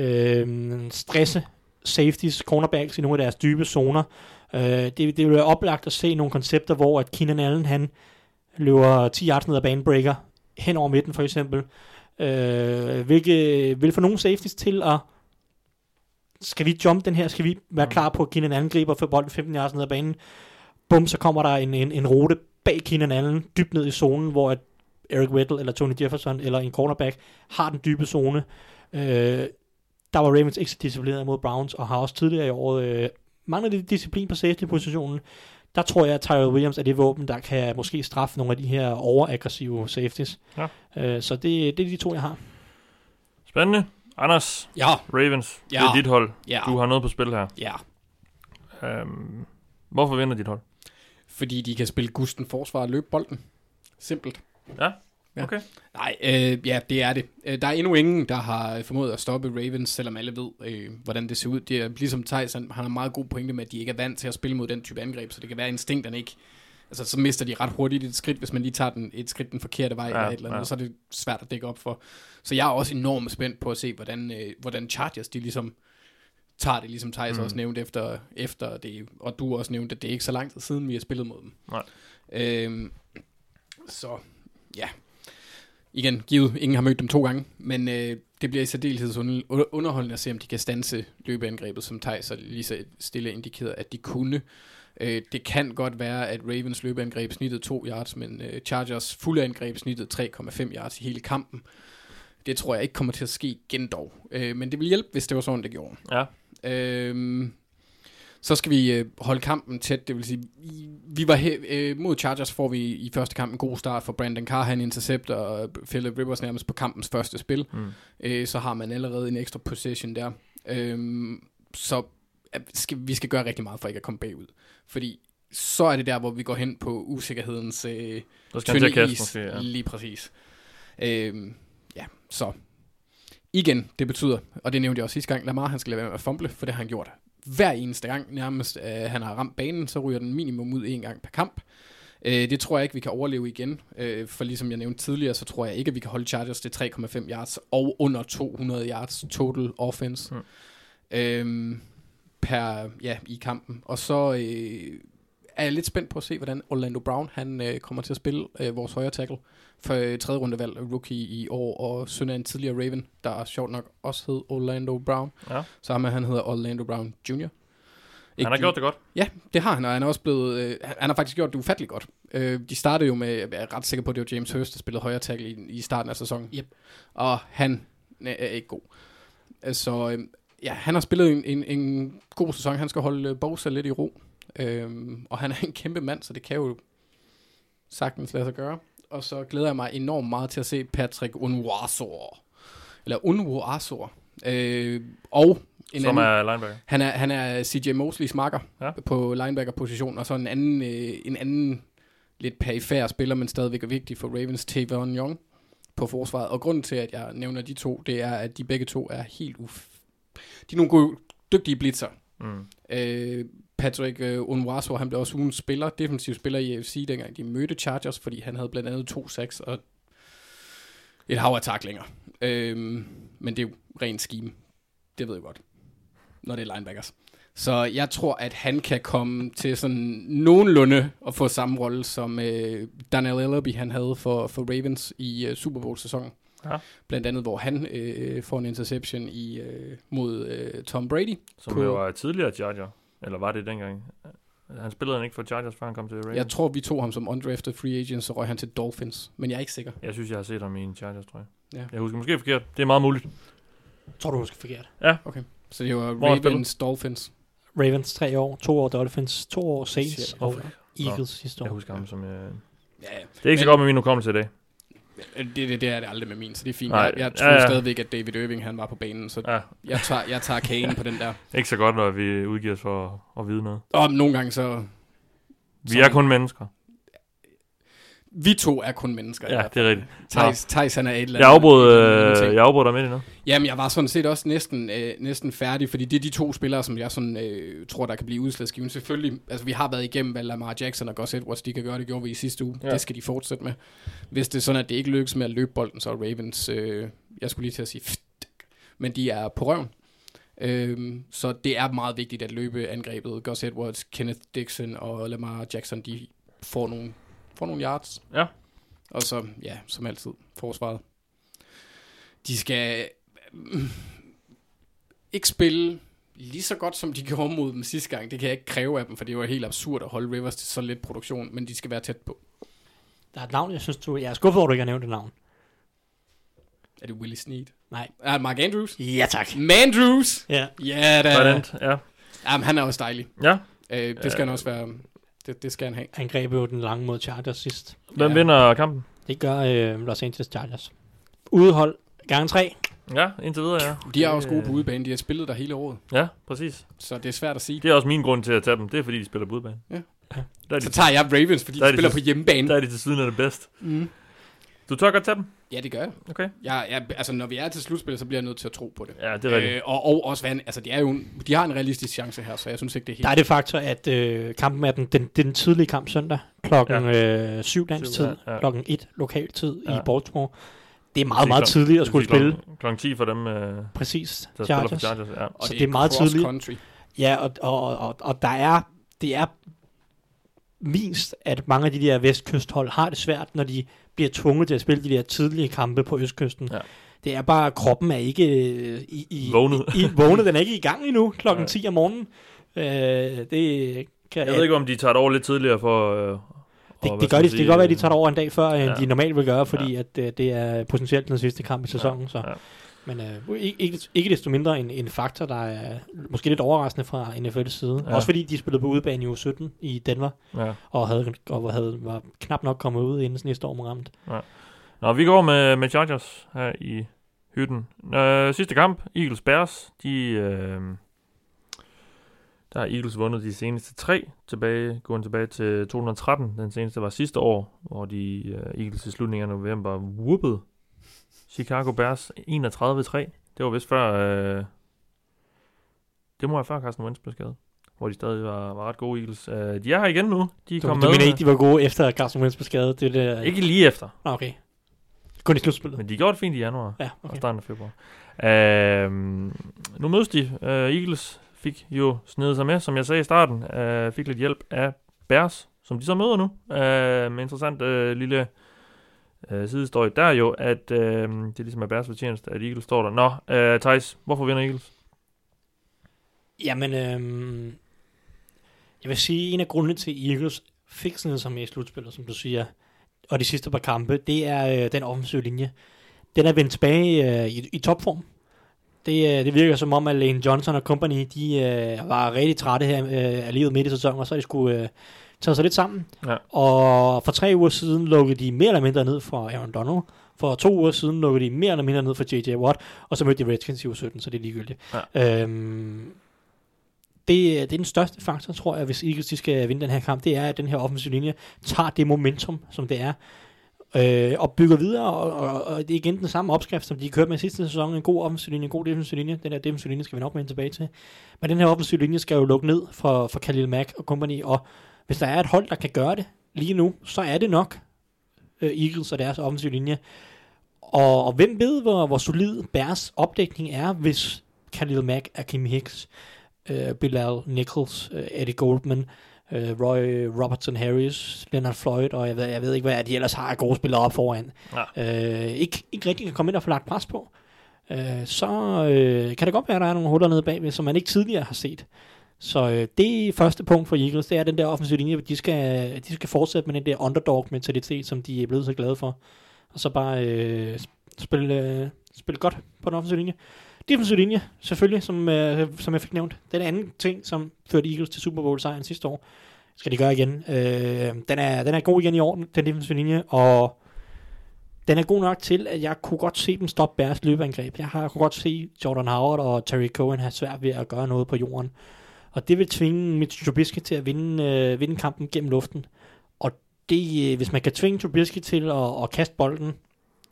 øh, stresse safeties, cornerbacks i nogle af deres dybe zoner. Øh, det, det vil være oplagt at se nogle koncepter, hvor at Keenan Allen, han løber 10 yards ned ad banebreaker, hen over midten for eksempel, øh, hvilket vil få nogle safeties til at skal vi jump den her, skal vi være klar på, at Keenan Allen griber for bolden 15 yards ned ad banen, bum, så kommer der en, en, en rute bag Keenan Allen, dybt ned i zonen, hvor at Eric Weddle eller Tony Jefferson eller en cornerback har den dybe zone. Øh, der var Ravens ikke så disciplineret mod Browns, og har også tidligere i året øh, manglet lidt disciplin på safety-positionen. Der tror jeg, at Tyrell Williams er det våben, der kan måske straffe nogle af de her overaggressive safeties. Ja. Øh, så det, det er de to, jeg har. Spændende. Anders, Ja, Ravens, Ja. det er dit hold. ja, Du har noget på spil her. ja. Øhm, hvorfor vinder dit hold? Fordi de kan spille gusten forsvar og løbe bolden. Simpelt. Ja, Ja. okay. Nej, øh, ja, det er det. Øh, Der er endnu ingen, der har formået at stoppe Ravens, selvom alle ved, øh, hvordan det ser ud. Det er ligesom Thijs, han, han har meget god pointe med, at de ikke er vant til at spille mod den type angreb, så det kan være, instinkterne ikke... Altså, så mister de ret hurtigt et skridt, hvis man lige tager den, et skridt den forkerte vej, Ja, eller et eller andet, ja. ja. så er det svært at dække op for. Så jeg er også enormt spændt på at se, hvordan, øh, hvordan Chargers, de ligesom tager det, ligesom Thijs mm. også nævnte efter, efter det, og du også nævnte, at det er ikke så lang tid siden, vi har spillet mod dem. Nej. Øhm, så, ja. Igen, givet, ingen har mødt dem to gange, men øh, det bliver i særdeleshed under- underholdende at se, om de kan stanse løbeangrebet, som Thijs og lige så stille indikerede, at de kunne. Øh, det kan godt være, at Ravens løbeangreb snittede 2 yards, men øh, Chargers fulde angreb snittede 3,5 yards i hele kampen. Det tror jeg ikke kommer til at ske igen dog. Øh, men det vil hjælpe, hvis det var sådan, det gjorde. Ja. Øhm, så skal vi øh, holde kampen tæt, det vil sige, vi var he- øh, mod Chargers, får vi i første kamp en god start for Brandon Carr, han intercepter og Philip Rivers nærmest på kampens første spil. Mm. Øh, så har man allerede en ekstra possession der. Øhm, så øh, skal, vi skal gøre rigtig meget for ikke at komme bagud. Fordi så er det der, hvor vi går hen på usikkerhedens øh, tynde is. måske, ja. Lige præcis. Øhm, ja, så igen, det betyder, og det nævnte jeg også sidste gang, Lamar han skal lade være med at fumble, for det har han gjort hver eneste gang nærmest, øh, han har ramt banen, så ryger den minimum ud en gang per kamp. Øh, det tror jeg ikke, vi kan overleve igen, øh, for ligesom jeg nævnte tidligere, så tror jeg ikke, at vi kan holde Chargers til 3,5 yards og under 200 yards total offense Mm. øhm, per, ja, i kampen. Og så øh, er jeg lidt spændt på at se, hvordan Orlando Brown han øh, kommer til at spille øh, vores højre tackle for øh, tredje rundevalg rookie i år, og søn af en tidligere Raven, der sjovt nok også hed Orlando Brown. Ja. Så ham, han hedder Orlando Brown Jr. Ikke Han har gjort det godt. Ja, det har han, og han er også blevet, øh, han har faktisk gjort det ufatteligt godt. Øh, de startede jo med, jeg er ret sikker på, at det var James Hurst, der spillede højre tackle i, i starten af sæsonen. Yep. Og han øh, er ikke god. Så øh, ja, han har spillet en, en, en god sæson. Han skal holde øh, Bosa lidt i ro. Øh, og han er en kæmpe mand, så det kan jo sagtens lade sig gøre. Og så glæder jeg mig enormt meget til at se Patrick Unwasor. Eller Unwasor. Øh, og en Som anden, er linebacker. han er, han er CJ Mosleys marker Ja. på linebacker-position, og så en anden, øh, en anden lidt perifær spiller, men stadigvæk er vigtig for Ravens, Tavon Young på forsvaret. Og grunden til, at jeg nævner de to, det er, at de begge to er helt uf... De er nogle gode, dygtige blitzer. Mm. Øh, Patrick øh, Unwaso, han blev også ugens spiller, defensiv spiller i AFC, dengang de mødte Chargers, fordi han havde blandt andet to sacks og et hav af taklinger. Øh, men det er jo ren scheme. Det ved jeg godt, når det er linebackers. Så jeg tror, at han kan komme til sådan nogenlunde at få samme rolle, som øh, Daniel Ellerby han havde for, for Ravens i øh, Super Bowl-sæsonen. Ja. Blandt andet, hvor han øh, får en interception i, øh, mod øh, Tom Brady. Som På- jo var tidligere Charger. Eller var det dengang? Han spillede han ikke for Chargers, før han kom til Ravens? Jeg tror, vi tog ham som undrafted free agent, så røg han til Dolphins. Men jeg er ikke sikker. Jeg synes, jeg har set ham i en Chargers, tror jeg. Ja. Jeg husker måske forkert. Det er meget muligt. Tror du husker forkert. Så det var Hvor Ravens, Dolphins. Ravens tre år, to år Dolphins, to år Saints Shit, og? Eagles sidste år. Jeg husker ham som... Øh... Ja, Det er ikke så Men- godt med min hukommelse i dag. Det, det, det er det aldrig med min, så det er fint. Nej, jeg, jeg tror ja, ja, ja. ja. stadigvæk, at David Irving han var på banen, så Ja, jeg tager, jeg tager kagen på den der. ikke så godt, når vi udgiver os for at, at vide noget. Og nogle gange så... Vi er kun mennesker. Vi to er kun mennesker. Ja, det er rigtigt. Thijs, Thijs han er et eller Jeg andet. afbrød, eller anden øh, jeg afbrød dig midt i noget. Jamen, jeg var sådan set også næsten, øh, næsten færdig, fordi det er de to spillere, som jeg sådan, øh, tror, der kan blive udslagsgivende. Selvfølgelig, altså vi har været igennem, hvad Lamar Jackson og Gus Edwards, de kan gøre, det gjorde vi i sidste uge. Ja. Det skal de fortsætte med. Hvis det er sådan, at det ikke lykkes med at løbe bolden, så er Ravens, øh, jeg skulle lige til at sige, men de er på røven. Øhm, så det er meget vigtigt at løbe angrebet. Gus Edwards, Kenneth Dixon og Lamar Jackson, de får nogle, får nogle yards. Ja. Og så, ja, som altid, forsvaret. De skal mm, ikke spille lige så godt, som de gjorde mod dem sidste gang. Det kan jeg ikke kræve af dem, for det var helt absurd at holde Rivers til så lidt produktion, men de skal være tæt på. Der er et navn, jeg synes, du... Jeg er skuffet over, at du ikke har nævnt det navn. Er det Willie Snead? Nej. Er det Mark Andrews? Ja, tak. Mandrews! Ja. Ja, da. Hvordan? Ja. Jamen, han er også dejlig. ja. Øh, det skal han også være. Det, det skal han have. Han greb jo den lange mod Chargers sidst. Hvem Ja. vinder kampen? Det gør øh, Los Angeles Chargers. Udehold gang 3. Ja, indtil videre, ja. De er også gode på udebane. De har spillet der hele året. Ja, præcis. Så det er svært at sige. Det er også min grund til at tage dem. Det er, fordi de spiller på udebane. Ja. Der er Så de, tager jeg Ravens, fordi Der er de de spiller til- på hjemmebane. der er de til siden af det bedst. Mm. Du tør godt tage dem? Ja, det gør jeg. Okay. jeg, jeg. Altså, når vi er til slutspil, så bliver jeg nødt til at tro på det. Ja, det er rigtigt. Øh, og, og også, hvad, altså, de, er jo, en- de har en realistisk chance her, så jeg synes ikke, det er helt... Der er det faktor, at øh, kampen er den, den, den tidlige kamp søndag, klokken Ja. øh, 7 dansk tid, ja, klokken 1 lokal tid Ja. i Baltimore. Det er meget, meget tidligt at skulle spille. Klokken 10 for dem, øh, der Præcis, spiller for Chargers. Chargers. Ja. og så det er meget tidligt. Country. Ja, og, og, og, og der er, det er vist, at mange af de der vestkysthold har det svært, når de bliver tvunget til at spille de der tidlige kampe på østkysten. Ja. Det er bare, kroppen er ikke øh, i, i, Vågnet. I, i, vågnet. Den er ikke i gang endnu, klokken Nej. 10 om morgenen. Øh, det kan, Jeg ved ikke, om de tager det over lidt tidligere for... Øh, det, og det, gør de, det kan godt være, at de øh, tager det over en dag før, end Ja. de normalt vil gøre, fordi at, øh, det er potentielt den sidste kamp i sæsonen. Så. ja. Men øh, ikke, ikke, desto mindre en, en faktor, der er måske lidt overraskende fra NFL's side. Ja. Ja. Også fordi de spillede på udebane i uge 17 i Denver, Ja. og, havde, og havde, var knap nok kommet ud, inden sådan et storm ramte. Nå, vi går med, med Chargers her i hytten. Øh, sidste kamp, Eagles Bears, de... Øh, der har Eagles vundet de seneste tre, tilbage, gående tilbage til 2013. Den seneste var sidste år, hvor de øh, Eagles i slutningen af november whoopede Chicago Bears 31-3. Det var vist før... Øh, det må være før Carsten Wentz blev skadet. Hvor de stadig var, var ret gode Eagles. Øh, de er her igen nu. De Du, kom du med. mener ikke, de var gode efter at Carson Wentz blev skadet? Det er det, Ikke lige efter, Nå, okay. Kun i slutspillet? men de gjorde det fint i januar. Ja, og okay. starten af februar. Øhm, nu mødes de. Uh, Eagles fik jo snedet sig med, som jeg sagde i starten. Uh, fik lidt hjælp af Bears, som de så møder nu. Uh, med interessant uh, lille øh, sidehistorie. Der er jo, at øh, det er ligesom er Bears fortjeneste, at Eagles står der. Nå, øh, Thijs, hvorfor vinder Eagles? Jamen, øh, jeg vil sige, en af grundene til, Eagles fik sådan noget som i slutspillet, som du siger, og de sidste par kampe, det er øh, den offensive linje. Den er vendt tilbage øh, i, i topform. Det, øh, det virker som om, at Lane Johnson og company, de øh, var rigtig trætte her øh, af livet midt i sæsonen, og så de skulle øh, tage sig lidt sammen. Ja. Og for tre uger siden lukkede de mere eller mindre ned for Aaron Donald. For to uger siden lukkede de mere eller mindre ned for J.J. Watt, og så mødte de Redskins i uge 17, så det er ligegyldigt. Ja. Øhm, det, det er den største faktor, tror jeg, hvis Eagles de skal vinde den her kamp, det er, at den her offensive linje tager det momentum, som det er, øh, og bygger videre, og, og, og det er igen den samme opskrift, som de kørte med sidste sæson, en god offensiv linje, en god defensiv linje, den her defensive linje skal vi nok med tilbage til, men den her offensive linje skal jo lukke ned for, for Khalil Mack og company, og hvis der er et hold, der kan gøre det lige nu, så er det nok øh, Eagles og deres offensive linje, og, og hvem ved, hvor, hvor solid Bears opdækning er, hvis Khalil Mack, Akeem Hicks, øh, Bilal Nichols, øh, Eddie Goldman, øh, Roy Robertson Harris, Leonard Floyd, og jeg ved, jeg ved ikke, hvad de ellers har af gode spillere op foran. Ja. Øh, ikke, ikke rigtig kan komme ind og få lagt pres på. Øh, så øh, kan det godt være, at der er nogle huller nede bagved, som man ikke tidligere har set. Så øh, det første punkt for Eagles, det er den der offensive linje, de skal, de skal fortsætte med den der underdog-mentalitet, som de er blevet så glade for. Og så bare øh, spille, øh, spille godt på den offensive linje. Defensive linje, selvfølgelig, som, øh, som jeg fik nævnt. Den anden ting, som førte Eagles til Super Bowl sejren sidste år, skal de gøre igen. Øh, den, er, den er god igen i orden, den defensive linje, og den er god nok til, at jeg kunne godt se dem stoppe Bærs løbeangreb. Jeg har kunne godt se Jordan Howard og Terry Cohen have svært ved at gøre noget på jorden. Og det vil tvinge Mitch Trubisky til at vinde, øh, vinde kampen gennem luften. Og det, øh, hvis man kan tvinge Trubisky til at, at kaste bolden,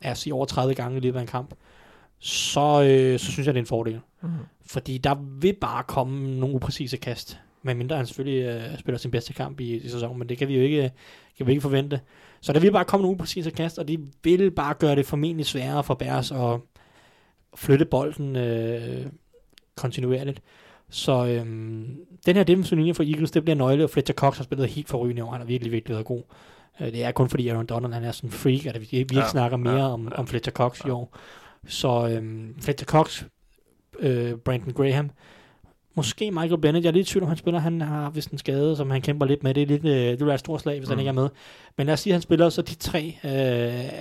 altså i over 30 gange i løbet af en kamp, så, øh, så synes jeg, det er en fordel. Mhm. Fordi der vil bare komme nogle upræcise kast. Medmindre han selvfølgelig øh, spiller sin bedste kamp i, i sæsonen, men det kan vi jo ikke, kan vi ikke forvente. Så der vil bare komme nogle upræcise kast, og det vil bare gøre det formentlig sværere for Bears at flytte bolden øh, kontinuerligt. Så øhm, den her defensive linje for Eagles, det bliver nøgle, og Fletcher Cox har spillet helt forrygende i år. Han har virkelig, virkelig været god. Øh, det er kun fordi Aaron Donald han er sådan en freak, at vi, vi ikke Ja, snakker mere ja, om, om Fletcher Cox i Ja. år. Så øhm, Fletcher Cox, øh, Brandon Graham, måske Michael Bennett, jeg er lidt i tvivl om, han spiller, han har vist en skade, som han kæmper lidt med. Det er lidt, øh, det vil være et stort slag, hvis mm. han ikke er med. Men lad os sige, at han spiller så de tre, øh,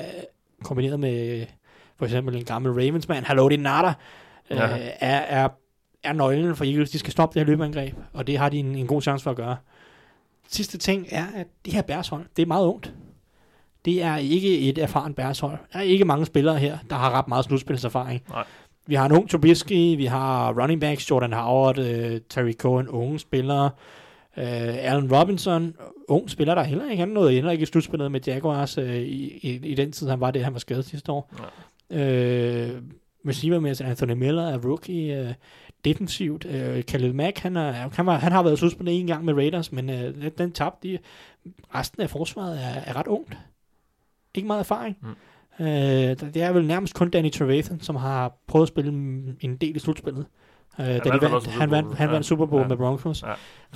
kombineret med for eksempel en gammel Ravens-mand, Hallo, det er Nada, øh, Ja. er, er, er nøglen for Eagles. De skal stoppe det her løbeangreb, og det har de en, en god chance for at gøre. Sidste ting er, at det her Bears-hold, det er meget ungt. Det er ikke et erfaren Bears-hold. Der er ikke mange spillere her, der har ret meget slutspilserfaring. Nej. Vi har en ung Trubisky, vi har running backs, Jordan Howard, øh, Terry Cohen, unge spillere. Øh, Allen Robinson, ung spiller, der heller ikke han nåede heller ikke i slutspillet med Jaguars øh, i, i, i, den tid, han var det, han var skadet sidste år. Øh, receiver med Anthony Miller er rookie. Øh, defensivt. Øh, Khalil Mack, han, er, han, var, han har været slutspillet en gang med Raiders, men øh, den, tabte de. Resten af forsvaret er, er ret ungt. Ikke meget erfaring. Mm. Øh, det er vel nærmest kun Danny Trevathan, som har prøvet at spille en del i slutspillet. Øh, da de vandt han, vandt, han vandt Super Bowl Ja. med Broncos. Ja.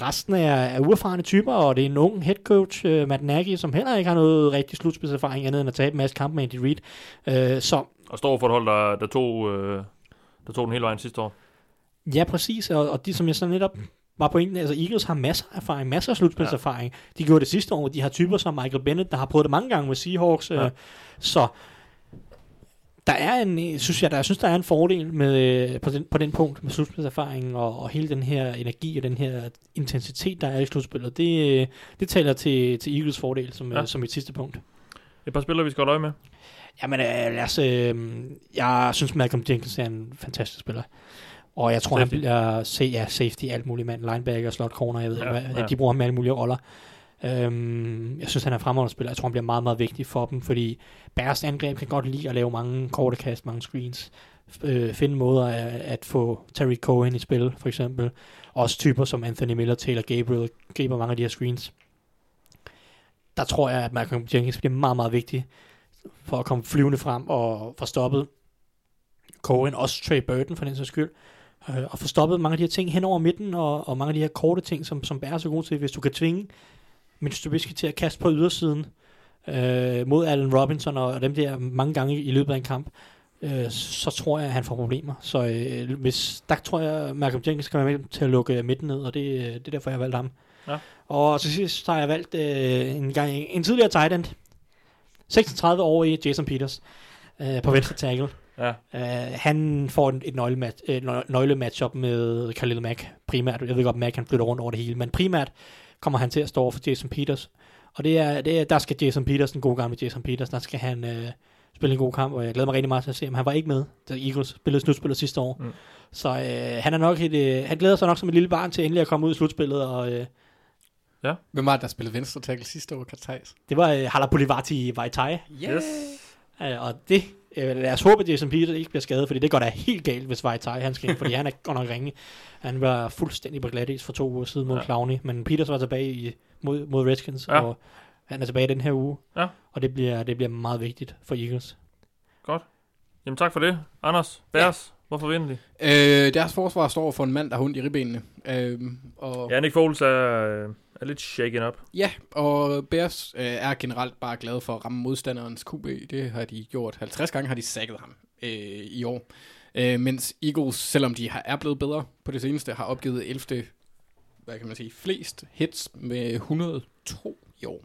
Resten er, er uerfarne typer, og det er en ung head coach, uh, Matt Nagy, som heller ikke har noget rigtig slutspilserfaring andet end at tabe en masse kampe med Andy Reid. Uh, så Og står for et hold, der, der, tog, øh, der tog den hele vejen sidste år. Ja, præcis, og, og de som jeg så netop var pointen, altså Eagles har masser af erfaring, masser af slutspilserfaring. Ja. De gjorde det sidste år, de har typer som Michael Bennett, der har prøvet det mange gange med Seahawks. Ja. Uh, så der er en, synes jeg, der, jeg synes, der er en fordel med, øh, på, den, på den punkt med slutspilserfaringen og, og hele den her energi og den her intensitet, der er i slutspillet. Det, øh, det taler til, til Eagles fordel som, ja. Ja. som et sidste punkt. Et par spillere, vi skal holde øje med. Jamen, øh, lad os, øh, jeg synes, Malcolm Jenkins er en fantastisk spiller. Og jeg tror, Safety. han bliver se, ja, safety, alt muligt mand, linebacker, slot corner, jeg ved Ja, ja, hvad, ja. ja. de bruger ham med alle mulige roller. Øhm, jeg synes, han er fremragende spiller. Jeg tror, han bliver meget, meget vigtig for dem, fordi Bears angreb kan godt lide at lave mange korte kast, mange screens. Øh, finde måder at, at få Terry Cohen i spil, for eksempel. Også typer som Anthony Miller, Taylor Gabriel, griber mange af de her screens. Der tror jeg, at Malcolm Jenkins bliver meget, meget vigtig for at komme flyvende frem og få stoppet Cohen, også Trey Burton for den sags skyld, øh, og få stoppet mange af de her ting hen over midten, og, og mange af de her korte ting, som, som Bears er gode til, hvis du kan tvinge Mitch Trubisky til at kaste på ydersiden øh, mod Allen Robinson og, og dem der mange gange i løbet af en kamp, øh, så tror jeg, at han får problemer. Så øh, hvis, der tror jeg, at Malcolm Jenkins skal være med til at lukke midten ned, og det, det er derfor, jeg har valgt ham. Ja. Og til sidst har jeg valgt øh, en, gang, en tidligere tight end, 36 år i Jason Peters øh, på venstre tackle. Ja. Uh, han får et, et nøglematch, et nø- nøglematchup med Khalil Mack primært. Jeg ved godt, Mack han flytter rundt over det hele, men primært kommer han til at stå over for Jason Peters. Og det er, det er, der skal Jason Peters, den gode gamle Jason Peters, der skal han uh, spille en god kamp, og jeg glæder mig rigtig meget til at se ham. Han var ikke med, da Eagles spillede slutspillet sidste år. Mm. Så uh, han er nok et, uh, han glæder sig nok som et lille barn til endelig at komme ud i slutspillet, og uh, Hvem var det, der spillede venstre tackle sidste år, Thijs? det var uh, Halapulivati Vaitai. Yes. Uh, og det, øh, lad os håbe, at Jason Peters ikke bliver skadet, fordi det går da helt galt, hvis Vaitai han skal ind, fordi han er godt nok ringe. Han var fuldstændig på glatis for to uger siden mod Ja. Clowney, men Peters var tilbage i, mod, mod Redskins, Ja. og han er tilbage den her uge, Ja. og det bliver, det bliver meget vigtigt for Eagles. Jamen tak for det. Anders, Bears, ja. hvorfor vinder de? Øh, deres forsvar står for en mand, der har ondt i ribbenene. Øh, og, Ja, Nick Foles er, øh, er lidt shaken up. Ja, og Bears øh, er generelt bare glade for at ramme modstanderens QB. Det har de gjort 50 gange, har de sækket ham øh, i år. Øh, mens Eagles, selvom de har, er blevet bedre på det seneste, har opgivet 11. Hvad kan man sige, flest hits med 102 i år.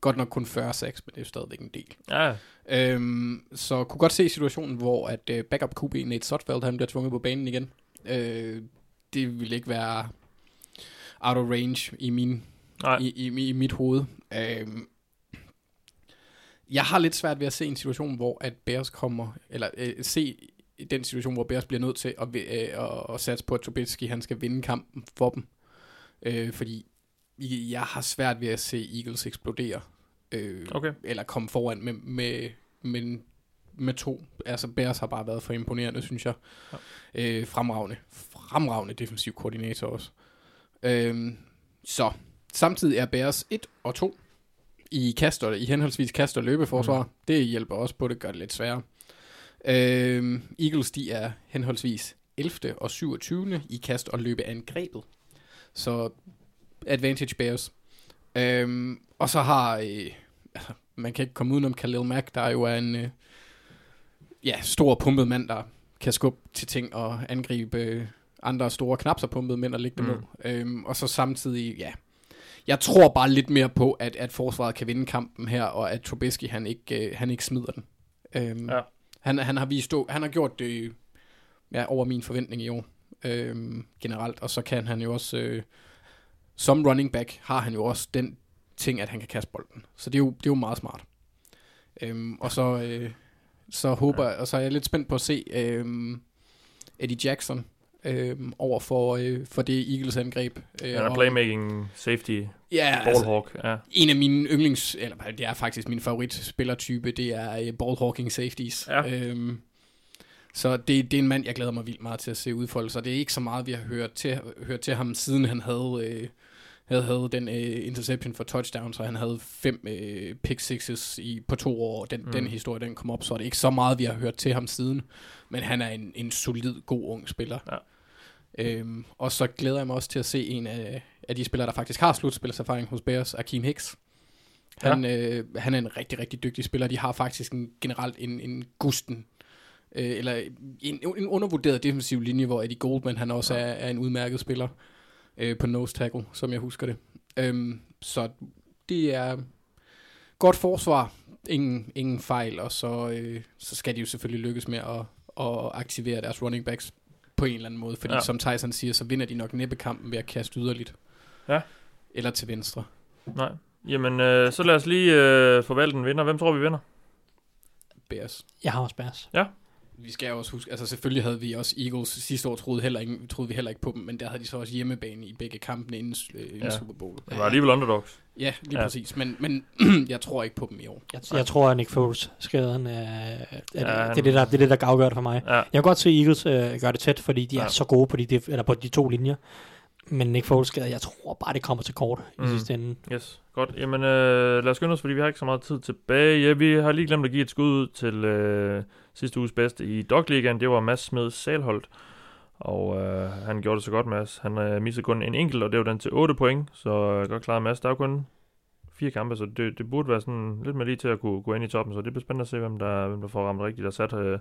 Godt nok kun 40 sacks, men det er jo stadigvæk en del. Ja, Øhm, så kunne godt se situationen, hvor at øh, backup QB Nate Sotfeld, han bliver tvunget på banen igen. Øh, det ville ikke være out of range i min nej. i, i, i mit hoved. Øhm, jeg har lidt svært ved at se en situation, hvor at Bears kommer, eller øh, se den situation, hvor Bears bliver nødt til at, øh, at, at satse på, at Trubisky han skal vinde kampen for dem. Øh, fordi jeg har svært ved at se Eagles eksplodere Øh, Okay. Eller komme foran med, med, med, med to. Altså Bears har bare været for imponerende, synes jeg. Ja. Øh, fremragende. Fremragende defensiv koordinator også. Øh, så samtidig er Bears 1 og 2 i kast og, i henholdsvis kast og løbeforsvar. Mm. Det hjælper også på, det gør det lidt sværere. Øh, Eagles, de er henholdsvis 11. og 27. i kast og løbeangrebet. Så advantage Bears. Øhm, og så har, øh, altså, man kan ikke komme udenom Khalil Mack, der jo er en øh, ja, stor pumpet mand, der kan skubbe til ting og angribe øh, andre store knap så pumpede mænd og lægge dem Mm. ned. Øhm, og så samtidig, ja, jeg tror bare lidt mere på, at, at forsvaret kan vinde kampen her, og at Trubisky, han ikke, øh, han ikke smider den. Øhm, Ja. han, han har vist, han har gjort det ja, over min forventning i år øhm, generelt, og så kan han jo også, øh, som running back, har han jo også den ting, at han kan kaste bolden. Så det er jo, det er jo meget smart. Øhm, og så, øh, så håber og så er jeg lidt spændt på at se øh, Eddie Jackson øh, over for, øh, for det Eagles angreb. Øh, er og- playmaking, safety, Ja, altså, ballhawk. Ja. en af mine yndlings, eller det er faktisk min favorit spillertype, det er øh, ballhawking safeties. Ja. Øhm, så det, det er en mand, jeg glæder mig vildt meget til at se udfolde sig. Det er ikke så meget, vi har hørt til, hørt til ham, siden han havde, øh, havde, havde den øh, interception for touchdown, så han havde fem øh, pick sixes i, på to år. Den, mm. den historie, den kom op, så er det ikke så meget, vi har hørt til ham siden. Men han er en, en solid, god ung spiller. Ja. Øhm, og så glæder jeg mig også til at se en af, af de spillere, der faktisk har slutspilserfaring hos Bears, Akeem Hicks. Han, ja. øh, han er en rigtig, rigtig dygtig spiller. De har faktisk en, generelt en, en gusten, øh, eller en, en undervurderet defensiv linje, hvor Eddie Goldman han også Ja. er, er en udmærket spiller øh, på nose tackle, som jeg husker det. Øhm, så det er godt forsvar, ingen, ingen fejl, og så, øh, så skal de jo selvfølgelig lykkes med at, at aktivere deres running backs på en eller anden måde, fordi Ja. ja. som Tyson siger, så vinder de nok næppe kampen ved at kaste yderligt. Ja. Eller til venstre. Nej. Jamen, øh, så lad os lige øh, forvalte en vinder. Hvem tror vi vinder? Bears. Jeg har også Bears. Vi skal jo også huske, altså selvfølgelig havde vi også Eagles sidste år, troede, heller ikke, troede vi heller ikke på dem, men der havde de så også hjemmebane i begge kampene inden, øh, inden Ja. Super Bowl. Det var alligevel underdogs. Ja, lige Ja. præcis, men, men jeg tror ikke på dem i år. Jeg, jeg tror, at Nick Foles skaden er, er, Ja, han- det, er det, der, det er det, der afgør det for mig. Ja. Jeg kan godt se Eagles øh, gøre det tæt, fordi de Ja. er så gode på de, eller på de to linjer. Men Nick Foles skade, jeg tror bare, det kommer til kort mm. Mm. i sidste ende. Yes, godt. Jamen, øh, lad os skynde os, fordi vi har ikke så meget tid tilbage. Ja, vi har lige glemt at give et skud ud til øh, sidste uges bedste i Dog Ligaen. Det var Mads Smed Salholdt. Og øh, han gjorde det så godt, Mads. Han øh, missede kun en enkelt, og det var den til 8 point. Så øh, godt klaret, Mads. Der er jo kun fire kampe, så det, det burde være sådan lidt mere lige til at kunne gå ind i toppen. Så det bliver spændende at se, hvem der, hvem der får ramt rigtigt og sat, øh,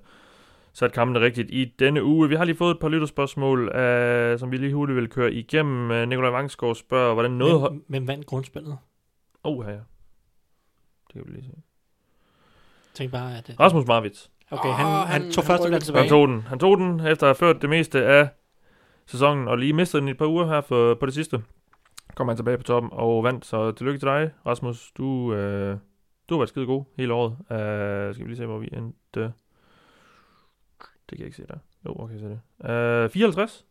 sat kampene rigtigt i denne uge. Vi har lige fået et par lytterspørgsmål, øh, som vi lige hurtigt vil køre igennem. Øh, Nikolaj Vangsgaard spørger, hvordan noget... Hvem, hvem vandt grundspillet? Oh, ja, ja. Det kan vi lige se. Tænkte bare, at... øh, Rasmus Marvits. Okay, Åh, han, han, han- han tog han første rykker valg tilbage. Han tog den. Han tog den, efter at have ført det meste af sæsonen, og lige mistet den i et par uger her for, på det sidste. Kom han tilbage på toppen og vandt, så tillykke til dig, Rasmus. Du, øh, du har været skide god hele året. Uh, skal vi lige se, hvor vi endte. Det kan jeg ikke se der. Jo, okay, se det. Uh, 54.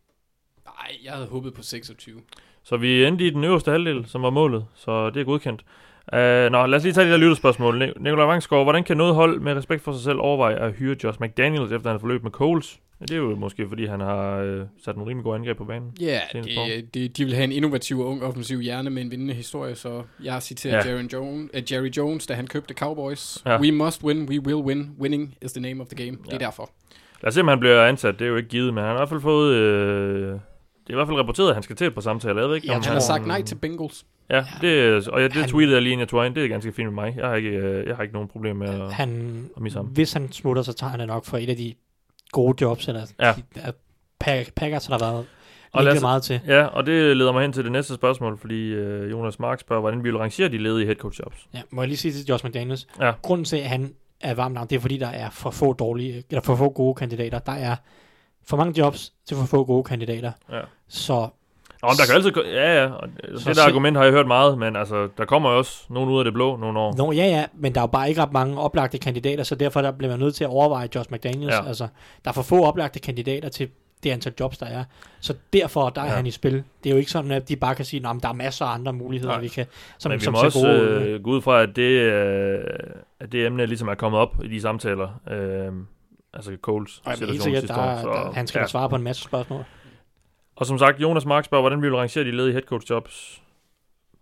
Nej, jeg havde håbet på 26. Så vi endte i den øverste halvdel, som var målet, så det er godkendt. Uh, nå, lad os lige tage de der lytterspørgsmål. Ni- Nikolaj Vangsgaard, hvordan kan noget hold med respekt for sig selv overveje at hyre Josh McDaniels, efter han forløb med Coles? Ja, det er jo måske, fordi han har øh, sat nogle rimelig gode angreb på banen. Ja, på. det, det, de vil have en innovativ og ung offensiv hjerne med en vindende historie, så jeg har citeret Ja. Jerry, Jones, uh, Jerry Jones, da han købte Cowboys. Ja. We must win, we will win. Winning is the name of the game. Ja. Det er derfor. Lad os se, om han bliver ansat. Det er jo ikke givet, men han har i hvert fald fået... Øh, det er i hvert fald rapporteret, at han skal til et par samtaler. Jeg ved ikke, Ja, om Han har sagt nej til Bengals. Ja, det, og ja, det Han- tweetede jeg lige, inden jeg tog ind. Det er ganske fint med mig. Jeg har ikke, øh, jeg har ikke nogen problem med at... Han, Og misse ham. hvis han smutter, så tager han det nok for et af de gode jobs, eller Ja. de, Pack- Packers har der været Og lad os- meget til. Ja, og det leder mig hen til det næste spørgsmål, fordi øh, Jonas Mark spørger, hvordan vi vil rangere de ledige headcoach jobs. Ja, må jeg lige sige til Josh McDaniels. Ja. Grunden til, at han er varm navn, det er fordi, der er for få dårlige, eller for få gode kandidater. Der er for mange jobs til for få gode kandidater. Ja. Så Nå, men der kan altid... Ja, ja. Det Så der argument har jeg hørt meget, men altså, der kommer jo også nogen ud af det blå nogle år. Nå, ja, ja, men der er jo bare ikke ret mange oplagte kandidater, så derfor der bliver man nødt til at overveje Josh McDaniels. Ja. Altså, der er for få oplagte kandidater til det antal jobs, der er. Så derfor, der er Ja. han i spil. Det er jo ikke sådan, at de bare kan sige, at der er masser af andre muligheder, Nej. vi kan, som, Men vi som må også øh, gå ud fra, at det, øh, at det emne ligesom er kommet op i de samtaler. Øh, altså Coles situation sidste år. er- der, han skal ja. ja. svare på en masse spørgsmål. Og som sagt, Jonas Mark spørger, hvordan vi vil rangere de ledige headcoach jobs.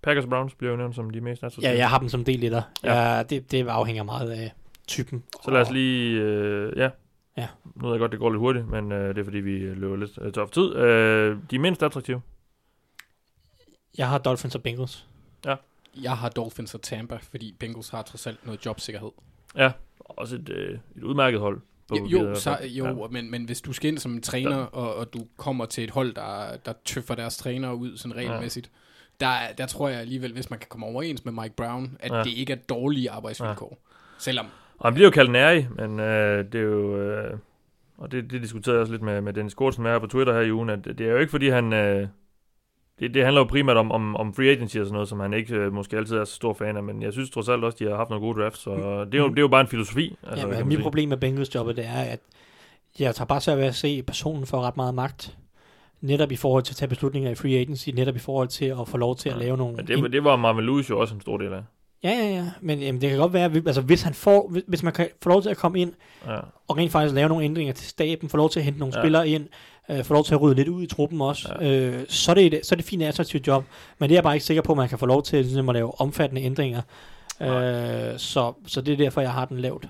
Packers og Browns bliver jo nævnt som de mest attraktive. Ja, jeg har dem som del etter. Ja. Ja. Ja, det, det afhænger meget af typen. Så lad os lige... Øh, ja. Ja. Nu ved jeg godt, det går lidt hurtigt, men øh, det er fordi, vi løber lidt øh, tør for tid. Øh, de mindst attraktive. Jeg har Dolphins og Bengals. Jeg har Dolphins og Tampa, fordi Bengals har trods alt noget jobsikkerhed. Ja, også et, øh, et udmærket hold. Jo, jo, så, jo Ja. men, men hvis du skal ind som træner, og, og du kommer til et hold, der, der tøffer deres trænere ud sådan regelmæssigt, der, der tror jeg alligevel, hvis man kan komme overens med Mike Brown, at Ja. ja. det ikke er dårlige arbejdsvilkår. Ja. Selvom, Og han bliver jo kaldt nærig, men øh, det er jo... Øh, og det, det diskuterede jeg også lidt med, med Dennis Kortsen med her på Twitter her i ugen, at det er jo ikke fordi han... Øh, det, det handler jo primært om, om, om free agency og sådan noget, som han ikke øh, måske altid er så stor fan af, men jeg synes trods alt også, de har haft nogle gode drafts, så det er jo, det er jo bare en filosofi. Altså, ja, man mit sige. problem med Bengals jobbet, det er, at jeg tager bare svært ved at se, at personen får ret meget magt. Netop i forhold til at tage beslutninger i free agency, netop i forhold til at få lov til at Ja. lave nogle... Men det, det var Marvin Lewis jo også en stor del af. Ja, ja, ja. Men jamen, det kan godt være, at vi- altså, hvis, han får, hvis, man kan få lov til at komme ind Ja. og rent faktisk lave nogle ændringer til staben, få lov til at hente nogle Ja. ja. spillere ind, øh, få lov til at rydde lidt ud i truppen også, ja. øh, så, er det et, så er det et fint attraktivt job. Men det er jeg bare ikke sikker på, at man kan få lov til ligesom, at lave omfattende ændringer. Øh, så, så det er derfor, jeg har den lavt.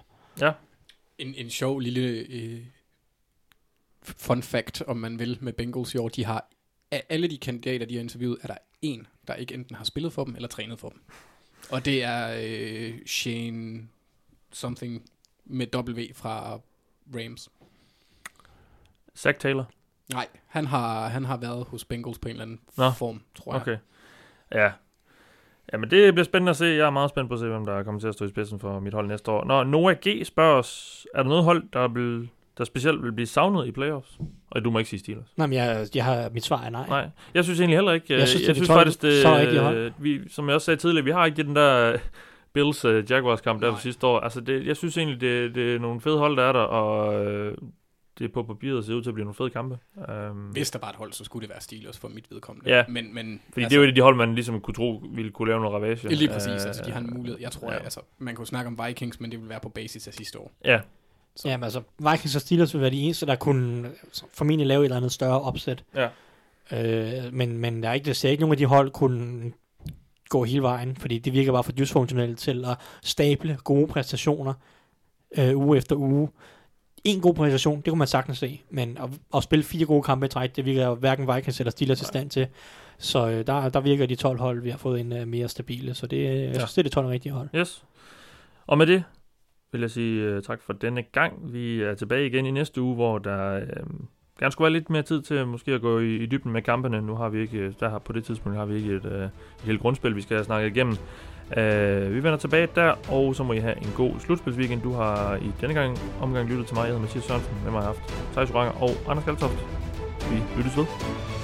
en, en sjov lille øh, fun fact, om man vil, med Bengals i år, de har, af alle de kandidater, de har interviewet, er der en, der ikke enten har spillet for dem, eller trænet for dem. Og det er øh, Shane something med W fra Rams. Zach Taylor. Nej, han har, han har været hos Bengals på en eller anden Nå, form, tror jeg. Okay. Ja. Ja, men det bliver spændende at se. Jeg er meget spændt på at se, hvem der kommer til at stå i spidsen for mit hold næste år. Når Noah G. spørger os, er der noget hold, der, vil, der specielt vil blive savnet i playoffs? Og du må ikke sige Steelers. Nej, men jeg, jeg har, mit svar er nej. Nej, jeg synes egentlig heller ikke. Jeg synes, det er jeg de synes 12 faktisk, det, så hold. vi, som jeg også sagde tidligere, vi har ikke den der øh, Bills uh, Jaguars kamp der Nej. sidste år. Altså, det, jeg synes egentlig, det, det er nogle fede hold, der er der, og øh, det på papiret ser ud til at blive nogle fede kampe. Um, Hvis der var et hold, så skulle det være Steelers for mit vedkommende. Ja. Men, men fordi altså, det er jo et af de hold, man ligesom kunne tro, ville kunne lave noget ravage. Lige præcis, Øh, altså de har en mulighed. Jeg tror, ja. altså, man kunne snakke om Vikings, men det vil være på basis af sidste år. Ja, Ja, men altså, Vikings og Steelers vil være de eneste, der kunne altså, formentlig lave et eller andet større opsæt. Ja. Øh, men, men der er ikke, der ser ikke nogen af de hold kunne gå hele vejen, fordi det virker bare for dysfunktionelt til at stable gode præstationer øh, uge efter uge. En god præstation, det kunne man sagtens se, men at, at spille fire gode kampe i træk, det virker hverken Vikings eller Steelers i stand til. Så øh, der, der virker de 12 hold, vi har fået en uh, mere stabile, så det, øh, jeg synes, det er de 12 rigtige hold. Yes. Og med det vil jeg sige uh, tak for denne gang. Vi er tilbage igen i næste uge, hvor der uh, gerne skulle være lidt mere tid til måske at gå i, i dybden med kampene. Nu har vi ikke, øh, der har, på det tidspunkt har vi ikke et, øh, et helt grundspil, vi skal have snakket igennem. Uh, vi vender tilbage der, og så må I have en god slutspilsweekend. Du har i denne gang omgang lyttet til mig. Jeg hedder Mathias Sørensen. Med mig har haft Thijs Oranger og Anders Galtoft. Vi lyttes ved.